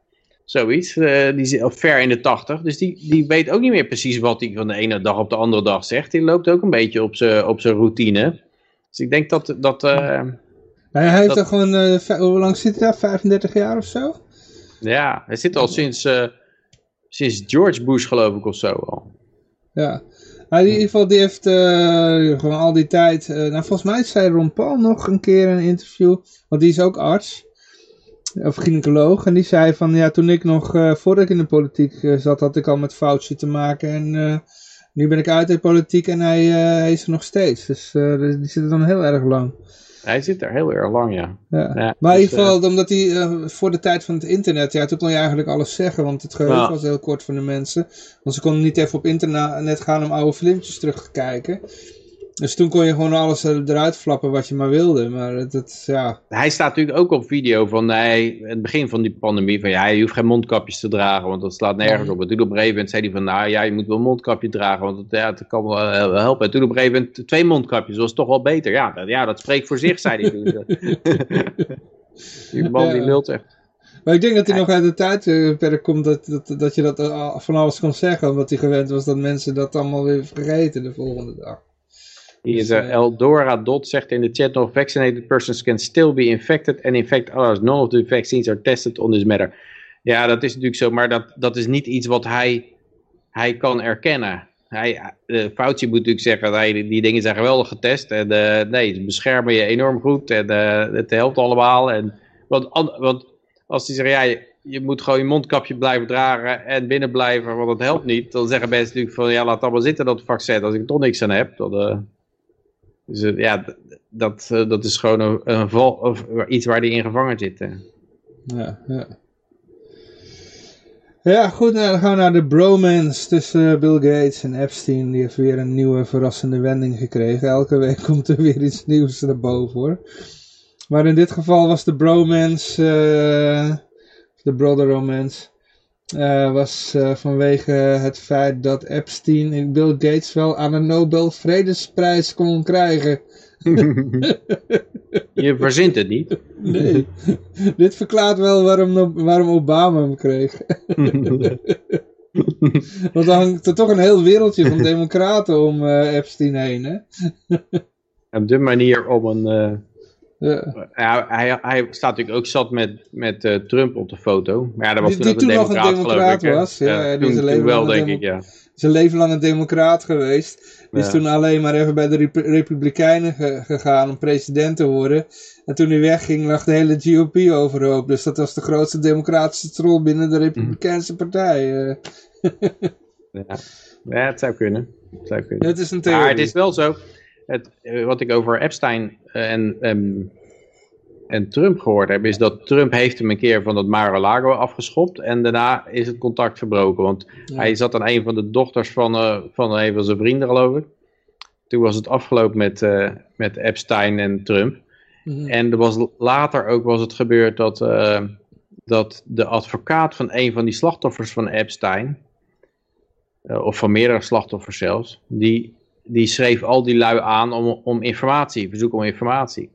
Zoiets, eh, die is al ver in de 80. Dus die, die weet ook niet meer precies wat hij van de ene dag op de andere dag zegt. Die loopt ook een beetje op zijn op zijn routine. Dus ik denk dat... dat eh, nou hij heeft dat- er gewoon, eh, hoe lang zit hij daar? 35 jaar of zo? Ja, hij zit al sinds, eh, sinds George Bush geloof ik of zo al. Ja. Maar in ieder geval, die heeft eh, gewoon al die tijd... eh, nou, volgens mij zei Ron Paul nog een keer in een interview... Want die is ook arts. Of gynaecoloog. En die zei van, ja, toen ik nog... voordat ik in de politiek zat, had ik al met Fauci te maken. En nu ben ik uit de politiek en hij, hij is er nog steeds. Dus die zit er dan heel erg lang. Hij zit er heel erg lang, ja. Ja. Ja, maar in dus, ieder geval, omdat hij eh, voor de tijd van het internet, ja, toen kon je eigenlijk alles zeggen, want het geheugen Ja. was heel kort voor de mensen. Want ze konden niet even op internet gaan om oude filmpjes terug te kijken. Dus toen kon je gewoon alles er- eruit flappen wat je maar wilde. Maar het- ja, Hij staat natuurlijk ook op video van hij, het begin van die pandemie. Van ja, je hoeft geen mondkapjes te dragen, want dat slaat nergens op. En toen op een gegeven moment zei hij van nou ja, je moet wel een mondkapje dragen, want het, ja, het kan wel eh, wel helpen. En toen op een gegeven moment twee mondkapjes, dat was toch wel beter. Ja, dat, ja, dat spreekt voor zich, zei hij toen. [LAUGHS] [LAUGHS] die man die lult echt. maar ik denk dat hij nog uit de tijd eh, verder komt dat, dat, dat je dat eh, van alles kon zeggen. Omdat hij gewend was dat mensen dat allemaal weer vergeten de volgende dag. Hier is uh, eh, Eldora Dot zegt in de chat nog, vaccinated persons can still be infected and infect others. None of the vaccines are tested on this matter. Ja, dat is natuurlijk zo, maar dat, dat is niet iets wat hij, hij kan erkennen. Hij, uh, Fauci moet natuurlijk zeggen, dat hij, die dingen zijn geweldig getest. En uh, nee, ze beschermen je enorm goed en het helpt allemaal. En, want, want als hij zegt, ja, je, moet gewoon je mondkapje blijven dragen en binnen blijven, want dat helpt niet. Dan zeggen mensen natuurlijk van, ja, laat allemaal zitten dat vaccin, als ik er toch niks aan heb. Dan, dus uh, ja, dat, uh, dat is gewoon een, of iets waar die in gevangen zit. Uh. Ja, ja. Ja, goed, nou, dan gaan we naar de bromance tussen Bill Gates en Epstein. Die heeft weer een nieuwe verrassende wending gekregen. Elke week [LAUGHS] komt er weer iets nieuws naar boven hoor. Maar in dit geval was de bromance, de brother romance, uh, was uh, vanwege het feit dat Epstein Bill Gates wel aan een Nobel Vredesprijs kon krijgen. [LAUGHS] Je verzint het niet. Nee, dit verklaart wel waarom, waarom Obama hem kreeg. [LAUGHS] Want dan hangt er toch een heel wereldje van [LAUGHS] democraten om uh, Epstein heen, hè? Op de manier om een... Ja. ja hij, hij staat natuurlijk ook zat met, met uh, Trump op de foto. Maar ja, dat was die, toen, die nog een democraat ik, was. Ja, ja, die toen, is toen wel, denk ik, ja. Zijn leven lang een democraat geweest. Die is toen alleen maar even bij de Rep Republikeinen ge gegaan om president te worden. En toen hij wegging lag de hele GOP overhoop. Dus dat was de grootste democratische troll binnen de Republikeinse partij. eh. [LAUGHS] ja. ja, het zou kunnen. Het zou kunnen. Het is een theorie. Maar het is wel zo, het, eh, wat ik over Epstein eh, en, en, en Trump gehoord heb, is dat Trump heeft hem een keer van het Mar-a-Lago afgeschopt en daarna is het contact verbroken. Want Ja. hij zat aan een van de dochters van, eh, van een van zijn vrienden, geloof ik. Toen was het afgelopen met, eh, met Epstein en Trump. Mhm. En er was later ook was het gebeurd dat, dat de advocaat van een van die slachtoffers van Epstein, of van meerdere slachtoffers zelfs, die, die schreef al die lui aan om, om informatie, verzoek om informatie.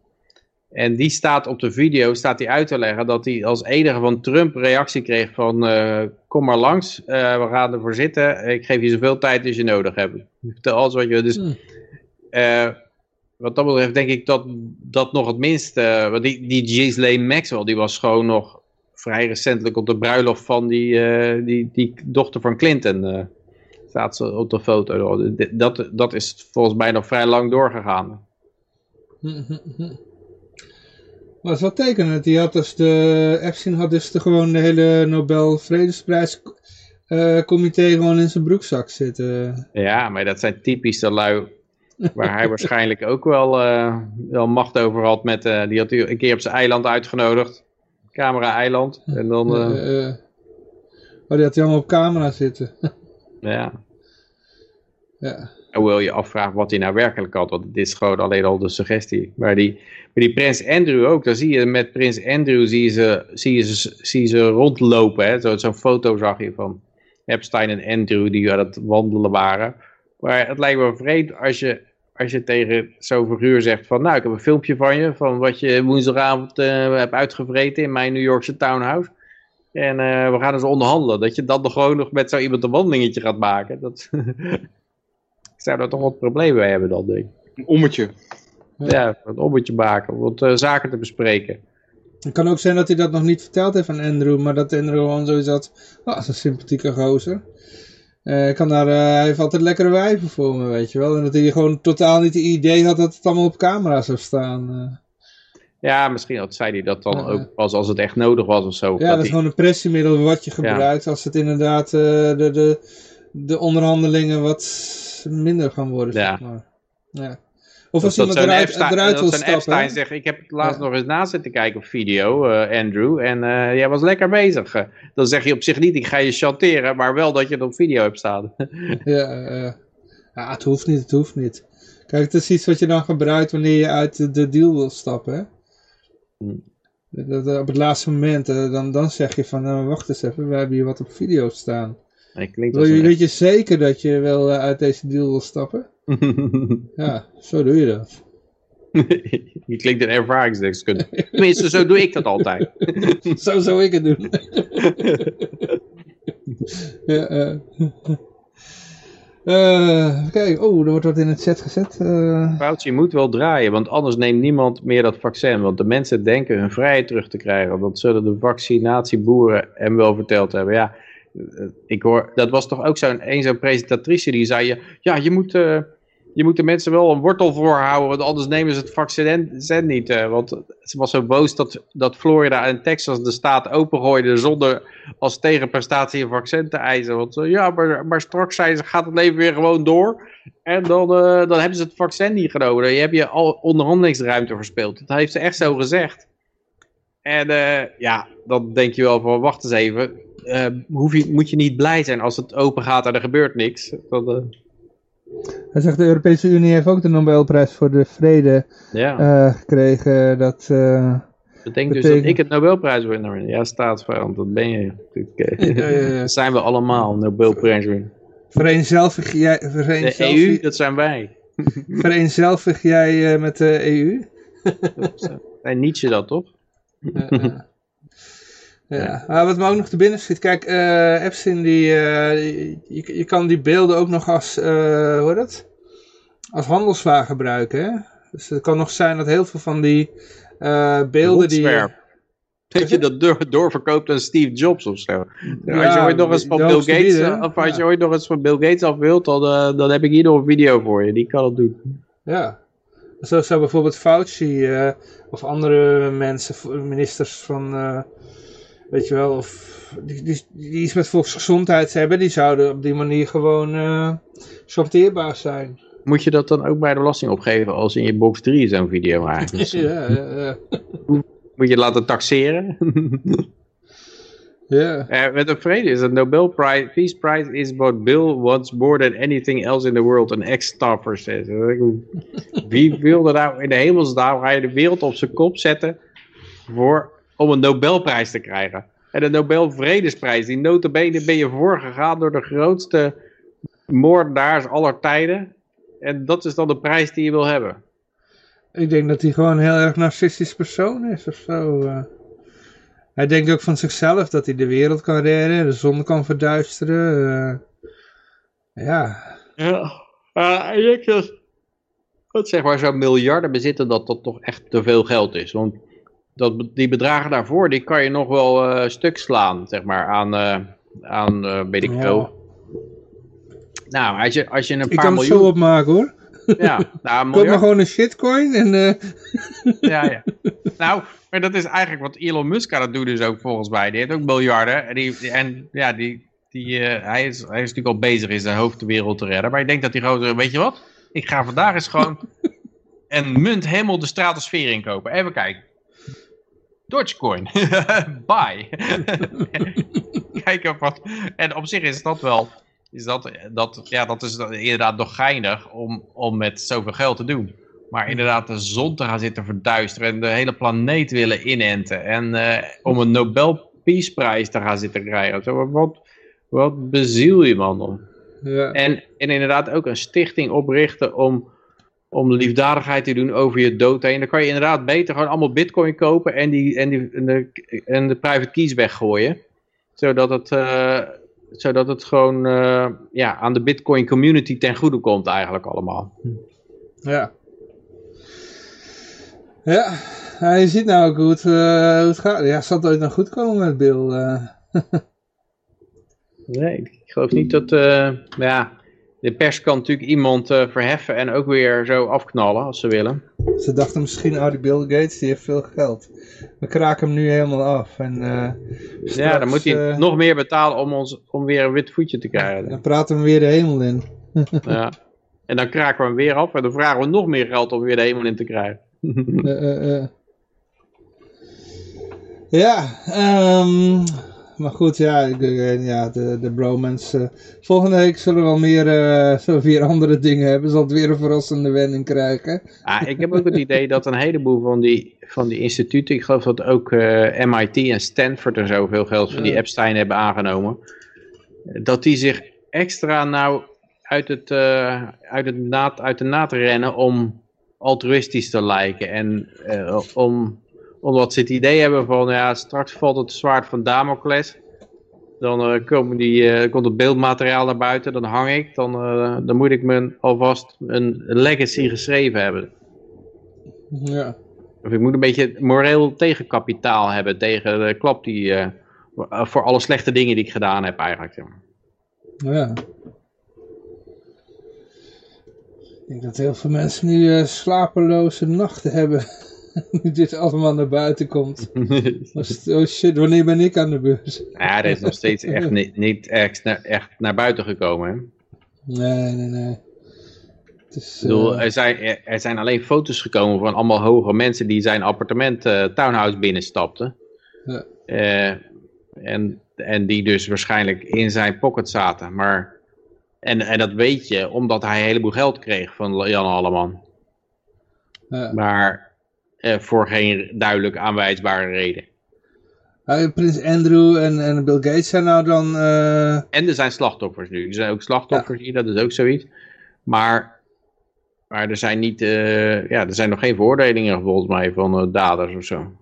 En die staat op de video, staat hij uit te leggen dat hij als enige van Trump reactie kreeg van eh, kom maar langs, eh, we gaan ervoor zitten, ik geef je zoveel tijd als je nodig hebt. Vertel alles wat je... Dus, eh, wat dat betreft denk ik dat dat nog het minste... want die, die Ghislaine Maxwell, die was gewoon nog vrij recentelijk op de bruiloft van die, die, die dochter van Clinton. Staat ze op de foto. Dat, dat is volgens mij nog vrij lang doorgegaan. [LAUGHS] Maar het is wel tekenend. Die had dus de, Epstein had dus de, gewoon de hele Nobel Vredesprijs eh, gewoon in zijn broekzak zitten. Ja, maar dat zijn typische lui waar hij [LAUGHS] waarschijnlijk ook wel, eh, wel macht over had. Met, eh, die had hij een keer op zijn eiland uitgenodigd. Camera-eiland. En dan, oh, die had hij allemaal op camera zitten. [LAUGHS] ja. ja. Hoewel je afvraagt wat hij nou werkelijk had. Want dit is gewoon alleen al de suggestie. Maar die, maar die prins Andrew ook. Dan zie je met prins Andrew zie je ze, zie je ze, zie je ze rondlopen. hè. Zo- Zo'n foto zag je van. Epstein en Andrew die aan het wandelen waren. Maar het lijkt me vreemd als je, als je tegen zo'n figuur zegt van... Nou, ik heb een filmpje van je, van wat je woensdagavond uh, hebt uitgevreten in mijn New Yorkse townhouse. En uh, we gaan eens onderhandelen. Dat je dan nog gewoon nog met zo iemand een wandelingetje gaat maken. Dat [LAUGHS] ik zou daar toch wat problemen mee hebben dan, denk ik. Een ommetje. Ja, een ommetje maken, wat uh, zaken te bespreken. Het kan ook zijn dat hij dat nog niet verteld heeft aan Andrew, maar dat Andrew gewoon zoiets had, oh, dat is een sympathieke gozer. Uh, kan daar, uh, hij heeft altijd lekkere wijven voor me, weet je wel. En dat hij gewoon totaal niet het idee had dat het allemaal op camera zou staan. Ja, misschien had, zei hij dat dan ook pas als het echt nodig was of zo. Ja, dat, dat is gewoon een pressiemiddel wat je gebruikt ja. als het inderdaad de, de, de onderhandelingen wat minder gaan worden, ja. zeg maar. Ja. Of als iemand eruit, Epstein, eruit wil dat stappen. Epstein zegt, ik heb het laatst ja. nog eens na zitten kijken op video, uh, Andrew, en uh, jij was lekker bezig. dan zeg je op zich niet, ik ga je chanteren, maar wel dat je het op video hebt staan. [LAUGHS] ja, ja, het hoeft niet, het hoeft niet. Kijk, het is iets wat je dan gebruikt wanneer je uit de, de deal wil stappen, hè? Hmm. Dat, op het laatste moment, dan, dan zeg je van, nou, wacht eens even, we hebben hier wat op video staan. Wil je, weet je zeker dat je wel uit deze deal wil stappen? [LAUGHS] ja, zo doe je dat. [LAUGHS] je klinkt een ervaringsdeskundige. Tenminste, zo doe ik dat altijd. [LAUGHS] zo zou ik het doen. ja, uh. Uh, kijk, oh, er wordt wat in het chat gezet. Uh... Fauci moet wel draaien, want anders neemt niemand meer dat vaccin. Want de mensen denken hun vrijheid terug te krijgen. Dat zullen de vaccinatieboeren hem wel verteld hebben. Ja, ik hoor, dat was toch ook zo'n een zo'n presentatrice die zei, ja, je moet, je moet de mensen wel een wortel voorhouden, want anders nemen ze het vaccin niet. Uh, want ze was zo boos dat, dat Florida en Texas de staat opengooiden zonder als tegenprestatie een vaccin te eisen. Want uh, ja, maar, maar straks zijn ze, gaat het leven weer gewoon door en dan, dan hebben ze het vaccin niet genomen. Je hebt je al onderhandelingsruimte verspeeld. Dat heeft ze echt zo gezegd. En ja, dan denk je wel van, wacht eens even, hoef je, moet je niet blij zijn als het open gaat en er gebeurt niks. Uh... Hij zegt de Europese Unie heeft ook de Nobelprijs voor de vrede ja. uh, gekregen. Dat, dat denk dus dat ik het Nobelprijswinnaar ben. Ja, staatsvijand, dat ben je. ja, ja, ja. [LAUGHS] Dat zijn we allemaal, Nobelprijswinnaar. Vereenzelvig jij... Vereenzelvig... De EU, dat zijn wij. [LAUGHS] Vereenzelvig jij met de E EU? [LAUGHS] en Nietzsche dat, toch? Ja, maar wat me ook nog te binnen schiet, kijk, uh, Epstein, die, uh, je, je kan die beelden ook nog als, uh, hoe dat? Als handelswaar gebruiken, hè? Dus het kan nog zijn dat heel veel van die beelden die... Dat je dat door, doorverkoopt aan Steve Jobs of zo. Ja, als je ooit nog eens van Bill Gates, bieden, of als ja. je ooit nog eens van Bill Gates af wilt, dan, dan heb ik hier nog een video voor je. Die kan het doen. Ja. Zo zou bijvoorbeeld Fauci of andere mensen, ministers van weet je wel, of die, die, die iets met volksgezondheid hebben, die zouden op die manier gewoon uh, sorteerbaar zijn. Moet je dat dan ook bij de belasting opgeven als in je box 3 zo'n video maakt? [LAUGHS] ja, ja, ja. Moet je laten taxeren? Ja. Uh, met een vrede is het Nobel Prize, Peace Prize is what Bill wants more than anything else in the world, een ex-staffer says. Wie wilde nou in de hemelsnaam, ga je de wereld op zijn kop zetten voor om een Nobelprijs te krijgen. En de Nobel Vredesprijs, die notabene ben je voorgegaan door de grootste moordenaars aller tijden. En dat is dan de prijs die je wil hebben. Ik denk dat hij gewoon een heel erg narcistisch persoon is of zo. Uh. Hij denkt ook van zichzelf dat hij de wereld kan redden, de zon kan verduisteren. Uh. Ja. Ja, uh, ik dat zeg maar zo'n miljarden bezitten dat dat toch echt te veel geld is. Want dat, die bedragen daarvoor, die kan je nog wel uh, stuk slaan, zeg maar, aan, uh, aan uh, weet ik veel. Ja. Nou, als je, als je een ik paar kan miljoen... het zo opmaken hoor. Ja, nou, [LAUGHS] Koop maar gewoon een shitcoin en... [LAUGHS] ja, ja. [LAUGHS] Nou, maar dat is eigenlijk wat Elon Musk aan het doen is ook volgens mij. Die heeft ook miljarden en, die, en ja, die, die, hij, is, hij is natuurlijk al bezig in zijn hoofd de wereld te redden. Maar ik denk dat hij gewoon, weet je wat? Ik ga vandaag eens gewoon een munt helemaal de stratosfeer inkopen. Even kijken. Dogecoin. [LAUGHS] Buy. [LAUGHS] Kijken wat. En op zich is dat wel. Is dat, dat, ja, dat is inderdaad nog geinig om, om met zoveel geld te doen. Maar inderdaad de zon te gaan zitten verduisteren en de hele planeet willen inenten. En uh, om een Nobel Peace Prijs te gaan zitten krijgen. Zo, wat, Wat beziel je man dan? Ja. En, en inderdaad ook een stichting oprichten om, om liefdadigheid te doen over je dood heen. Dan kan je inderdaad beter gewoon allemaal bitcoin kopen en, die, en, die, en, de, en de private keys weggooien. Zodat het, eh, zodat het gewoon eh, ja, aan de bitcoin community ten goede komt eigenlijk allemaal. Ja. Ja, ja, je ziet nou ook hoe het, eh, hoe het gaat. Ja, zal het ooit nog goed komen met Bill? eh? [LAUGHS] Nee, ik geloof niet dat... eh, ja, de pers kan natuurlijk iemand eh, verheffen en ook weer zo afknallen als ze willen. Ze dachten misschien, oh die Bill Gates, die heeft veel geld. We kraken hem nu helemaal af. En, eh, ja, dan moet hij eh, nog meer betalen om, ons, om weer een wit voetje te krijgen. Dan praten we weer de hemel in. [LAUGHS] Ja. En dan kraken we hem weer af en dan vragen we nog meer geld om weer de hemel in te krijgen. Ja, ehm, maar goed, ja, eh, ja de, de bromance. eh, volgende week zullen we wel meer, zullen we weer andere dingen hebben. Zal het weer een verrassende wending krijgen. Ah, ik heb ook het idee dat een heleboel van die, van die instituten, ik geloof dat ook MIT en Stanford er zoveel geld van die. Epstein hebben aangenomen, dat die zich extra nou uit, het, uit, het naad, uit de naad rennen om altruïstisch te lijken. En om, omdat ze het idee hebben van, ja, straks valt het zwaard van Damocles. Dan eh, komen die, eh, komt het beeldmateriaal naar buiten, dan hang ik, dan, eh, dan moet ik me alvast een legacy geschreven hebben. Ja, Of ik moet een beetje moreel tegenkapitaal hebben tegen de klap die, voor alle slechte dingen die ik gedaan heb eigenlijk. zeg maar. ja. Ik denk dat heel veel mensen nu slapeloze nachten hebben. [LAUGHS] nu dit allemaal naar buiten komt. [LAUGHS] Oh shit, wanneer ben ik aan de beurs? ja, dat is nog steeds [LAUGHS] echt niet, niet echt, naar, echt naar buiten gekomen. Hè? Ik Nee, nee, nee. Het is, bedoel, eh, er, zijn, er- er zijn alleen foto's gekomen van allemaal hoge mensen die zijn appartement, eh, townhouse binnenstapten. Ja. Eh, en, en die dus waarschijnlijk in zijn pocket zaten. Maar, en, en dat weet je omdat hij een heleboel geld kreeg van Jan Alleman. ja. Maar voor geen duidelijk aanwijsbare reden. Ah, Prins Andrew en, en Bill Gates zijn nou dan... eh, En er zijn slachtoffers nu. Er zijn ook slachtoffers hier, dat is ook zoiets. Maar, maar er zijn niet, eh, ja, er zijn nog geen veroordelingen volgens mij van eh, daders of zo.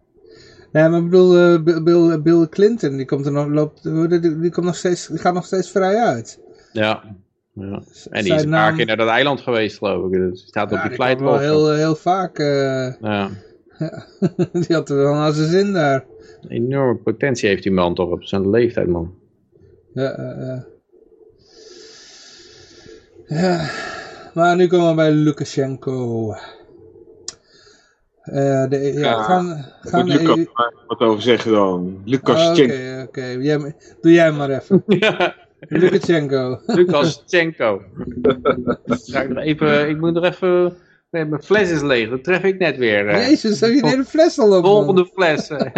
Nee, maar ik bedoel, eh, Bill, Bill, Bill Clinton, die, komt er nog, loopt, die, die, komt nog steeds, die gaat nog steeds vrij uit. Ja. Ja. En die Zijn is een paar naam- keer naar dat eiland geweest, geloof ik. Dat staat op Ja, die die kwam wel flight heel, heel vaak. eh, Ja. [LAUGHS] die had er wel naar zijn zin daar. Een enorme potentie heeft die man toch op zijn leeftijd, man. Ja, eh, eh. ja, maar nu komen we bij Lukashenko. Eh, de, ja, Ja, gaan, gaan Moet de EU wat over zeggen dan. Lucas Oh, Oké, Chen. oké. Jij- Doe jij maar even. [LAUGHS] Lukashenko. Tchenko. Ga ik, nog even, ik moet nog even... Nee, mijn fles is leeg, dat tref ik net weer. eh. Jezus, heb je een hele fles al op? man? Volgende fles. eh.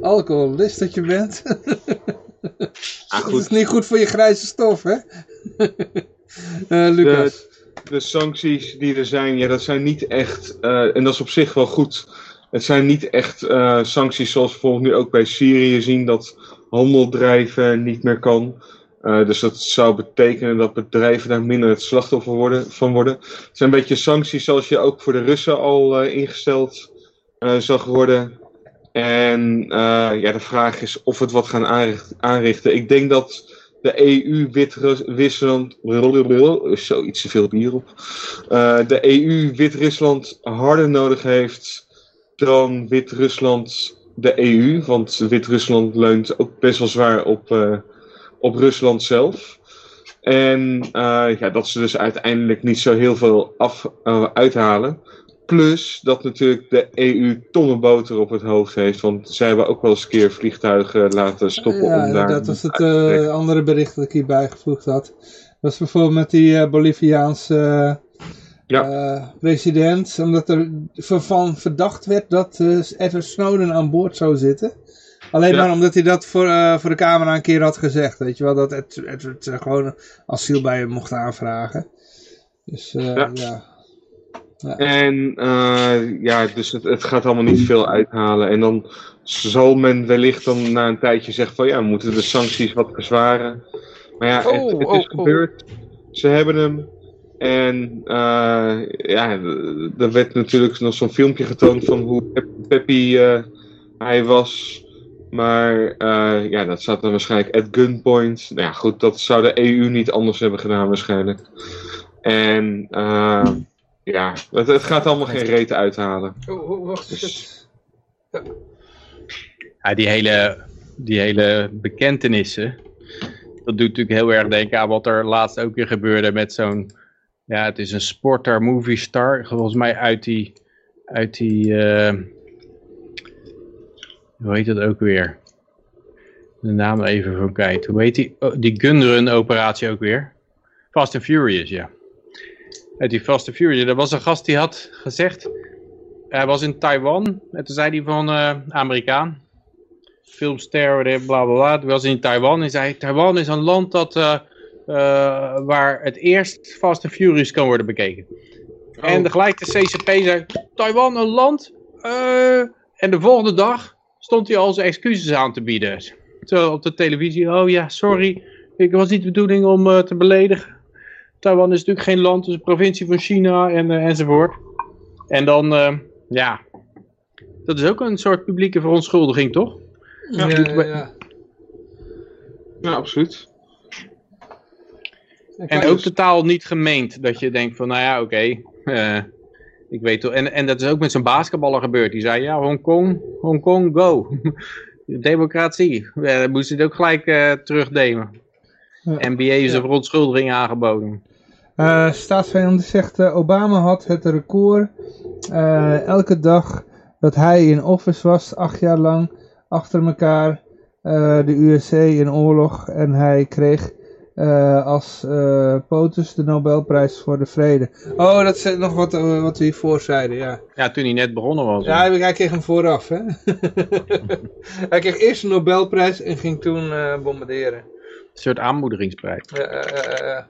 [LAUGHS] Alcoholist dat je bent. Ah, Dat is goed, niet goed voor je grijze stof, hè? Eh, Lucas. de sancties die er zijn, ja, dat zijn niet echt, eh, en dat is op zich wel goed. Het zijn niet echt eh, sancties zoals we bijvoorbeeld nu ook bij Syrië zien, dat handel drijven niet meer kan. Eh, dus dat zou betekenen dat bedrijven daar minder het slachtoffer worden, van worden. Het zijn een beetje sancties zoals je ook voor de Russen al eh, ingesteld eh, zag worden. En ja, de vraag is of het wat gaan aanricht- aanrichten. Ik denk dat de EU Wit-Rusland. [LAUGHS] Zo iets te veel bier op. De EU Wit-Rusland harder nodig heeft dan Wit-Rusland de EU. Want Wit-Rusland leunt ook best wel zwaar op, eh, op Rusland zelf. En eh, ja, dat ze dus uiteindelijk niet zo heel veel af, eh, uithalen. Plus dat natuurlijk de EU tonnen boter op het hoofd heeft. Want zij hebben ook wel eens een keer vliegtuigen laten stoppen ja, om daar... dat was het andere bericht dat ik hierbij gevoegd had. Dat was bijvoorbeeld met die Boliviaanse Ja. eh, president. Omdat er van verdacht werd dat eh, Edward Snowden aan boord zou zitten. Alleen Ja. maar omdat hij dat voor, eh, voor de camera een keer had gezegd. Weet je wel, dat Ed- Edward gewoon asiel bij hem mocht aanvragen. Dus eh, Ja. ja. En eh, ja, dus het, het gaat allemaal niet veel uithalen. En dan zal men wellicht dan na een tijdje zeggen van ja, we moeten de sancties wat verzwaren. Maar ja, het, Oh, het oh, is oh. gebeurd. Ze hebben hem. En eh, ja, er werd natuurlijk nog zo'n filmpje getoond van hoe pep- peppy eh, hij was. Maar eh, ja, dat zat dan waarschijnlijk at gunpoint. Nou ja, goed, dat zou de EU niet anders hebben gedaan waarschijnlijk. En eh, ja, het, het gaat allemaal geen reet uithalen. Oh, oh, wacht Dus- eens. Ja, die hele, die hele bekentenissen, dat doet natuurlijk heel erg denken aan wat er laatst ook weer gebeurde met zo'n, ja, het is een sporter, movie star, volgens mij uit die, uit die, eh, hoe heet dat ook weer? De naam even van kwijt. Hoe heet die, oh, die gunrun operatie ook weer? Fast and Furious, ja. Uit die Fast and Furious, er was een gast die had gezegd, hij was in Taiwan en toen zei hij van eh, Amerikaan, filmster, bla bla bla. Toen was in Taiwan en zei: Taiwan is een land dat, eh, waar het eerst Fast and Furious kan worden bekeken. En tegelijk de CCP zei: Taiwan een land. eh, en de volgende dag stond hij al zijn excuses aan te bieden. Zo op de televisie: Oh ja, sorry. Ik was niet de bedoeling om eh, te beledigen. Taiwan is natuurlijk geen land, het is een provincie van China en, eh, enzovoort. En dan, eh, ja, dat is ook een soort publieke verontschuldiging, toch? Ja, Ja, ja, ja. Ja, absoluut. En ook totaal niet gemeend. Dat je denkt van, nou ja, oké. eh, ik weet toch. En, en dat is ook met zo'n basketballer gebeurd. Die zei, ja, Hongkong, Hongkong, go. [LAUGHS] Democratie. Ja, dan moest hij het ook gelijk eh terugnemen. Ja. NBA is een verontschuldiging aangeboden. Staatsvijand zegt uh, Obama had het record uh, elke dag dat hij in office was, acht jaar lang achter elkaar uh, de USA in oorlog en hij kreeg uh, als POTUS de Nobelprijs voor de vrede. Oh, dat is nog wat, wat we hiervoor zeiden, ja. Ja, toen hij net begonnen was. Ja, hij, hij kreeg hem vooraf, hè. [LAUGHS] hij kreeg eerst de Nobelprijs en ging toen bombarderen. Een soort aanmoedigingsprijs. Ja,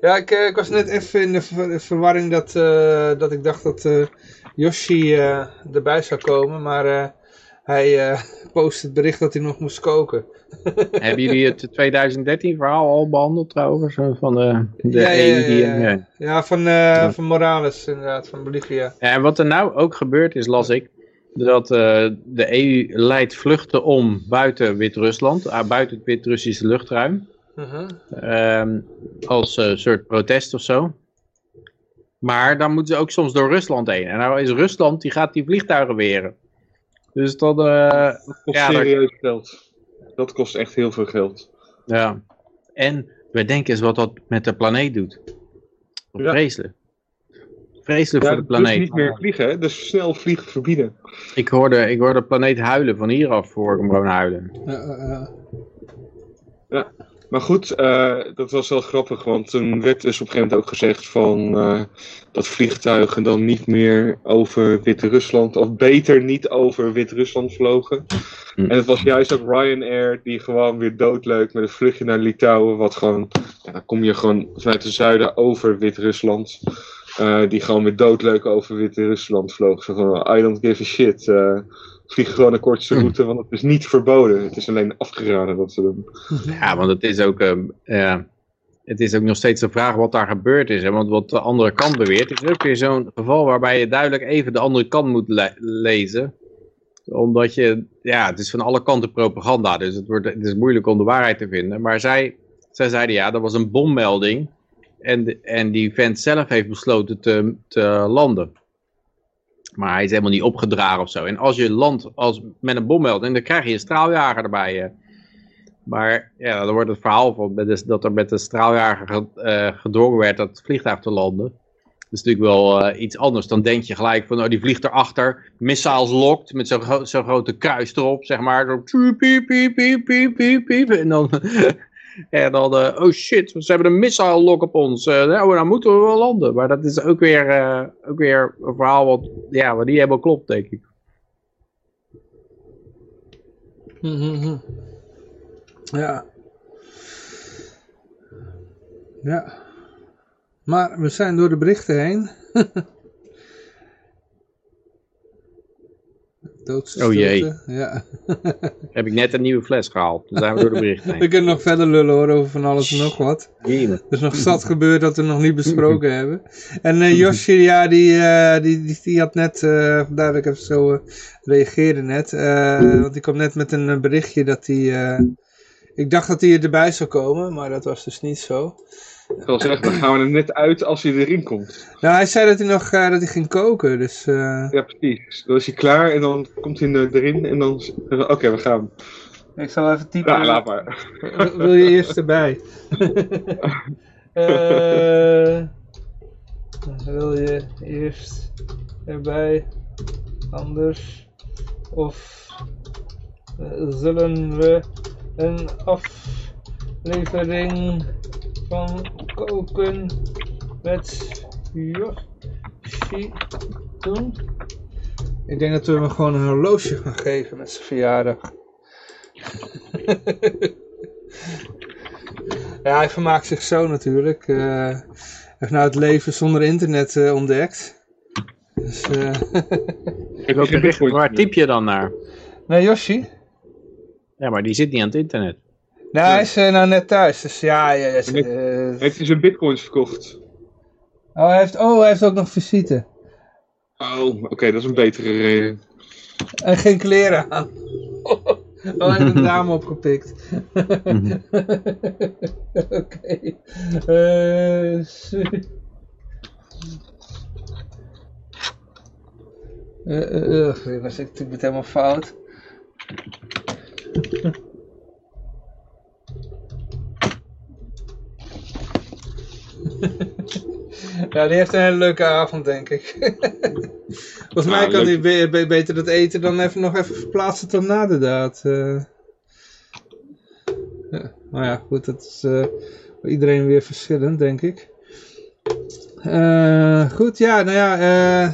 ja ik, ik, was net even in de ver verwarring dat, uh, dat ik dacht dat uh, Yoshi uh, erbij zou komen, maar hij [LAUGHS] post het bericht dat hij nog moest koken. [LAUGHS] Hebben jullie het 2013 verhaal al behandeld trouwens? Van de, de ja, EU ja, die... ja, ja. ja van, ja. van Morales inderdaad, van Bolivia. Ja, en wat er nou ook gebeurt is, las ik, dat uh, de EU leidt vluchten om buiten Wit-Rusland, uh, buiten het Wit-Russische luchtruim. Uh -huh. um, als uh, soort protest of zo. Maar dan moeten ze ook soms door Rusland heen. En nou is Rusland, die gaat die vliegtuigen weren. Dus dat... dat kost ja, serieus daar... Dat kost echt heel veel geld. Ja. En we denken eens wat dat met de planeet doet. Ja. Vreselijk. Vreselijk ja, voor de planeet. Dus niet meer vliegen, hè? dus snel vliegen verbieden. Ik hoorde, ik hoorde de planeet huilen van hieraf voor ik hem gewoon huilen. Ja, ja. Maar goed, uh, dat was wel grappig, want toen werd dus op een gegeven moment ook gezegd van uh, dat vliegtuigen dan niet meer over Wit-Rusland, of beter niet over Wit-Rusland vlogen. Hm. En het was juist ook Ryanair die gewoon weer doodleuk met een vluchtje naar Litouwen, wat gewoon, ja, dan kom je gewoon vanuit het zuiden over Wit-Rusland. Uh, die gewoon weer doodleuk over Wit-Rusland vloog. Zo van, I don't give a shit. Uh, vlieg gewoon de kortste route, want het is niet verboden. Het is alleen afgeraden dat ze doen. Ja, want het is ook, ja, het is ook nog steeds de vraag wat daar gebeurd is. Hè? Want wat de andere kant beweert, is ook weer zo'n geval waarbij je duidelijk even de andere kant moet le lezen. Omdat je, ja, het is van alle kanten propaganda, dus het, wordt, het is moeilijk om de waarheid te vinden. Maar zij, zij zeiden ja, dat was een bommelding. En, en die vent zelf heeft besloten te, te landen. Maar hij is helemaal niet opgedragen of zo. En als je landt als, met een bommelding, dan krijg je een straaljager erbij. Hè. Maar ja, dan wordt het verhaal van dat er met een straaljager uh, gedwongen werd dat vliegtuig te landen. Dat is natuurlijk wel uh, iets anders. Dan denk je gelijk van, oh, die vliegt erachter. Missiles lokt met zo'n gro zo grote kruis erop, zeg maar. Zo, piep, piep, piep, piep, piep, piep. En dan... En dan, uh, oh shit, ze hebben een missile lock op ons. Uh, nou, dan moeten we wel landen. Maar dat is ook weer, uh, ook weer een verhaal wat, ja, wat niet helemaal klopt, denk ik. Mm -hmm. Ja. Ja. Maar we zijn door de berichten heen. [LAUGHS] Doodse Oh jee. Ja. [LAUGHS] Heb ik net een nieuwe fles gehaald. Dan zijn we door de berichten We [LAUGHS] heen. kunnen nog verder lullen hoor, over van alles en nog wat. Er is nog zat gebeurd dat we nog niet besproken [LAUGHS] hebben. En eh Yoshi, ja, die, eh, die, die, die had net, eh vandaar dat ik even zo eh, reageerde net. eh, want die kwam net met een eh, berichtje dat hij... eh, ik dacht dat hij erbij zou komen, maar dat was dus niet zo. Ik wil zeggen, dan gaan we er net uit als hij erin komt. Nou, hij zei dat hij nog eh, dat hij ging koken, dus... eh, Ja, precies. Dan is hij klaar en dan komt hij er- erin en dan... Oké, we gaan. Ik zal even typen. Ja, laat maar. Wil- je eerst erbij? [LAUGHS] Eh, wil je eerst erbij? Anders? Of zullen we een aflevering van koken met Yoshi doen? Ik denk dat we hem gewoon een horloge gaan geven met zijn verjaardag. [LAUGHS] Ja, hij vermaakt zich zo natuurlijk. Eh, Hij heeft nou het leven zonder internet eh, ontdekt. Dus, eh [LAUGHS] Heb Welke geen bericht, waar typ je dan naar? nee, Yoshi? Ja, maar die zit niet aan het internet. Nou, hij is eh, nou net thuis. Dus ja, ja, ja, Net- eh, Heeft hij zijn bitcoins verkocht? oh, hij heeft, oh, hij heeft ook nog visite. Oh, oké, dat is een betere reden. En geen kleren aan. [LAUGHS] Oh, hij heeft een [LAUGHS] dame opgepikt. [LAUGHS] Oké. Eh, eh, eh, ik was ik doe het helemaal fout. [LAUGHS] ja, die heeft een hele leuke avond, denk ik. [LAUGHS] Volgens mij kan hij be- be- beter dat eten dan even nog even verplaatsen tot na de daad. eh. Ja, nou ja, goed, dat is eh, voor iedereen weer verschillend, denk ik. Eh, goed, ja, nou ja,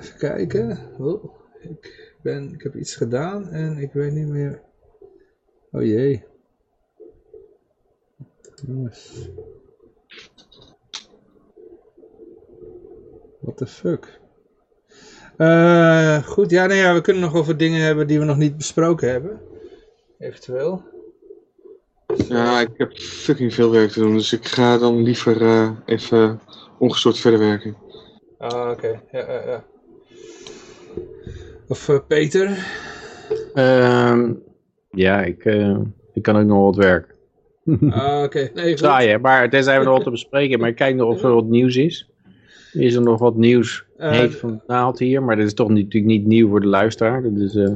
even kijken. Oh, ik, ben, ik heb iets gedaan en ik weet niet meer. Oh jee. Jongens. What the fuck? Eh, goed, ja, nou ja, we kunnen nog over dingen hebben die we nog niet besproken hebben. Eventueel. Ja, ik heb fucking veel werk te doen, dus ik ga dan liever eh, even ongestoord verder werken. Ah, oké. Ja, ja, ja. Of eh, Peter. Ehm, ja, ik, eh, ik kan ook nog wat werken. Ah, oké. Nee, goed. Saai hè, maar tenzij we nog wat te bespreken. Maar ik kijk nog of er wat nieuws is. Is er nog wat nieuws Eh, heet van het naald hier. Maar dit is toch niet, natuurlijk niet nieuw voor de luisteraar. Dat is, eh,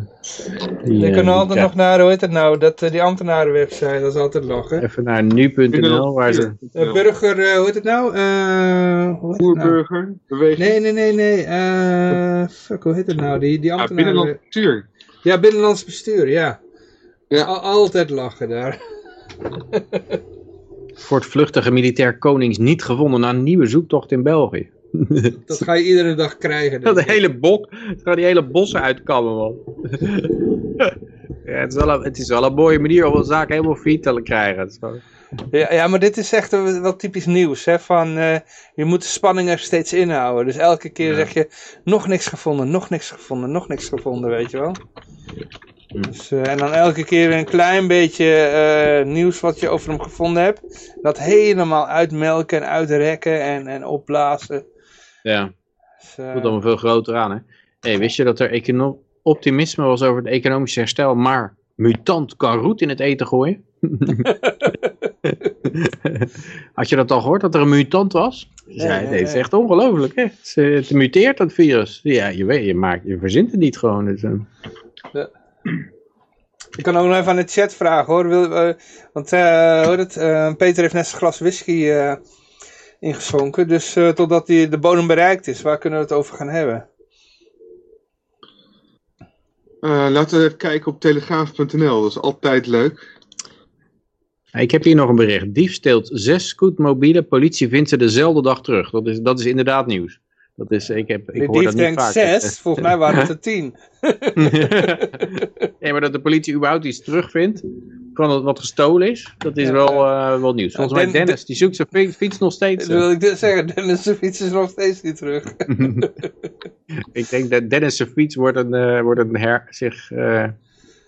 die, Je eh, kan die altijd nog naar, hoe heet het nou, dat, eh, die ambtenarenwebsite, dat is altijd lachen. Even naar nu.nl waar ze... Eh, burger, eh, hoe heet het nou? Eh, nou? Voerburger, beweging. Nee, nee, nee, nee. eh, fuck, hoe heet het nou? Die, die Ja, ambtenaren... binnenland bestuur. Ja, binnenlands bestuur, ja. Ja. Al- altijd lachen daar. Voortvluchtige militair konings niet gevonden na een nieuwe zoektocht in België. [LAUGHS] Dat ga je iedere dag krijgen. Dat hele bok, het gaat die hele bossen uitkammen man. [LAUGHS] ja, het, is wel een, het is wel een mooie manier om een zaak helemaal failliet te krijgen. Ja, ja, maar dit is echt wel typisch nieuws. Hè? Van, eh, je moet de spanning er steeds inhouden. Dus elke keer zeg je, nog niks gevonden, nog niks gevonden, nog niks gevonden, weet je wel. Hm. Dus, eh, en dan elke keer een klein beetje eh, nieuws wat je over hem gevonden hebt. Dat helemaal uitmelken en uitrekken en, en opblazen. Ja, Dus, eh, voelt allemaal veel groter aan hè. Hey, wist je dat er optimisme was over het economisch herstel, maar mutant kan roet in het eten gooien? [LAUGHS] Had je dat al gehoord, dat er een mutant was? Ja, nee. is echt ongelooflijk hè. Het, eh, het muteert dat virus. Ja, je weet, je, maakt, je verzint het niet gewoon. Dus, eh. Ik kan ook nog even aan de chat vragen hoor. Wil, want hoor het, Peter heeft net zijn glas whisky ingeschonken. Dus eh, totdat die de bodem bereikt is, waar kunnen we het over gaan hebben? Eh, laten we even kijken op telegraaf.nl, dat is altijd leuk. Ik heb hier nog een bericht. Dief steelt zes scootmobielen. Politie vindt ze dezelfde dag terug. Dat is, dat is inderdaad nieuws. Dat is, ik heb, ik De hoor dief dat niet denkt vaak. zes, [LAUGHS] volgens mij waren het er tien. [LAUGHS] nee, maar dat de politie überhaupt iets terugvindt. Van het- wat gestolen is. Dat is wel, eh, wel nieuws. Volgens mij Den- Dennis, die zoekt zijn fi- fiets nog steeds. Dat wil ik zeggen, Dennis de fiets is nog steeds niet terug. [LAUGHS] ik denk dat Dennis zijn fiets wordt een, eh, wordt een her, zich, eh,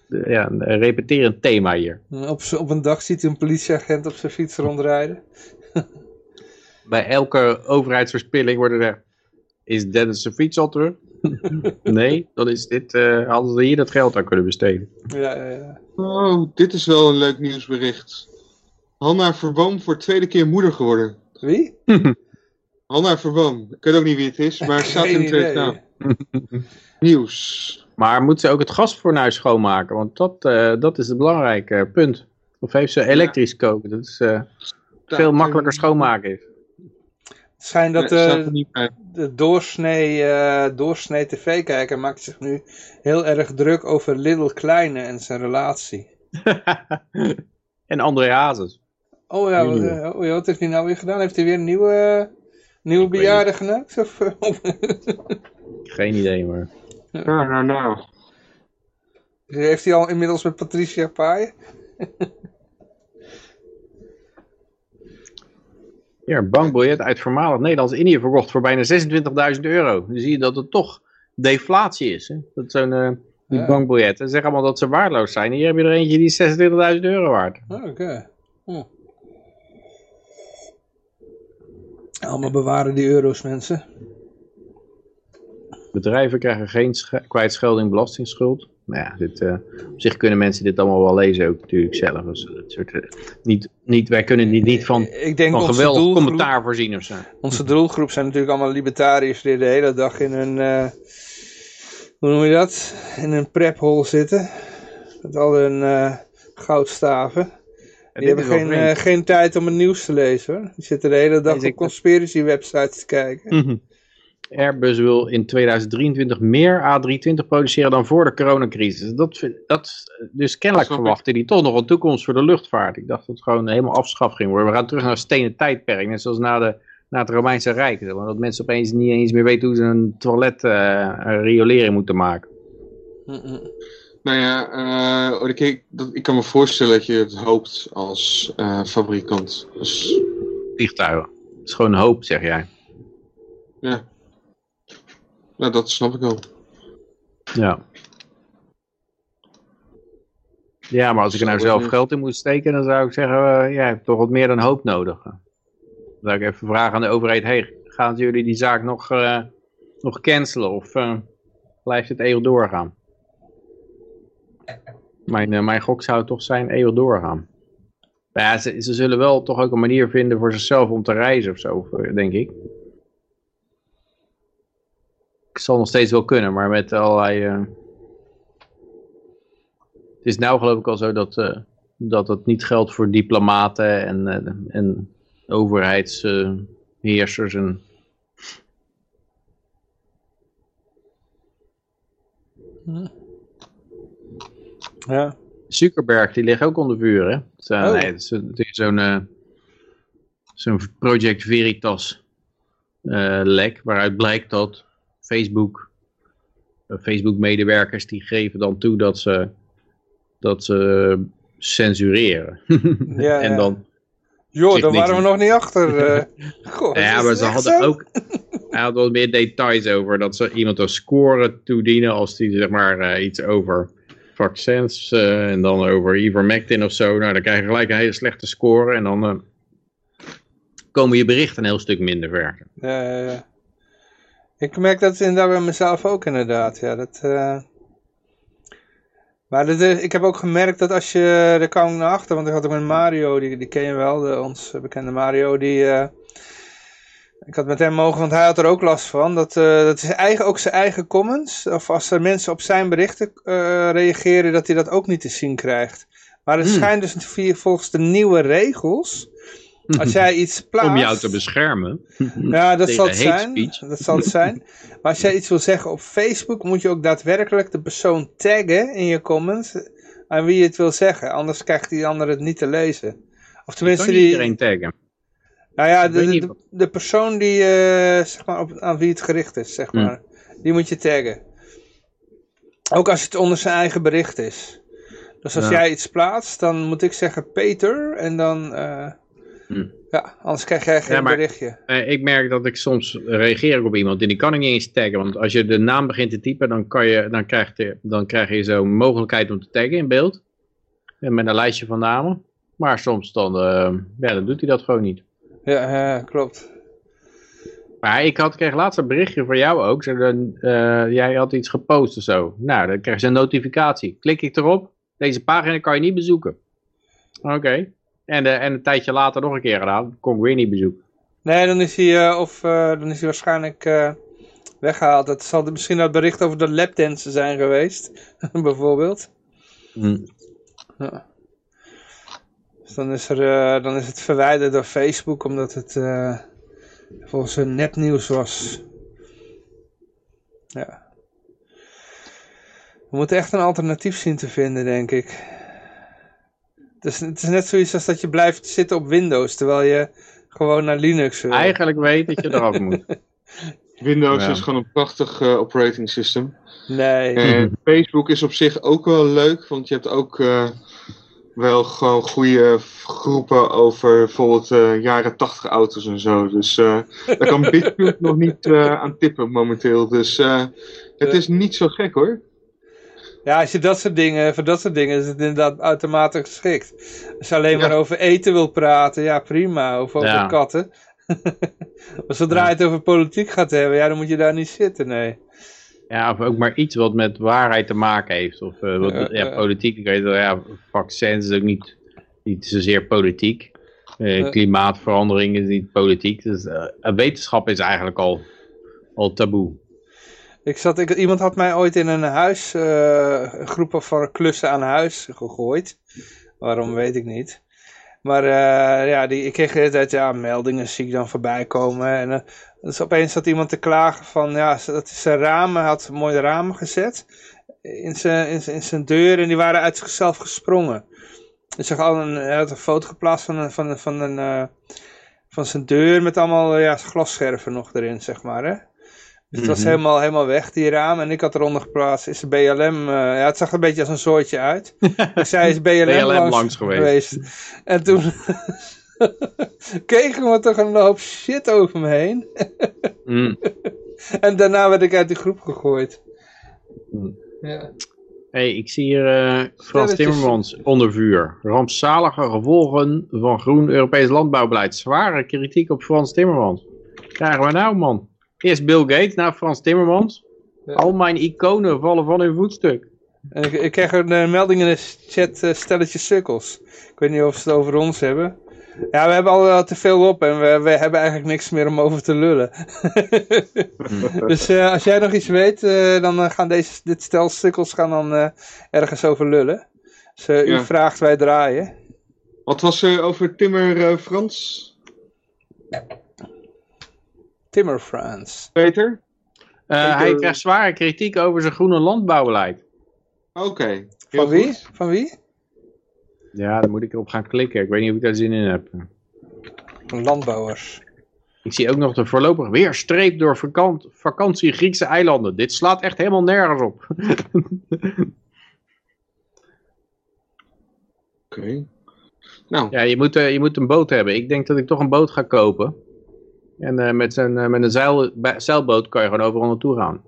ja, een repeterend thema hier. Op, op een dag ziet hij een politieagent op zijn fiets rondrijden. Bij elke overheidsverspilling wordt er is Dennis zijn fiets al terug? [LAUGHS] nee, dan is dit, eh, hadden ze hier dat geld aan kunnen besteden. Ja, ja, ja. Oh, dit is wel een leuk nieuwsbericht. Hanna Verboom voor tweede keer moeder geworden. Wie? [LAUGHS] Hanna Verboom. Ik weet ook niet wie het is, maar [LAUGHS] het staat in idee. Kamer. Nieuws. Maar moet ze ook het gasfornuis schoonmaken? Want dat, eh, dat is het belangrijke punt. Of heeft ze elektrisch koken? Dat is eh, veel makkelijker schoonmaken is. Het schijnt dat de, de doorsnee, eh, doorsnee tv-kijker maakt zich nu heel erg druk over Little Kleine en zijn relatie. [LAUGHS] en André Hazes. Oh ja, wat, Nieuwe. eh, oh ja, wat heeft hij nou weer gedaan? Heeft hij weer een nieuwe, nieuwe Ik weet bejaarde geneukt? Of, [LAUGHS] Geen idee, maar... Nou, nou, nou. heeft hij al inmiddels met Patricia Paaien? [LAUGHS] Ja, een bankbiljet uit voormalig Nederlands-Indië verkocht voor bijna 26.000 euro. Dan zie je dat het toch deflatie is. Hè? Dat zo'n eh, die Ja. bankbiljetten. Ze zeggen allemaal dat ze waardeloos zijn. Hier heb je er eentje die is 26.000 euro waard. Oh, Oké. Allemaal bewaren die euro's, mensen. Bedrijven krijgen geen sch- kwijtschelding belastingsschuld. Nou ja, dit, eh, op zich kunnen mensen dit allemaal wel lezen ook natuurlijk zelf. Dus, dat soort, eh, niet, niet, wij kunnen niet, niet van, Ik denk van onze geweldig doelgroep, commentaar voorzien of zo. onze doelgroep zijn natuurlijk allemaal libertariërs die de hele dag in een, eh, hoe noem je dat? In een prephol zitten. Met al hun goudstaven. En Die hebben geen, geen tijd om het nieuws te lezen hoor. Die zitten de hele dag op conspiracy websites te kijken. Mhm. Airbus wil in 2023 meer A320 produceren dan voor de coronacrisis. Dat, vind- dat, dus kennelijk verwachten die toch nog een toekomst voor de luchtvaart. Ik dacht dat het gewoon helemaal afschaf ging worden. We gaan terug naar een stenen tijdperk, net zoals na, de, na het Romeinse Rijk. Dat mensen opeens niet eens meer weten hoe ze een toilet eh, een riolering moeten maken. Mhm. Nou ja, eh, oh, ik, dat, ik kan me voorstellen dat je het hoopt als eh, fabrikant. Dus, Vliegtuigen. Het is gewoon hoop, zeg jij. ja. Nou, dat snap ik wel. Ja. Ja, maar als ik er nou zelf geld in moet steken, dan zou ik zeggen, eh, ja, je hebt toch wat meer dan hoop nodig. Dan zou ik even vragen aan de overheid, hey, gaan jullie die zaak nog, eh, nog cancelen of eh, blijft het eeuwig doorgaan? Mijn, mijn gok zou toch zijn eeuwig doorgaan. Maar ja, ze, ze zullen wel toch ook een manier vinden voor zichzelf om te reizen of zo, denk ik. Zal nog steeds wel kunnen, maar met allerlei... eh, Het is nou geloof ik al zo dat, eh, dat het niet geldt voor diplomaten en, eh, en overheidsheersers. en... Ja. Zuckerberg, die ligt ook onder vuur, hè? Zo, Oh. nee, het is zo'n zo'n Project Veritas lek, waaruit blijkt dat Facebook, eh, Facebook-medewerkers, die geven dan toe dat ze, dat ze censureren. [LAUGHS] Ja, [LAUGHS] en dan, Joh, daar waren we nog niet achter. eh. [LAUGHS] Goh, ja, maar ze hadden zo? ook, hij had wel meer details over dat ze iemand een score toedienen als die zeg maar eh, iets over vaccins en dan over ivermectin of zo. Nou, dan krijg je gelijk een hele slechte score en dan komen je berichten een heel stuk minder ver. Ja, ja, ja. Ik merk dat inderdaad bij mezelf ook inderdaad. Ja, dat, eh, Maar dat, is- ik heb ook gemerkt dat als je, daar kwam ik naar achter, want ik had ook met Mario, die, die ken je wel, de, ons bekende Mario, die, eh, ik had met hem mogen, want hij had er ook last van, dat, eh, dat is eigen, ook zijn eigen comments, of als er mensen op zijn berichten reageren, dat hij dat ook niet te zien krijgt. Maar het Hmm. schijnt dus via, volgens de nieuwe regels, als jij iets plaatst... [LAUGHS] Om jou te beschermen. [LAUGHS] Ja, dat zal het zijn. speech. Dat zal het [LAUGHS] zijn. Maar als jij iets wil zeggen op Facebook, moet je ook daadwerkelijk de persoon taggen in je comment aan wie je het wil zeggen. Anders krijgt die ander het niet te lezen. Of tenminste, die, iedereen taggen. nou ja, de, persoon die, eh, zeg maar, op, aan wie het gericht is, zeg Hmm. maar. Die moet je taggen. Ook als het onder zijn eigen bericht is. Dus als Ja. jij iets plaatst, dan moet ik zeggen Peter en dan... eh, Hm. Ja, anders krijg jij geen Ja, maar- berichtje. Eh, ik merk dat ik soms reageer op iemand en die kan ik niet eens taggen. Want als je de naam begint te typen, dan, kan je, dan, krijg, je, dan krijg je zo'n mogelijkheid om te taggen in beeld. En met een lijstje van namen. Maar soms dan, eh, ja, dan doet hij dat gewoon niet. Ja, eh, klopt. Maar ik had, kreeg laatst een berichtje van jou ook. Zo, dan, eh, jij had iets gepost of zo. Nou, dan krijg je een notificatie. Klik ik erop. Deze pagina kan je niet bezoeken. Oké. En, eh, en een tijdje later nog een keer gedaan. Kon ik weer niet bezoeken. Nee, dan is hij, eh, of, eh, dan is hij waarschijnlijk eh, weggehaald. Het zal misschien dat bericht over de lapdansen zijn geweest, [LAUGHS] bijvoorbeeld. Hm. Ja. Dus dan is, er, dan is het verwijderd door Facebook, omdat het eh, volgens hun nepnieuws was. Ja. We moeten echt een alternatief zien te vinden, denk ik. Het is, het is net zoiets als dat je blijft zitten op Windows, terwijl je gewoon naar Linux wil. Eigenlijk weet dat je eraf moet. [LAUGHS] Windows Ja. is gewoon een prachtig eh, operating system. Nee. En [LAUGHS] Facebook is op zich ook wel leuk, want je hebt ook eh, wel gewoon goede groepen over bijvoorbeeld eh, jaren 80 auto's en zo. Dus eh daar kan [LAUGHS] Bitcoin nog niet eh, aan tippen momenteel. Dus eh, het is niet zo gek hoor. Ja, als je dat soort dingen, voor dat soort dingen is het inderdaad automatisch geschikt. Als je alleen Ja. maar over eten wil praten, ja prima. Of over Ja. katten. [LAUGHS] maar zodra je het over politiek gaat hebben, ja, dan moet je daar niet zitten, nee. Ja, of ook maar iets wat met waarheid te maken heeft. Of eh, wat, Ja, ja, ja. politiek. Ik weet wel, ja, vaccins is ook niet, niet zozeer politiek. Eh, klimaatverandering is niet politiek. Dus eh, wetenschap is eigenlijk al, al taboe. Ik zat, ik, iemand had mij ooit in een huis, eh, een groep van klussen aan huis gegooid. Waarom weet ik niet. Maar eh, ja, die, ik kreeg de hele tijd ja, meldingen zie ik dan voorbij komen. En eh, dus opeens zat iemand te klagen van, ja, dat zijn ramen, had mooie ramen gezet in zijn, in in zijn deur en die waren uit zichzelf gesprongen. Hij had een, hij had een foto geplaatst van, een, van, van, een, eh, van zijn deur met allemaal eh, ja, glasscherven nog erin, zeg maar. Hè? Dus het was Mhm. helemaal, helemaal weg, die raam. En ik had eronder geplaatst, is de BLM... eh, ja, het zag er een beetje als een soortje uit. [LAUGHS] ik zei, is BLM, BLM langs, langs geweest. En toen [LAUGHS] kregen we toch een hoop shit over me heen. Mm. [LAUGHS] En daarna werd ik uit die groep gegooid. Mm. Ja. hey, ik zie hier eh, Frans. Timmermans onder vuur. Rampzalige gevolgen van groen Europees landbouwbeleid. Zware kritiek op Frans Timmermans. Krijgen we nou, man? Eerst Bill Gates, nou Frans Timmermans. Ja. Al mijn iconen vallen van hun voetstuk. En ik, ik kreeg een eh, melding in de chat, eh, stelletje sukkels. Ik weet niet of ze het over ons hebben. Ja, we hebben al wel te veel op en we, we hebben eigenlijk niks meer om over te lullen. [LAUGHS] dus eh, als jij nog iets weet, eh, dan eh, gaan deze, dit stel sukkels gaan dan eh, ergens over lullen. Dus eh, u Ja. vraagt, wij draaien. Wat was er over Timmer eh, Frans? Timmer France. Peter? Eh, Ik, hij krijgt zware kritiek over zijn groene landbouwbeleid. Oké. Van wie? goed. Van wie? Ja, dan moet ik erop gaan klikken. Ik weet niet of ik daar zin in heb. Landbouwers. Ik zie ook nog de voorlopig weer streep door vakant vakantie Griekse eilanden. Dit slaat echt helemaal nergens op. Oké. Nou, ja, je moet, eh, je moet een boot hebben. Ik denk dat ik toch een boot ga kopen. En eh, met, zijn, eh, met een zeil, bij- zeilboot kan je gewoon overal naartoe gaan.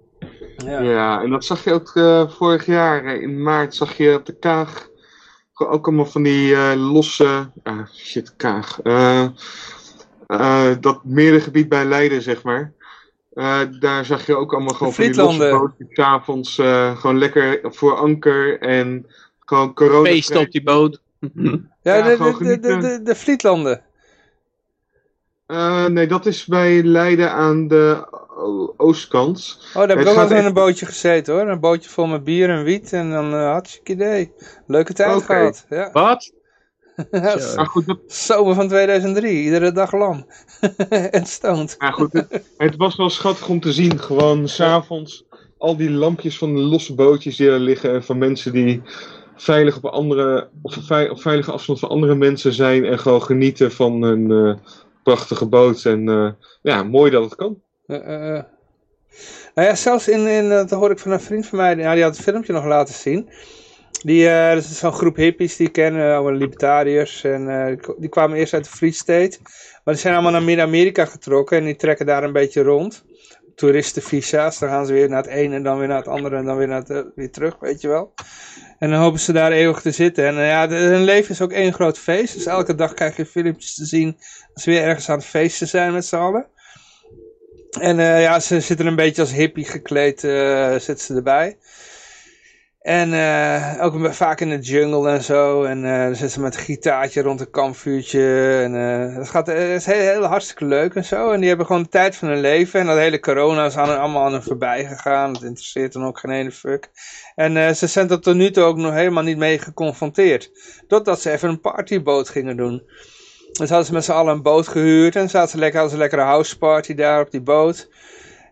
Ja. Ja, en dat zag je ook eh, vorig jaar in maart. Zag je op de Kaag gewoon ook allemaal van die eh, losse. Ah, shit, Kaag. Eh, eh, dat merengebied bij Leiden, zeg maar. Eh, daar zag je ook allemaal gewoon van die losse bootjes. 's avonds eh, gewoon lekker voor anker en gewoon corona. Feest op die boot. Ja, Ja, de, de, de, de, genieten. de, de Vlietlanden. Eh, nee, dat is bij Leiden aan de oostkant. Oh, daar heb ik ook altijd in een bootje gezeten hoor. Een bootje vol met bier en wiet en dan uh, hartstikke idee. Leuke tijd gehad. Ja. [LAUGHS] Wat? Ja. Maar goed, dat, Zomer van 2003, iedere dag lam. [LAUGHS] en stoned. Maar goed, het, het was wel schattig om te zien. Gewoon s'avonds al die lampjes van de losse bootjes die er liggen. En van mensen die veilig op, andere, op veilige afstand van andere mensen zijn. En gewoon genieten van een eh, prachtige boot. En eh, ja, mooi dat het kan. Eh, eh. Nou ja, zelfs in, in, dat hoor ik van een vriend van mij, die had het filmpje nog laten zien. Die, dat is zo'n groep hippies die ik ken, allemaal libertariërs. En die kwamen eerst uit de Free State. Maar die zijn allemaal naar Midden-Amerika getrokken en die trekken daar een beetje rond. Toeristenvisa's, dan gaan ze weer naar het ene en dan weer naar het andere en dan weer, naar eh, weer terug, weet je wel. En dan hopen ze daar eeuwig te zitten. En eh, ja, hun leven is ook één groot feest. Dus elke dag krijg je filmpjes te zien als ze weer ergens aan het feesten zijn met z'n allen. En eh, ja, ze zitten een beetje als hippie gekleed, zitten ze erbij. En eh, ook vaak in de jungle en zo. En eh, dan zitten ze met een gitaartje rond een kampvuurtje. En het, gaat, is heel, heel hartstikke leuk en zo. En die hebben gewoon de tijd van hun leven. En dat hele corona is aan, allemaal aan hen voorbij gegaan. Het interesseert hen ook geen ene fuck. En ze zijn er tot nu toe ook nog helemaal niet mee geconfronteerd. Totdat ze even een partyboot gingen doen. Dus hadden ze met z'n allen een boot gehuurd. En zaten ze lekker, hadden een lekkere houseparty daar op die boot.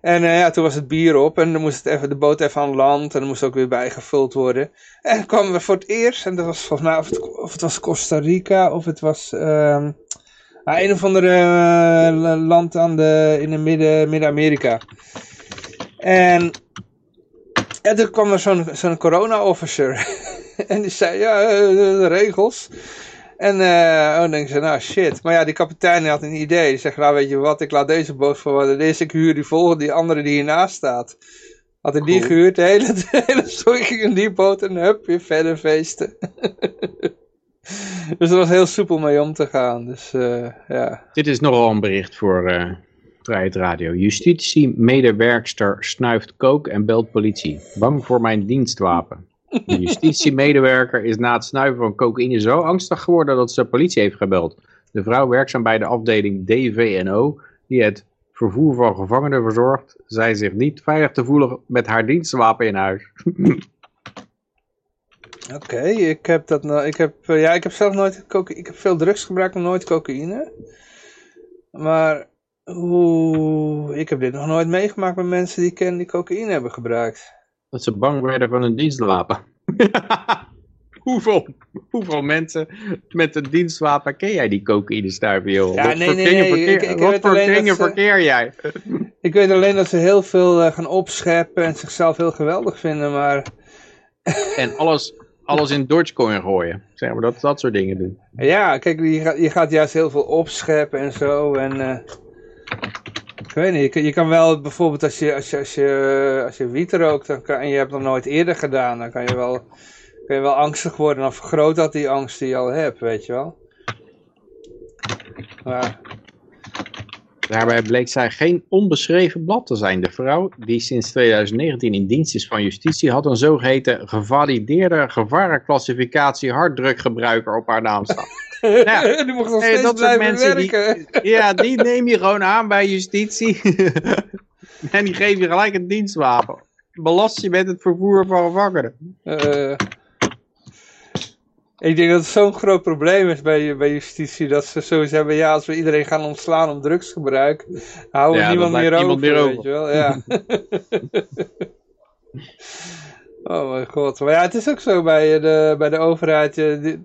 En eh, ja, toen was het bier op en dan moest het even, de boot even aan land en dan moest ook weer bijgevuld worden. En kwamen we voor het eerst, en dat was volgens mij, of het, was Costa Rica of het was ehm, ah, een of andere eh, land aan de, in de midden, Midden-Amerika. En, en toen kwam er zo'n zo'n corona-officer [LAUGHS] en die zei, ja, eh, de regels. En oh, dan denken ze, nou shit. Maar ja, die kapitein had een idee. Die zegt, nou weet je wat, ik laat deze boot voor wat het is. Ik huur die volgende, die andere die hiernaast staat. Had hij die gehuurd, de hele, [LAUGHS] de hele story ging in die boot en hup, weer verder feesten. [LAUGHS] dus er was heel soepel mee om te gaan. Dus eh, ja. Dit is nogal een bericht voor Vrijheid Radio. Justitie-medewerkster snuift kook en belt politie. Bang voor mijn dienstwapen. De justitiemedewerker is na het snuiven van cocaïne zo angstig geworden dat ze de politie heeft gebeld. De vrouw werkzaam bij de afdeling DVNO, die het vervoer van gevangenen verzorgt, zei zich niet veilig te voelen met haar dienstwapen in huis. [LAUGHS] Oké, ik heb dat nou, ik heb, eh, ja, ik heb zelf nooit cocaïne, ik heb veel drugs gebruikt, maar nooit cocaïne. Maar, oeh, ik heb dit nog nooit meegemaakt met mensen die ken die cocaïne hebben gebruikt. Dat ze bang werden van een dienstwapen. [LAUGHS] hoeveel, hoeveel mensen met een dienstwapen ken jij die cocaïne stuiven, joh? Ja, wat nee, nee, nee, verkeer, ik- ik wat voor ze- verkeer jij? [LAUGHS] Ik weet alleen dat ze heel veel eh, gaan opscheppen en zichzelf heel geweldig vinden, maar [LAUGHS] En alles, alles in Dogecoin gooien. Zeg maar, dat, dat soort dingen doen. ja, kijk, je gaat, je gaat juist heel veel opscheppen en zo en eh, weet niet, je, kan- je kan wel bijvoorbeeld als je, als je, als je, als je wiet rookt dan kan, en je hebt dat nooit eerder gedaan, dan kan je wel, kan je wel angstig worden, dan vergroot dat die angst die je al hebt, weet je wel. Maar, Daarbij bleek zij geen onbeschreven blad te zijn. De vrouw, die sinds 2019 in dienst is van justitie, had een zogeheten gevalideerde gevarenclassificatie harddrukgebruiker op haar naam staan. [LAUGHS] Ja. [LAUGHS] die mocht nog steeds blijven mensen die- werken. [LAUGHS] Ja, die neem je gewoon aan bij justitie. [LAUGHS] en die geef je gelijk een dienstwapen. Belast je met het vervoer van gevangenen. Eh, ik denk dat het zo'n groot probleem is bij, bij justitie dat ze sowieso hebben, ja, als we iedereen gaan ontslaan om drugsgebruik, houden we Ja, niemand meer over, weet je wel, ja. oh mijn god, maar ja, het is ook zo bij de, bij de overheid, eh, eh,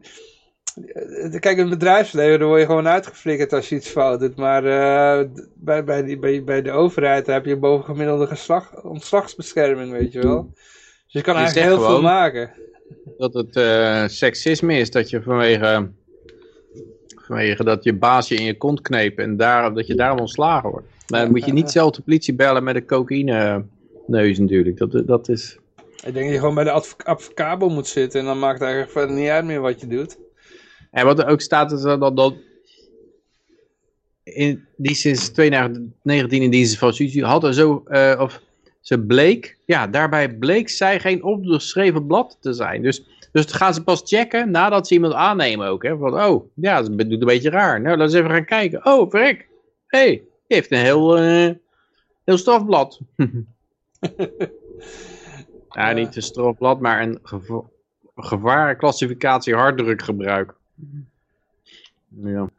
kijk, in het bedrijfsleven dan word je gewoon uitgeflikkerd als je iets fout doet, maar eh, bij, bij, die, bij, bij de overheid heb je bovengemiddelde geslag, ontslagsbescherming, weet je wel. Dus je kan Je eigenlijk heel veel maken. Dat het eh, seksisme is dat je vanwege, vanwege dat je baas je in je kont kneep en daar, dat je daarom ontslagen wordt. Maar dan moet je niet zelf de politie bellen met een cocaïne neus natuurlijk. Dat, dat is... Ik denk dat je gewoon bij de adv advocabel moet zitten en dan maakt het eigenlijk niet uit meer wat je doet. En wat er ook staat is dat, dat, in, die sinds 2019 in dienst van justitie hadden zo, eh, of ze bleek, ja, daarbij bleek zij geen opgeschreven blad te zijn. Dus, dus dat gaan ze pas checken nadat ze iemand aannemen ook. Hè? Van, oh, ja, dat doet een beetje raar. Nou, laten we even gaan kijken. Oh, verrek. Hé, hey, die heeft een heel, eh, heel strafblad. [LAUGHS] ja, niet een strafblad, maar een geva gevarenclassificatie harddrukgebruik. Ja.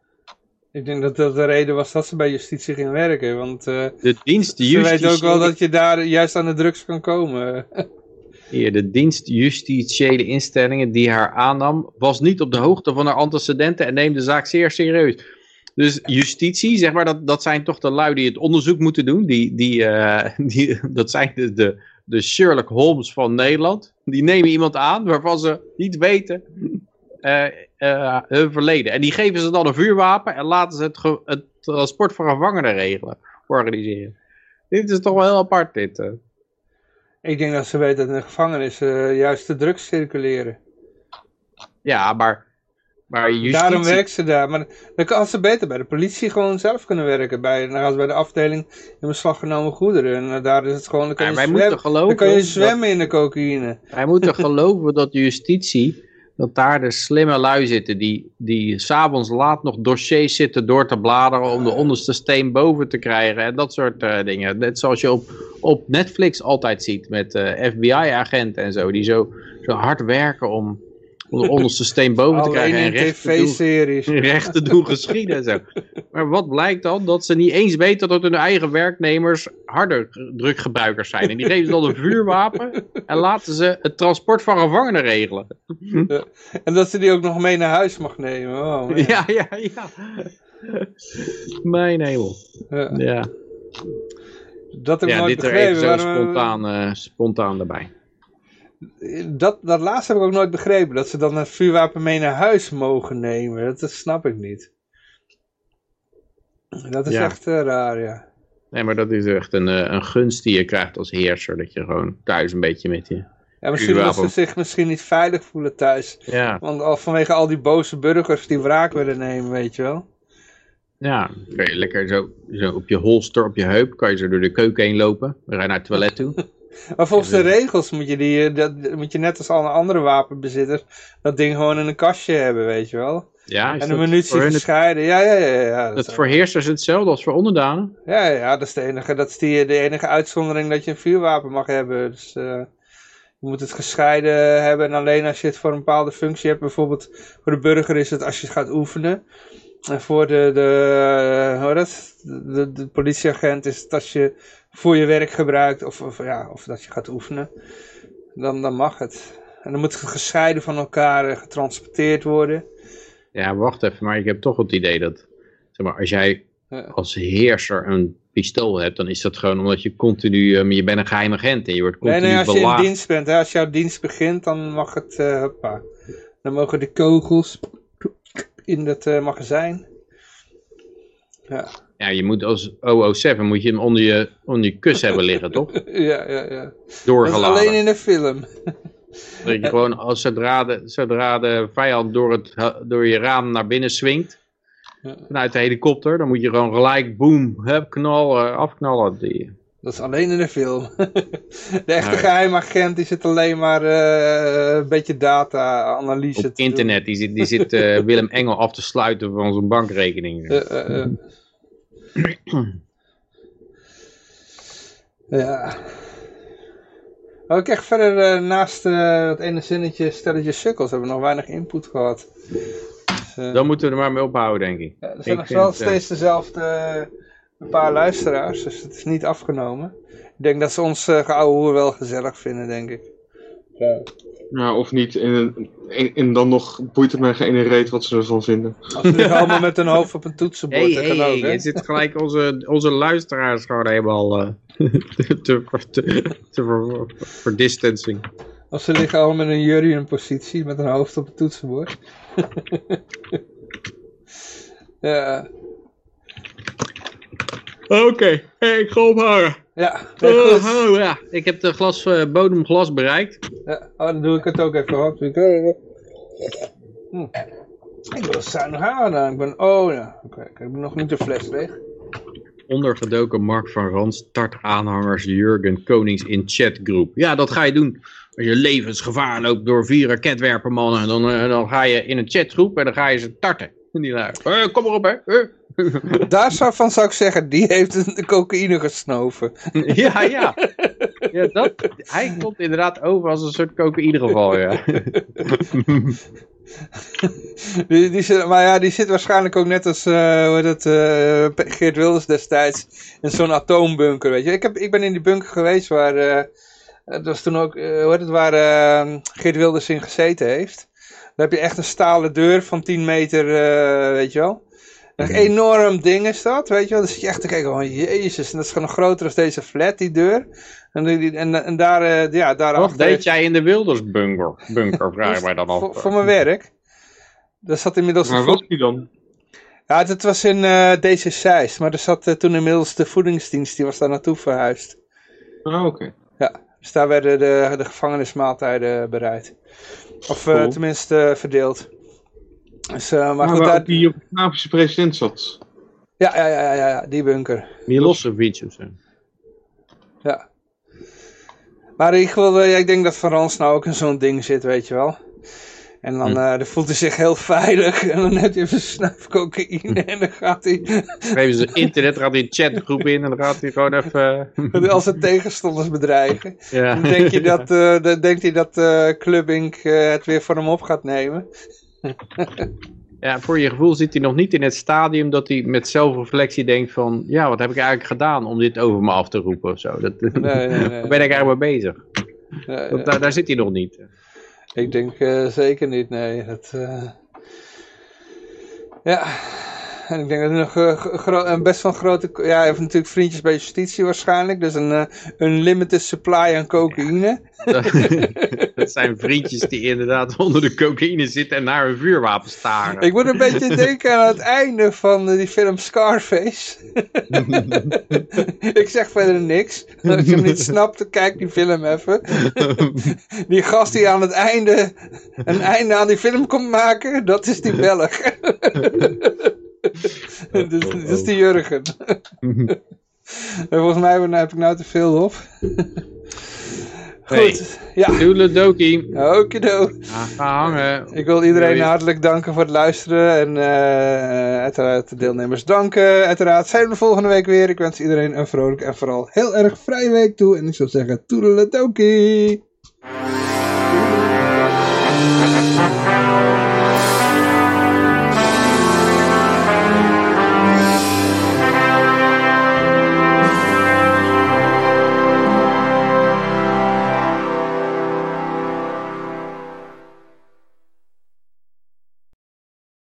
Ik denk dat dat de reden was dat ze bij justitie ging werken. Want eh De dienst ze weten ook wel dat je daar juist aan de drugs kan komen. Hier, de dienst justitiële instellingen die haar aannam, was niet op de hoogte van haar antecedenten en neemt de zaak zeer serieus. Dus justitie, zeg maar, dat, dat zijn toch de lui die het onderzoek moeten doen. Die, die, eh, [LAUGHS] die, dat zijn de, de de Sherlock Holmes van Nederland. Die nemen iemand aan waarvan ze niet weten verleden. En die geven ze dan een vuurwapen en laten ze het, het transport van gevangenen regelen, organiseren. Dit is toch wel heel apart, dit. eh. Ik denk dat ze weten dat in de gevangenis eh, juist de drugs circuleren. Ja, maar, maar justitie... Daarom werkt ze daar. Maar dan kan ze beter bij de politie gewoon zelf kunnen werken. Bij, dan gaan ze bij de afdeling in beslag genomen goederen. En eh, daar is het gewoon, dan kan, je, wij zwem- moeten geloven dan kan je dat- zwemmen in de cocaïne. Wij moeten [LAUGHS] geloven dat de justitie, dat daar de slimme lui zitten, die, die s'avonds laat nog dossiers zitten door te bladeren om de onderste steen boven te krijgen en dat soort eh, dingen. Net zoals je op, op Netflix altijd ziet met eh, FBI-agenten en zo, die zo, zo hard werken om, om de onderste steen boven te krijgen en recht te doen tv-series. [LAUGHS] recht te doen geschieden zo. Maar wat blijkt dan? Dat ze niet eens weten dat hun eigen werknemers harder druggebruikers zijn. En die geven ze dan een vuurwapen en laten ze het transport van gevangenen regelen. [LAUGHS] En dat ze die ook nog mee naar huis mag nemen. Oh. Ja, ja, ja. Mijn hemel. Ja. Ja, Dat heb ik ja nooit dit er even zo waarom- spontaan, eh, spontaan erbij. Dat, dat laatste heb ik ook nooit begrepen. Dat ze dan een vuurwapen mee naar huis mogen nemen. Dat, dat snap ik niet. Dat is Ja. echt eh, raar, ja. Nee, maar dat is echt een, eh, een gunst die je krijgt als heerser. Dat je gewoon thuis een beetje met je... Ja, misschien omdat ze zich misschien niet veilig voelen thuis. Ja, Want al vanwege al die boze burgers die wraak willen nemen, weet je wel. ja. Je lekker zo, zo op je holster, op je heup, kan je zo door de keuken heen lopen. Dan ga je naar het toilet toe. [LAUGHS] Maar volgens de regels moet je, die, eh, dat, moet je net als alle andere wapenbezitters dat ding gewoon in een kastje hebben, weet je wel. Ja, En een munitie hun het- gescheiden. Ja, ja, ja. ja, dat voor heersers hetzelfde als voor onderdanen? ja, ja, dat is de enige, dat is die, de enige uitzondering dat je een vuurwapen mag hebben. Dus eh, je moet het gescheiden hebben. En alleen als je het voor een bepaalde functie hebt. Bijvoorbeeld voor de burger is het als je gaat oefenen. En voor de, de, hoe heet dat? De, de, de politieagent is het als je voor je werk gebruikt. Of, of, ja, of dat je gaat oefenen. Dan, dan mag het. En dan moet het gescheiden van elkaar eh, getransporteerd worden. Ja, wacht even, maar ik heb toch het idee dat, zeg maar, als jij als heerser een pistool hebt, dan is dat gewoon omdat je continu, eh, je bent een geheim agent en je wordt Nee, continu nee, als je in dienst bent, hè, als jouw dienst begint, dan mag het, eh hoppa. Dan mogen de kogels in het eh, magazijn. Ja, Ja, je moet als 007 moet je hem onder je, onder je kus hebben liggen, toch? [LAUGHS] ja, ja. ja. Dat is Doorgeladen. alleen in de film. [LAUGHS] Dat je gewoon, als zodra de, zodra de vijand door, het, door je raam naar binnen swingt, Ja. vanuit de helikopter, dan moet je gewoon gelijk, boom, hup, knallen, afknallen. Die, Dat is alleen in de film. [LAUGHS] De echte Nee. geheimagent die zit alleen maar eh, een beetje data-analyse te op doen. internet, die zit, die zit eh, Willem Engel af te sluiten van zijn bankrekening. Eh, eh, eh. Ja. Oh, ik krijg verder eh, naast eh, dat ene zinnetje stelletje sukkels hebben we nog weinig input gehad. Dus, eh, Dan moeten we er maar mee ophouden, denk ik. ja, er zijn ik nog wel steeds dezelfde een paar luisteraars, dus het is niet afgenomen. Ik denk dat ze ons uh, geouwe wel gezellig vinden, denk ik. Ja. Ja, of niet. En, en, en dan nog boeit het mij geen ene reet wat ze ervan vinden. Als ze liggen allemaal met hun hoofd op een toetsenbord, Hey, hey, kan ook, hey, hè? je zit gelijk onze, onze luisteraars gewoon helemaal eh, [LAUGHS] te, te, te, voor distancing. Als ze liggen allemaal met een jury in een positie met een hoofd op het toetsenbord. [LAUGHS] ja, Oké, hey, ik ga ophangen. ja, Oh, goed. hallo, ja. Ik heb de glas, eh, bodemglas bereikt. Ja, oh, dan doe ik het ook even eh, hm. ik wil zuinig aan. Ik ben, oh ja, oké, ik heb nog niet de fles leeg. Ondergedoken Mark van Rans start aanhangers Jurgen Konings in chatgroep. Ja, dat ga je doen. Als je levensgevaar loopt door vier raketwerpermannen, dan, eh, dan ga je in een chatgroep en dan ga je ze tarten. En die lui, eh, kom maar op hè. [LAUGHS] Daar zou, van zou ik zeggen, die heeft de cocaïne gesnoven. [LAUGHS] ja, ja. ja dat, hij [LAUGHS] komt inderdaad over als een soort cocaïnegeval, ja. Die, die zit, maar ja, die zit waarschijnlijk ook net als eh, hoe heet het, eh, Geert Wilders destijds in zo'n atoombunker, weet je. Ik, heb, ik ben in die bunker geweest waar, eh, dat was toen ook, eh, hoe heet het, waar eh, Geert Wilders in gezeten heeft. Daar heb je echt een stalen deur van 10 meter, eh, weet je wel. Een enorm ding is dat, weet je wel. Dan zit je echt te kijken, oh jezus. En dat is gewoon nog groter dan deze flat, die deur. En, die, en, en daar, uh, ja, daar Wat deed jij in de Wildersbunker? Bunker, [LAUGHS] vraag mij dan af. voor, voor mijn werk. Daar zat inmiddels... Maar wat die dan? Ja, het was in uh, deze Zeist. Maar er zat uh, toen inmiddels de voedingsdienst, die was daar naartoe verhuisd. Ah, oké. Okay. Ja, dus daar werden de, de gevangenismaaltijden bereid. Of uh, cool. tenminste verdeeld. Dus, maar maar goed, waar daar... ook die Joegoslavische president zat. Ja, ja, ja, ja, ja, die bunker. Milosevic of zo. Ja. Maar ieder geval, ja, ik denk dat Van Rans nou ook in zo'n ding zit, weet je wel. En dan, hm. uh, dan voelt hij zich heel veilig. En dan heeft hij even snuif cocaïne. En dan gaat hij... Geven ze internet, gaat hij een chatgroep in. En dan gaat hij gewoon even... [LAUGHS] Al zijn tegenstanders bedreigen. Ja. Dan denk je dat, uh, dan denkt hij dat uh, Club Inc. het weer voor hem op gaat nemen. Ja, voor je gevoel zit hij nog niet in het stadium dat hij met zelfreflectie denkt van... Ja, wat heb ik eigenlijk gedaan om dit over me af te roepen of zo. Dat, nee, nee, [LAUGHS] nee, Waar ben ik eigenlijk mee bezig? dat, daar, daar zit hij nog niet. Ik denk uh, zeker niet, nee. Dat, uh... Ja, en ik denk dat hij nog uh, een best wel grote... Ja, hij heeft natuurlijk vriendjes bij justitie waarschijnlijk. Dus een unlimited supply aan cocaïne. [LAUGHS] dat zijn vriendjes die inderdaad onder de cocaïne zitten en naar een vuurwapen staren. Ik moet een beetje [LAUGHS] denken aan het einde van die film Scarface. [LAUGHS] ik zeg verder niks. Als je hem niet snapt, kijk die film even. die gast die aan het einde een einde aan die film komt maken, dat is die Belg. Dat, is, dat is die Jurgen. [LAUGHS] Volgens mij heb ik nou te veel op. [LAUGHS] Goed, ja. Doeledokie. Okido. Ga hangen. Ik wil iedereen Doei. hartelijk danken voor het luisteren. En uh, uiteraard de deelnemers danken. Uiteraard zijn we de volgende week weer. Ik wens iedereen een vrolijk en vooral heel erg vrije week toe. En ik zou zeggen, toedeledokie.